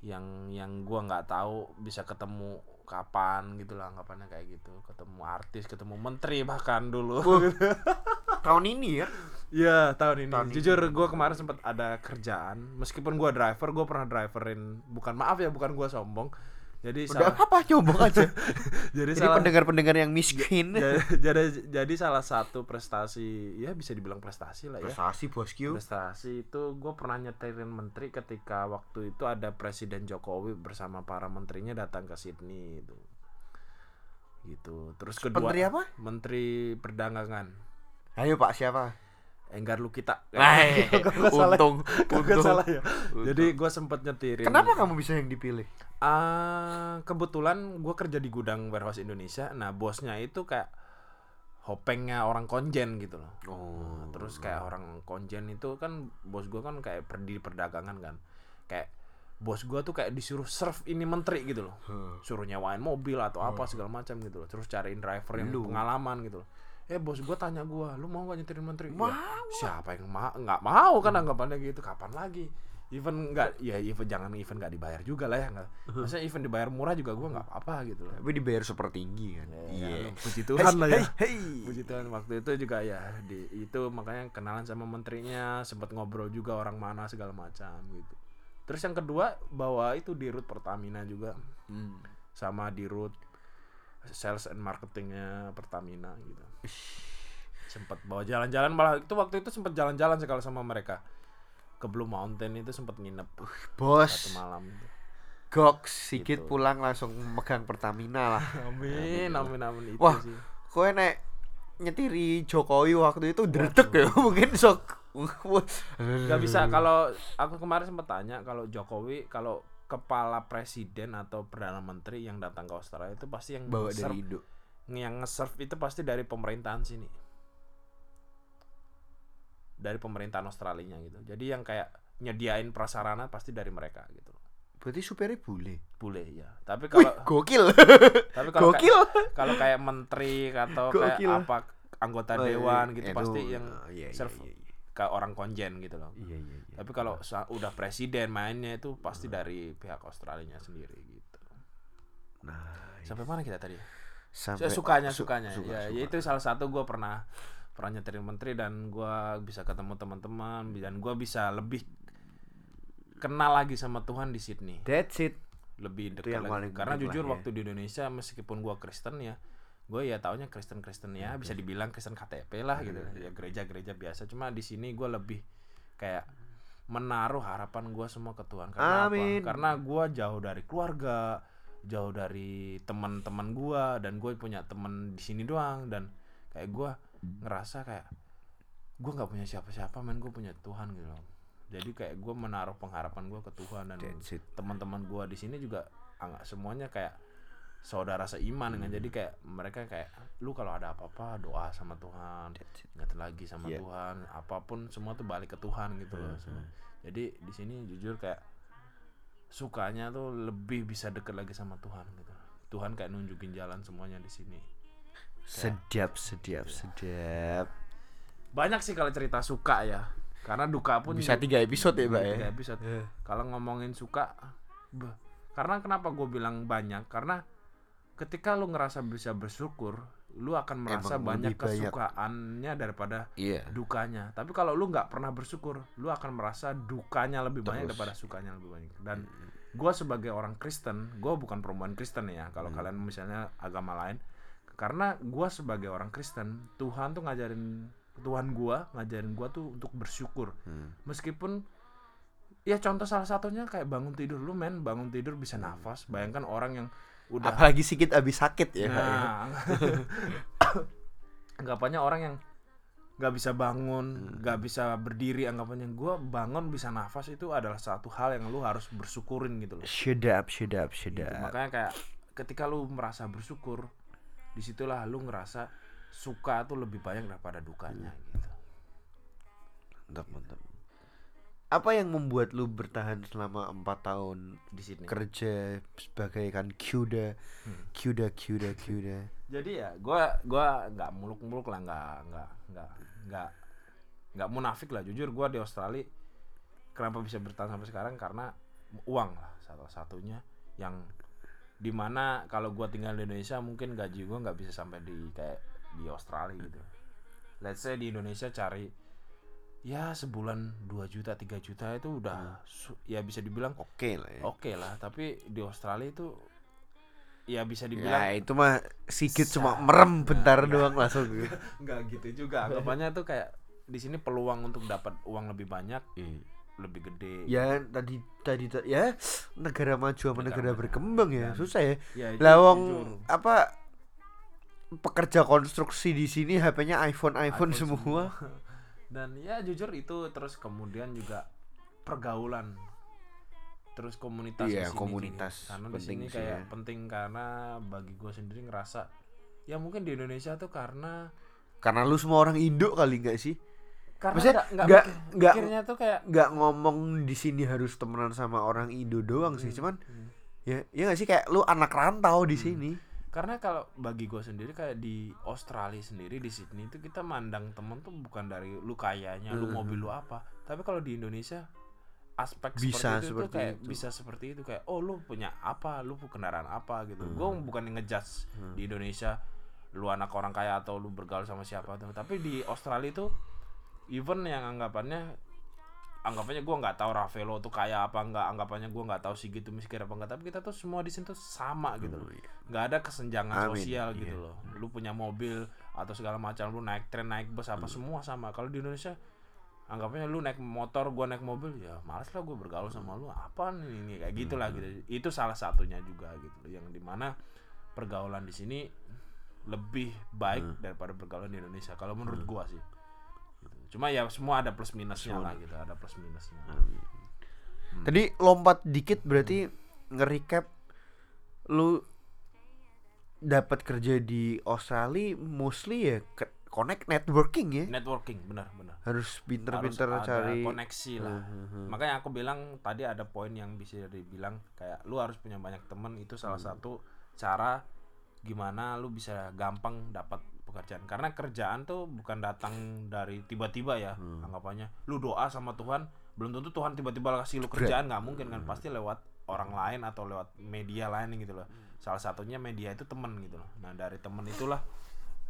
Speaker 2: yang yang gua nggak tahu bisa ketemu kapan gitu lah anggapannya kayak gitu ketemu artis ketemu menteri bahkan dulu [LAUGHS]
Speaker 1: tahun ini ya
Speaker 2: Iya tahun ini.
Speaker 1: Tahun ini.
Speaker 2: Jujur gue kemarin sempat ada kerjaan. Meskipun gue driver, gue pernah driverin. Bukan maaf ya, bukan gue sombong. Jadi
Speaker 1: udah
Speaker 2: salah,
Speaker 1: apa nyombong aja [LAUGHS]
Speaker 2: jadi
Speaker 1: jadi
Speaker 2: salah,
Speaker 1: pendengar-pendengar yang miskin
Speaker 2: jadi, jadi jadi salah satu prestasi ya bisa dibilang prestasi lah ya.
Speaker 1: prestasi bosku
Speaker 2: Prestasi itu gue pernah nyetirin menteri ketika waktu itu ada Presiden Jokowi bersama para menterinya datang ke Sydney itu. Gitu. Terus kedua
Speaker 1: Menteri apa?
Speaker 2: Menteri Perdagangan.
Speaker 1: ayo pak siapa
Speaker 2: Enggar Lukita.
Speaker 1: Hai,
Speaker 2: Kagak salah.
Speaker 1: untung untung.
Speaker 2: salah ya.
Speaker 1: Untung.
Speaker 2: Jadi gue sempet nyetirin.
Speaker 1: kenapa kamu bisa yang dipilih
Speaker 2: Ah, kebetulan gue kerja di gudang warehouse Indonesia. Nah, bosnya itu kayak hopengnya orang konjen gitu loh.
Speaker 1: oh
Speaker 2: Nah, terus kayak orang konjen itu kan bos gue kan kayak per- di perdagangan kan. Kayak bos gue tuh kayak disuruh serve ini menteri gitu loh. Suruh nyewain mobil atau apa segala macam gitu loh. Terus cariin driver yang
Speaker 1: Lu.
Speaker 2: pengalaman gitu loh. Eh bos gue tanya gue, lu mau gak nyetirin menteri?
Speaker 1: Mau.
Speaker 2: Ya, siapa yang ma nggak mau kan anggapannya gitu. Kapan lagi? Even nggak, ya even jangan even nggak dibayar juga lah ya nggak. Maksudnya even dibayar murah juga gue nggak apa-apa gitu loh.
Speaker 1: tapi dibayar super tinggi kan
Speaker 2: Ya, puji Tuhan lah ya.
Speaker 1: hey, hey.
Speaker 2: Puji Tuhan waktu itu juga ya di itu makanya kenalan sama menterinya sempat ngobrol juga orang mana segala macam gitu. Terus yang kedua bawa itu di root Pertamina juga
Speaker 1: Hmm.
Speaker 2: sama di root sales and marketingnya Pertamina gitu sempat bawa jalan-jalan. Malah itu waktu itu sempat jalan-jalan sekali sama mereka. Ke Blue Mountain itu sempat nginep.
Speaker 1: Bos.
Speaker 2: Satu malam itu.
Speaker 1: goks sikit
Speaker 2: Gitu.
Speaker 1: pulang langsung megang Pertamina lah. [LAUGHS]
Speaker 2: Amin amin amin. Itu
Speaker 1: Wah.
Speaker 2: sih.
Speaker 1: kowe nek nyetiri Jokowi waktu itu dredeg ya [LAUGHS] mungkin sok [LAUGHS]
Speaker 2: nggak bisa. Kalau aku kemarin sempat tanya kalau Jokowi kalau kepala presiden atau perdana menteri yang datang ke Australia itu pasti yang
Speaker 1: bawa dari Indo
Speaker 2: yang nge-serve itu pasti dari pemerintahan sini. Dari pemerintahan Australia gitu. Jadi yang kayak nyediain prasarana pasti dari mereka gitu.
Speaker 1: Berarti supirnya bule?
Speaker 2: Boleh ya tapi
Speaker 1: Wih,
Speaker 2: kalau
Speaker 1: gokil.
Speaker 2: Tapi kalau
Speaker 1: gokil.
Speaker 2: kayak, kalau kayak menteri atau kayak apa anggota
Speaker 1: Oh, iya,
Speaker 2: dewan
Speaker 1: iya.
Speaker 2: gitu
Speaker 1: Itu,
Speaker 2: pasti yang
Speaker 1: oh, iya, iya,
Speaker 2: serve
Speaker 1: iya, iya.
Speaker 2: ke orang konjen gitu loh.
Speaker 1: Iya iya iya.
Speaker 2: Tapi kalau udah presiden mainnya itu pasti dari pihak Australia sendiri gitu.
Speaker 1: Nah
Speaker 2: sampai mana kita tadi
Speaker 1: sampai
Speaker 2: Saya sukanya
Speaker 1: su-
Speaker 2: sukanya.
Speaker 1: suka,
Speaker 2: ya,
Speaker 1: suka.
Speaker 2: ya itu salah satu gue pernah pernah nyetir menteri dan gue bisa ketemu teman-teman dan gue bisa lebih kenal lagi sama Tuhan di Sydney.
Speaker 1: That's it.
Speaker 2: Lebih dekat lagi. karena
Speaker 1: lah
Speaker 2: jujur
Speaker 1: ya.
Speaker 2: waktu di Indonesia meskipun gue Kristen ya gue ya taunya Kristen Kristen ya bisa dibilang Kristen KTP lah gitu. ya gereja-gereja biasa. Cuma di sini gue lebih kayak menaruh harapan gue semua ke Tuhan. Karena
Speaker 1: Amin.
Speaker 2: apa karena gue jauh dari keluarga jauh dari teman-teman gue dan gue punya teman di sini doang dan kayak gue ngerasa kayak gue nggak punya siapa-siapa men gue punya Tuhan gitu loh jadi kayak gue menaruh pengharapan gue ke Tuhan dan teman-teman gua di sini juga ah, semuanya kayak saudara seiman
Speaker 1: Hmm.
Speaker 2: dengan jadi kayak mereka kayak lu kalau ada apa-apa doa sama Tuhan ingat lagi sama
Speaker 1: Iya.
Speaker 2: Tuhan apa pun semua tuh balik ke Tuhan gitu loh
Speaker 1: Hmm,
Speaker 2: semua. jadi di sini jujur kayak sukanya tuh lebih bisa deket lagi sama Tuhan gitu Tuhan kayak nunjukin jalan semuanya di sini
Speaker 1: sedap sedap
Speaker 2: Iya.
Speaker 1: sedap
Speaker 2: banyak sih kalau cerita suka ya karena duka pun
Speaker 1: bisa tiga episode ya mbak ya
Speaker 2: tiga episode
Speaker 1: Eh.
Speaker 2: kalau ngomongin suka beh. karena kenapa gue bilang banyak karena ketika lu ngerasa bisa bersyukur lu akan merasa
Speaker 1: Emang
Speaker 2: banyak
Speaker 1: banyak.
Speaker 2: kesukaannya daripada
Speaker 1: iya
Speaker 2: dukanya tapi kalau lu nggak pernah bersyukur lu akan merasa dukanya lebih banyak
Speaker 1: Terus.
Speaker 2: daripada sukanya lebih banyak dan gue sebagai orang Kristen gue bukan perempuan Kristen ya kalau kalian misalnya agama lain. Karena gue sebagai orang Kristen Tuhan tuh ngajarin Tuhan gue ngajarin gue tuh untuk bersyukur.
Speaker 1: Hmm.
Speaker 2: meskipun ya contoh salah satunya kayak bangun tidur lu men bangun tidur bisa nafas. Bayangkan orang yang udah
Speaker 1: apalagi sedikit abis sakit ya ya.
Speaker 2: nah. [LAUGHS] Anggapannya orang yang nggak bisa bangun nggak bisa berdiri anggapannya. Gua bangun bisa nafas itu adalah satu hal yang lu harus bersyukurin gitu loh.
Speaker 1: Sedap sedap
Speaker 2: Gitu.
Speaker 1: sedap
Speaker 2: makanya kayak ketika lu merasa bersyukur di situlah lu ngerasa suka tuh lebih banyak daripada dukanya gitu.
Speaker 1: Mantap mantap apa yang membuat lu bertahan selama empat tahun
Speaker 2: di sini.
Speaker 1: kerja sebagai kan kuda
Speaker 2: Hmm.
Speaker 1: kuda kuda kuda [LAUGHS]
Speaker 2: jadi ya gua gua nggak muluk-muluk lah nggak nggak nggak nggak nggak munafik lah. Jujur gua di Australia kenapa bisa bertahan sampai sekarang? Karena uang lah salah satunya yang di mana kalau gua tinggal di Indonesia mungkin gaji gua nggak bisa sampai di kayak di Australia gitu. Let's say di Indonesia cari ya sebulan 2 juta 3 juta itu udah su- ya bisa dibilang
Speaker 1: oke lah ya.
Speaker 2: oke lah. Tapi di Australia itu ya bisa
Speaker 1: ya
Speaker 2: dibilang
Speaker 1: itu mah sikit cuma merem bentar
Speaker 2: Nah,
Speaker 1: doang langsung gitu.
Speaker 2: nggak gitu juga. [LAUGHS] Anggapannya tuh kayak di sini peluang untuk dapat uang lebih banyak lebih gede.
Speaker 1: Ya tadi tadi ta- ya negara maju sama
Speaker 2: Negara
Speaker 1: negara, berkembang ya
Speaker 2: Dan-
Speaker 1: susah ya.
Speaker 2: Ya,
Speaker 1: lawang apa pekerja konstruksi di sini HP-nya iPhone iPhone,
Speaker 2: iPhone
Speaker 1: semua. [LAUGHS]
Speaker 2: dan ya jujur itu terus kemudian juga pergaulan terus komunitas
Speaker 1: Iya,
Speaker 2: di sini
Speaker 1: komunitas
Speaker 2: juga. karena di
Speaker 1: penting
Speaker 2: sini
Speaker 1: sih
Speaker 2: kayak
Speaker 1: ya.
Speaker 2: penting karena bagi gue sendiri ngerasa ya mungkin di Indonesia tuh karena
Speaker 1: Karena lu semua orang Indo kali nggak sih?
Speaker 2: karena
Speaker 1: Maksudnya
Speaker 2: nggak nggak mikir- tuh kayak
Speaker 1: Nggak ngomong di sini harus temenan sama orang Indo doang sih, cuman
Speaker 2: hmm.
Speaker 1: ya ya nggak sih kayak lu anak rantau di sini.
Speaker 2: karena kalau bagi gue sendiri kayak di Australia sendiri di Sydney itu kita mandang temen tuh bukan dari lu kayanya lu
Speaker 1: Mhm.
Speaker 2: mobil lu apa tapi kalau di Indonesia aspek
Speaker 1: Bisa
Speaker 2: seperti itu tuh
Speaker 1: seperti
Speaker 2: kayak
Speaker 1: itu.
Speaker 2: bisa seperti itu kayak oh lu punya apa lu punya kendaraan apa gitu
Speaker 1: Hmm.
Speaker 2: gue bukan ngejudge
Speaker 1: Hmm.
Speaker 2: di Indonesia lu anak orang kaya atau lu bergaul sama siapa tuh tapi di Australia itu even yang anggapannya anggapannya gua nggak tahu Ravelo tuh kayak apa nggak anggapannya gua nggak tahu si gitu miskin apa enggak tapi kita tuh semua di sini tuh sama gitu loh nggak ada kesenjangan
Speaker 1: Amin,
Speaker 2: sosial
Speaker 1: iya.
Speaker 2: gitu loh lu punya mobil atau segala macam lu naik tren naik bus apa semua sama kalau di Indonesia anggapnya lu naik motor gua naik mobil ya males lah gua bergaul sama lu. Apa nih ini kayak gitulah gitu. Itu salah satunya juga gitu. Yang di mana pergaulan di sini lebih baik daripada pergaulan di Indonesia kalau menurut gua sih. Gitu. cuma ya semua ada plus minusnya lah gitu ada plus minusnya.
Speaker 1: Tadi lompat dikit berarti nge-recap lu dapat kerja di Australia mostly ya ke- connect networking ya.
Speaker 2: networking benar benar.
Speaker 1: Harus
Speaker 2: harus
Speaker 1: pinter-pinter
Speaker 2: ada
Speaker 1: cari.
Speaker 2: koneksi lah. Makanya aku bilang tadi ada poin yang bisa dibilang kayak lu harus punya banyak temen itu salah satu cara gimana lu bisa gampang dapat pekerjaan. Karena kerjaan tuh bukan datang dari tiba-tiba ya anggapannya. Lu doa sama Tuhan belum tentu Tuhan tiba-tiba kasih lu kerjaan nggak mungkin kan. Pasti lewat orang lain atau lewat media lain gitu loh. Salah satunya media itu temen gitu loh. Nah dari temen itulah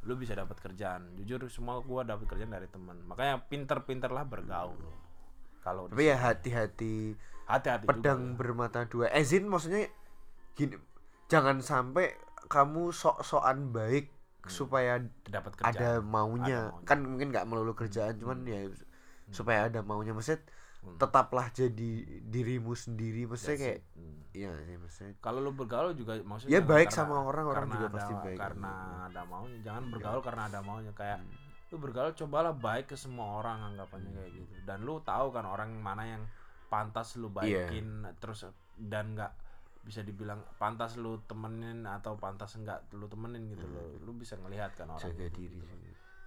Speaker 2: lu bisa dapat kerjaan. Jujur semua gua dapat kerjaan dari temen makanya pinter-pinter lah bergaul. Kalau
Speaker 1: tapi ya hati-hati
Speaker 2: hati-hati
Speaker 1: pedang bermata dua. Ezin maksudnya gini jangan sampai kamu sok-sokan baik supaya
Speaker 2: dapat kerjaan.
Speaker 1: ada maunya.
Speaker 2: Ada maunya.
Speaker 1: kan mungkin nggak melulu kerjaan cuman ya supaya ada maunya. Maksudnya tetaplah jadi dirimu sendiri maksudnya kayak
Speaker 2: Hmm.
Speaker 1: iya sih maksudnya?
Speaker 2: Kalau lu bergaul juga maksudnya
Speaker 1: Ya, baik
Speaker 2: karena-
Speaker 1: sama orang, orang juga
Speaker 2: ada-
Speaker 1: pasti baik.
Speaker 2: karena ada maunya. Jangan bergaul karena ada maunya. Kayak lu bergaul cobalah baik ke semua orang anggapannya kayak gitu. Dan lu tahu kan orang mana yang pantas lu baikin terus dan nggak bisa dibilang pantas lu temenin atau pantas enggak lu temenin gitu loh lu bisa ngelihat kan orang
Speaker 1: jaga
Speaker 2: itu
Speaker 1: diri.
Speaker 2: gitu.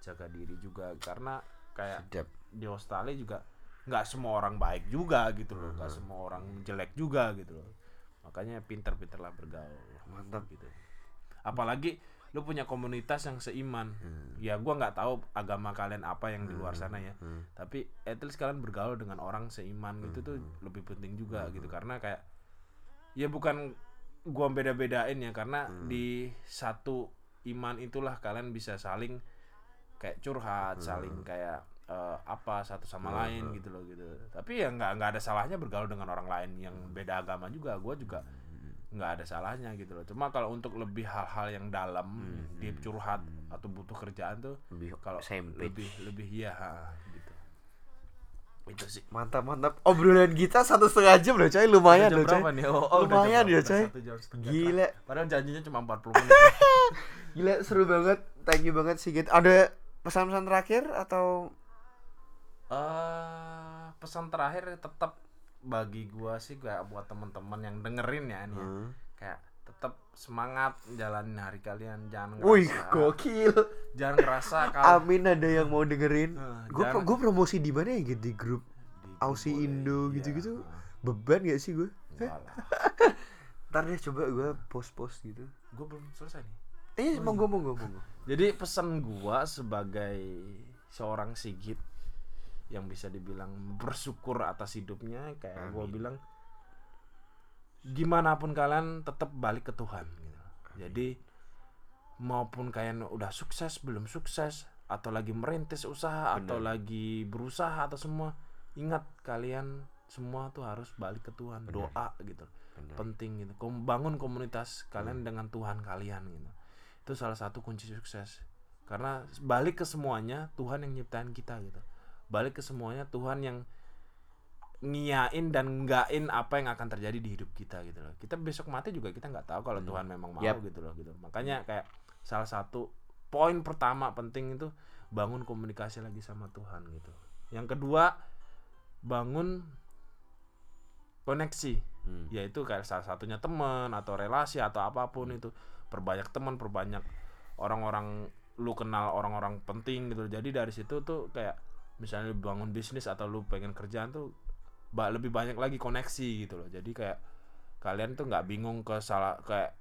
Speaker 2: Jaga diri juga. Karena kayak
Speaker 1: sedap.
Speaker 2: di Australia juga nggak semua orang baik juga gitu loh nggak semua orang jelek juga gitu loh. Makanya pinter-pinter lah bergaul
Speaker 1: Mantap.
Speaker 2: gitu. Apalagi lu punya komunitas yang seiman. Ya gua nggak tahu agama kalian apa yang di luar sana ya. Tapi at least kalian bergaul dengan orang seiman itu tuh lebih penting juga gitu. Karena kayak ya bukan gua beda-bedain ya karena di satu iman itulah kalian bisa saling kayak curhat saling kayak eh, apa satu sama lain gitu loh gitu. Tapi ya nggak nggak ada salahnya bergaul dengan orang lain yang beda agama juga. Gua juga nggak ada salahnya gitu loh. Cuma kalau untuk lebih hal-hal yang dalam deep curhat atau butuh kerjaan tuh
Speaker 1: lebih
Speaker 2: kalau lebih lebih ya ha, gitu. Itu sih.
Speaker 1: Mantap mantap. Obrolan kita satu setengah jam loh coy. Lumayan loh coy.
Speaker 2: nih? Oh, oh,
Speaker 1: lumayan ya coy. Gila.
Speaker 2: Padahal janjinya cuma 40 menit. ya. [LAUGHS]
Speaker 1: gila seru banget. Thank you banget Sigit. Ada pesan-pesan terakhir atau
Speaker 2: Eh, pesan terakhir tetap bagi gua sih kayak buat teman-teman yang dengerin ya ini ya.
Speaker 1: Hmm.
Speaker 2: Kayak tetap semangat jalanin hari kalian jangan
Speaker 1: wih
Speaker 2: ngerasa
Speaker 1: gokil
Speaker 2: jangan ngerasa [LAUGHS] kalau
Speaker 1: amin ada yang mau dengerin
Speaker 2: Eh,
Speaker 1: gue
Speaker 2: jangan-
Speaker 1: gue promosi di mana ya gitu di grup
Speaker 2: di
Speaker 1: Aussie
Speaker 2: boleh,
Speaker 1: Indo
Speaker 2: iya.
Speaker 1: gitu-gitu beban gak sih gue [LAUGHS] ntar deh coba gue post-post gitu
Speaker 2: Gua belum selesai nih.
Speaker 1: eh monggo monggo monggo
Speaker 2: Jadi pesan gua sebagai seorang Sigit yang bisa dibilang bersyukur atas hidupnya kayak gua bilang gimana pun kalian tetap balik ke Tuhan gitu. Jadi maupun kalian udah sukses belum sukses atau lagi merintis usaha atau lagi berusaha atau semua ingat kalian semua tuh harus balik ke Tuhan doa gitu. Penting gitu. Kom- bangun komunitas kalian dengan Tuhan kalian gitu. Itu salah satu kunci sukses. Karena balik ke semuanya Tuhan yang nyiptain kita gitu balik ke semuanya Tuhan yang ngiyain dan nggain apa yang akan terjadi di hidup kita gitu loh kita besok mati juga kita nggak tahu kalau Tuhan memang mau
Speaker 1: Yap.
Speaker 2: gitu loh gitu makanya kayak salah satu poin pertama penting itu bangun komunikasi lagi sama Tuhan gitu yang kedua bangun koneksi
Speaker 1: Hmm.
Speaker 2: yaitu kayak salah satunya teman atau relasi atau apa pun
Speaker 1: Hmm.
Speaker 2: itu perbanyak teman perbanyak orang-orang lu kenal orang-orang penting gitu jadi dari situ tuh kayak misalnya lu bangun bisnis atau lu pengen kerjaan tuh ba- lebih banyak lagi koneksi gitu loh. Jadi kayak kalian tuh nggak bingung ke salah kayak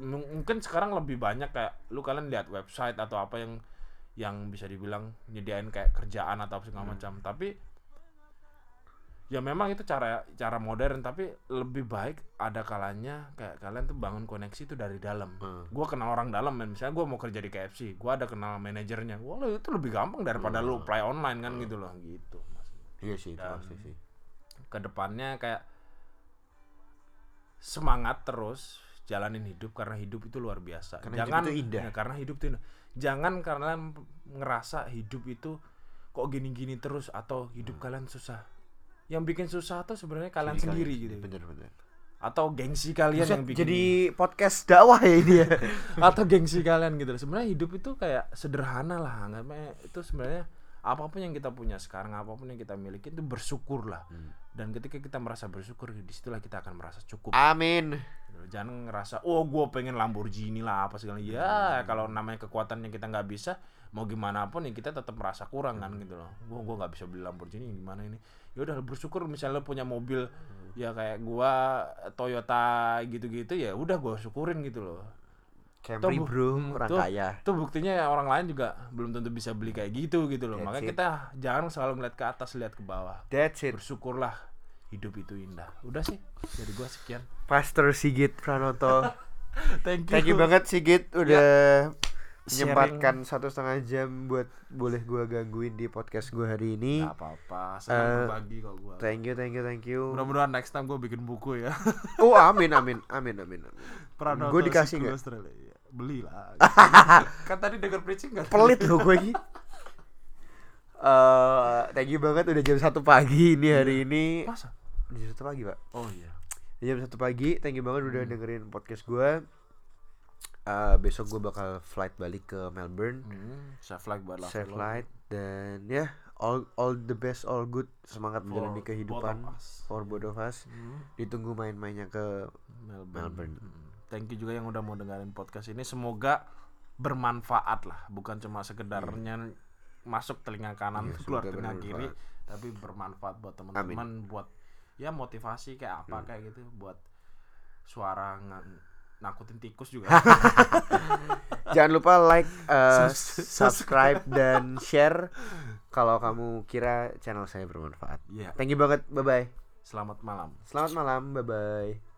Speaker 2: mung- mungkin sekarang lebih banyak kayak lu kalian lihat website atau apa yang yang bisa dibilang nyediain kayak kerjaan atau segala macam. Tapi ya memang itu cara cara modern tapi lebih baik ada kalanya kayak kalian tuh bangun koneksi itu dari dalam
Speaker 1: Hmm.
Speaker 2: gua kenal orang dalam misalnya gua mau kerja di KFC gua ada kenal manajernya wah itu lebih gampang daripada lu apply online kan gitu loh gitu Mas.
Speaker 1: Iya sih, itu pasti sih.
Speaker 2: ke depannya kayak semangat terus jalanin hidup karena hidup itu luar biasa.
Speaker 1: Karena hidup
Speaker 2: jangan
Speaker 1: itu indah.
Speaker 2: ya, karena hidup itu indah. Jangan kalian ngerasa hidup itu kok gini-gini terus atau hidup kalian susah. Yang bikin susah tuh sebenarnya kalian
Speaker 1: Jadi
Speaker 2: sendiri
Speaker 1: kalian-
Speaker 2: gitu.
Speaker 1: Bener-bener.
Speaker 2: Atau gengsi kalian
Speaker 1: Buset,
Speaker 2: yang bikin
Speaker 1: jadi podcast dakwah ya ini ya. [LAUGHS]
Speaker 2: atau gengsi kalian gitu. Sebenarnya hidup itu kayak sederhana lah. Anggapnya itu sebenarnya apa pun yang kita punya sekarang, apa pun yang kita miliki itu bersyukur lah.
Speaker 1: Hmm.
Speaker 2: Dan ketika kita merasa bersyukur, di situlah kita akan merasa cukup.
Speaker 1: Amin.
Speaker 2: Jangan ngerasa, oh gue pengen Lamborghini lah apa segala. Ya kalau namanya kekuatan yang kita nggak bisa, mau gimana pun ya kita tetap merasa kurang kan gitu loh. Gue gua nggak bisa beli Lamborghini gimana ini. Ya udah bersyukur misalnya lo punya mobil ya kayak gua Toyota gitu-gitu ya udah gue syukurin gitu loh.
Speaker 1: Camry
Speaker 2: Tuh,
Speaker 1: bro,
Speaker 2: hmm,
Speaker 1: orang
Speaker 2: tuh.
Speaker 1: kaya.
Speaker 2: Tuh buktinya ya orang lain juga belum tentu bisa beli kayak gitu gitu loh.
Speaker 1: That's
Speaker 2: Makanya
Speaker 1: it.
Speaker 2: kita jangan selalu ngeliat ke atas, lihat ke bawah.
Speaker 1: That's it.
Speaker 2: Bersyukurlah hidup itu indah. Udah sih, dari gua sekian.
Speaker 1: Pastor Sigit Pranoto. [LAUGHS]
Speaker 2: Thank you.
Speaker 1: Thank you banget Sigit udah
Speaker 2: Sharing.
Speaker 1: Menyempatkan satu setengah jam buat boleh gua gangguin di podcast gua hari ini.
Speaker 2: Gak apa-apa, senang
Speaker 1: Eh,
Speaker 2: berbagi kok gua.
Speaker 1: Thank you, thank you, thank you.
Speaker 2: Mudah-mudahan next time gua bikin buku ya. [LAUGHS]
Speaker 1: Oh amin, amin, amin, amin, amin. Gua dikasih nggak?
Speaker 2: Australia. Iya, Beli lah. [LAUGHS] kan tadi denger preaching gak?
Speaker 1: Pelit loh gue ini. Eh, thank you banget udah jam satu pagi ini hari ini.
Speaker 2: Masa?
Speaker 1: Jam satu pagi pak.
Speaker 2: Oh iya.
Speaker 1: Jam satu pagi. Thank you banget
Speaker 2: Hmm.
Speaker 1: udah dengerin podcast gue. Eh, besok gue bakal flight balik ke Melbourne.
Speaker 2: Hmm, safe flight buat
Speaker 1: Safe flight dan ya all all the best, all good. Semangat
Speaker 2: For
Speaker 1: menjalani kehidupan
Speaker 2: both of us.
Speaker 1: for both of us.
Speaker 2: Hmm,
Speaker 1: Ditunggu main-mainnya ke
Speaker 2: Melbourne.
Speaker 1: Melbourne.
Speaker 2: Hmm. Thank you juga yang udah mau dengerin podcast ini. Semoga bermanfaat lah, bukan cuma sekedarnya masuk telinga kanan
Speaker 1: Iya,
Speaker 2: keluar telinga
Speaker 1: bermanfaat.
Speaker 2: kiri, tapi bermanfaat buat teman-teman buat ya motivasi kayak apa kayak gitu buat suara nakutin tikus juga. [LAUGHS]
Speaker 1: Jangan lupa like, uh, subscribe dan share kalau kamu kira channel saya bermanfaat.
Speaker 2: Iya.
Speaker 1: Thank you banget. Bye bye.
Speaker 2: Selamat malam.
Speaker 1: Selamat malam. Bye bye.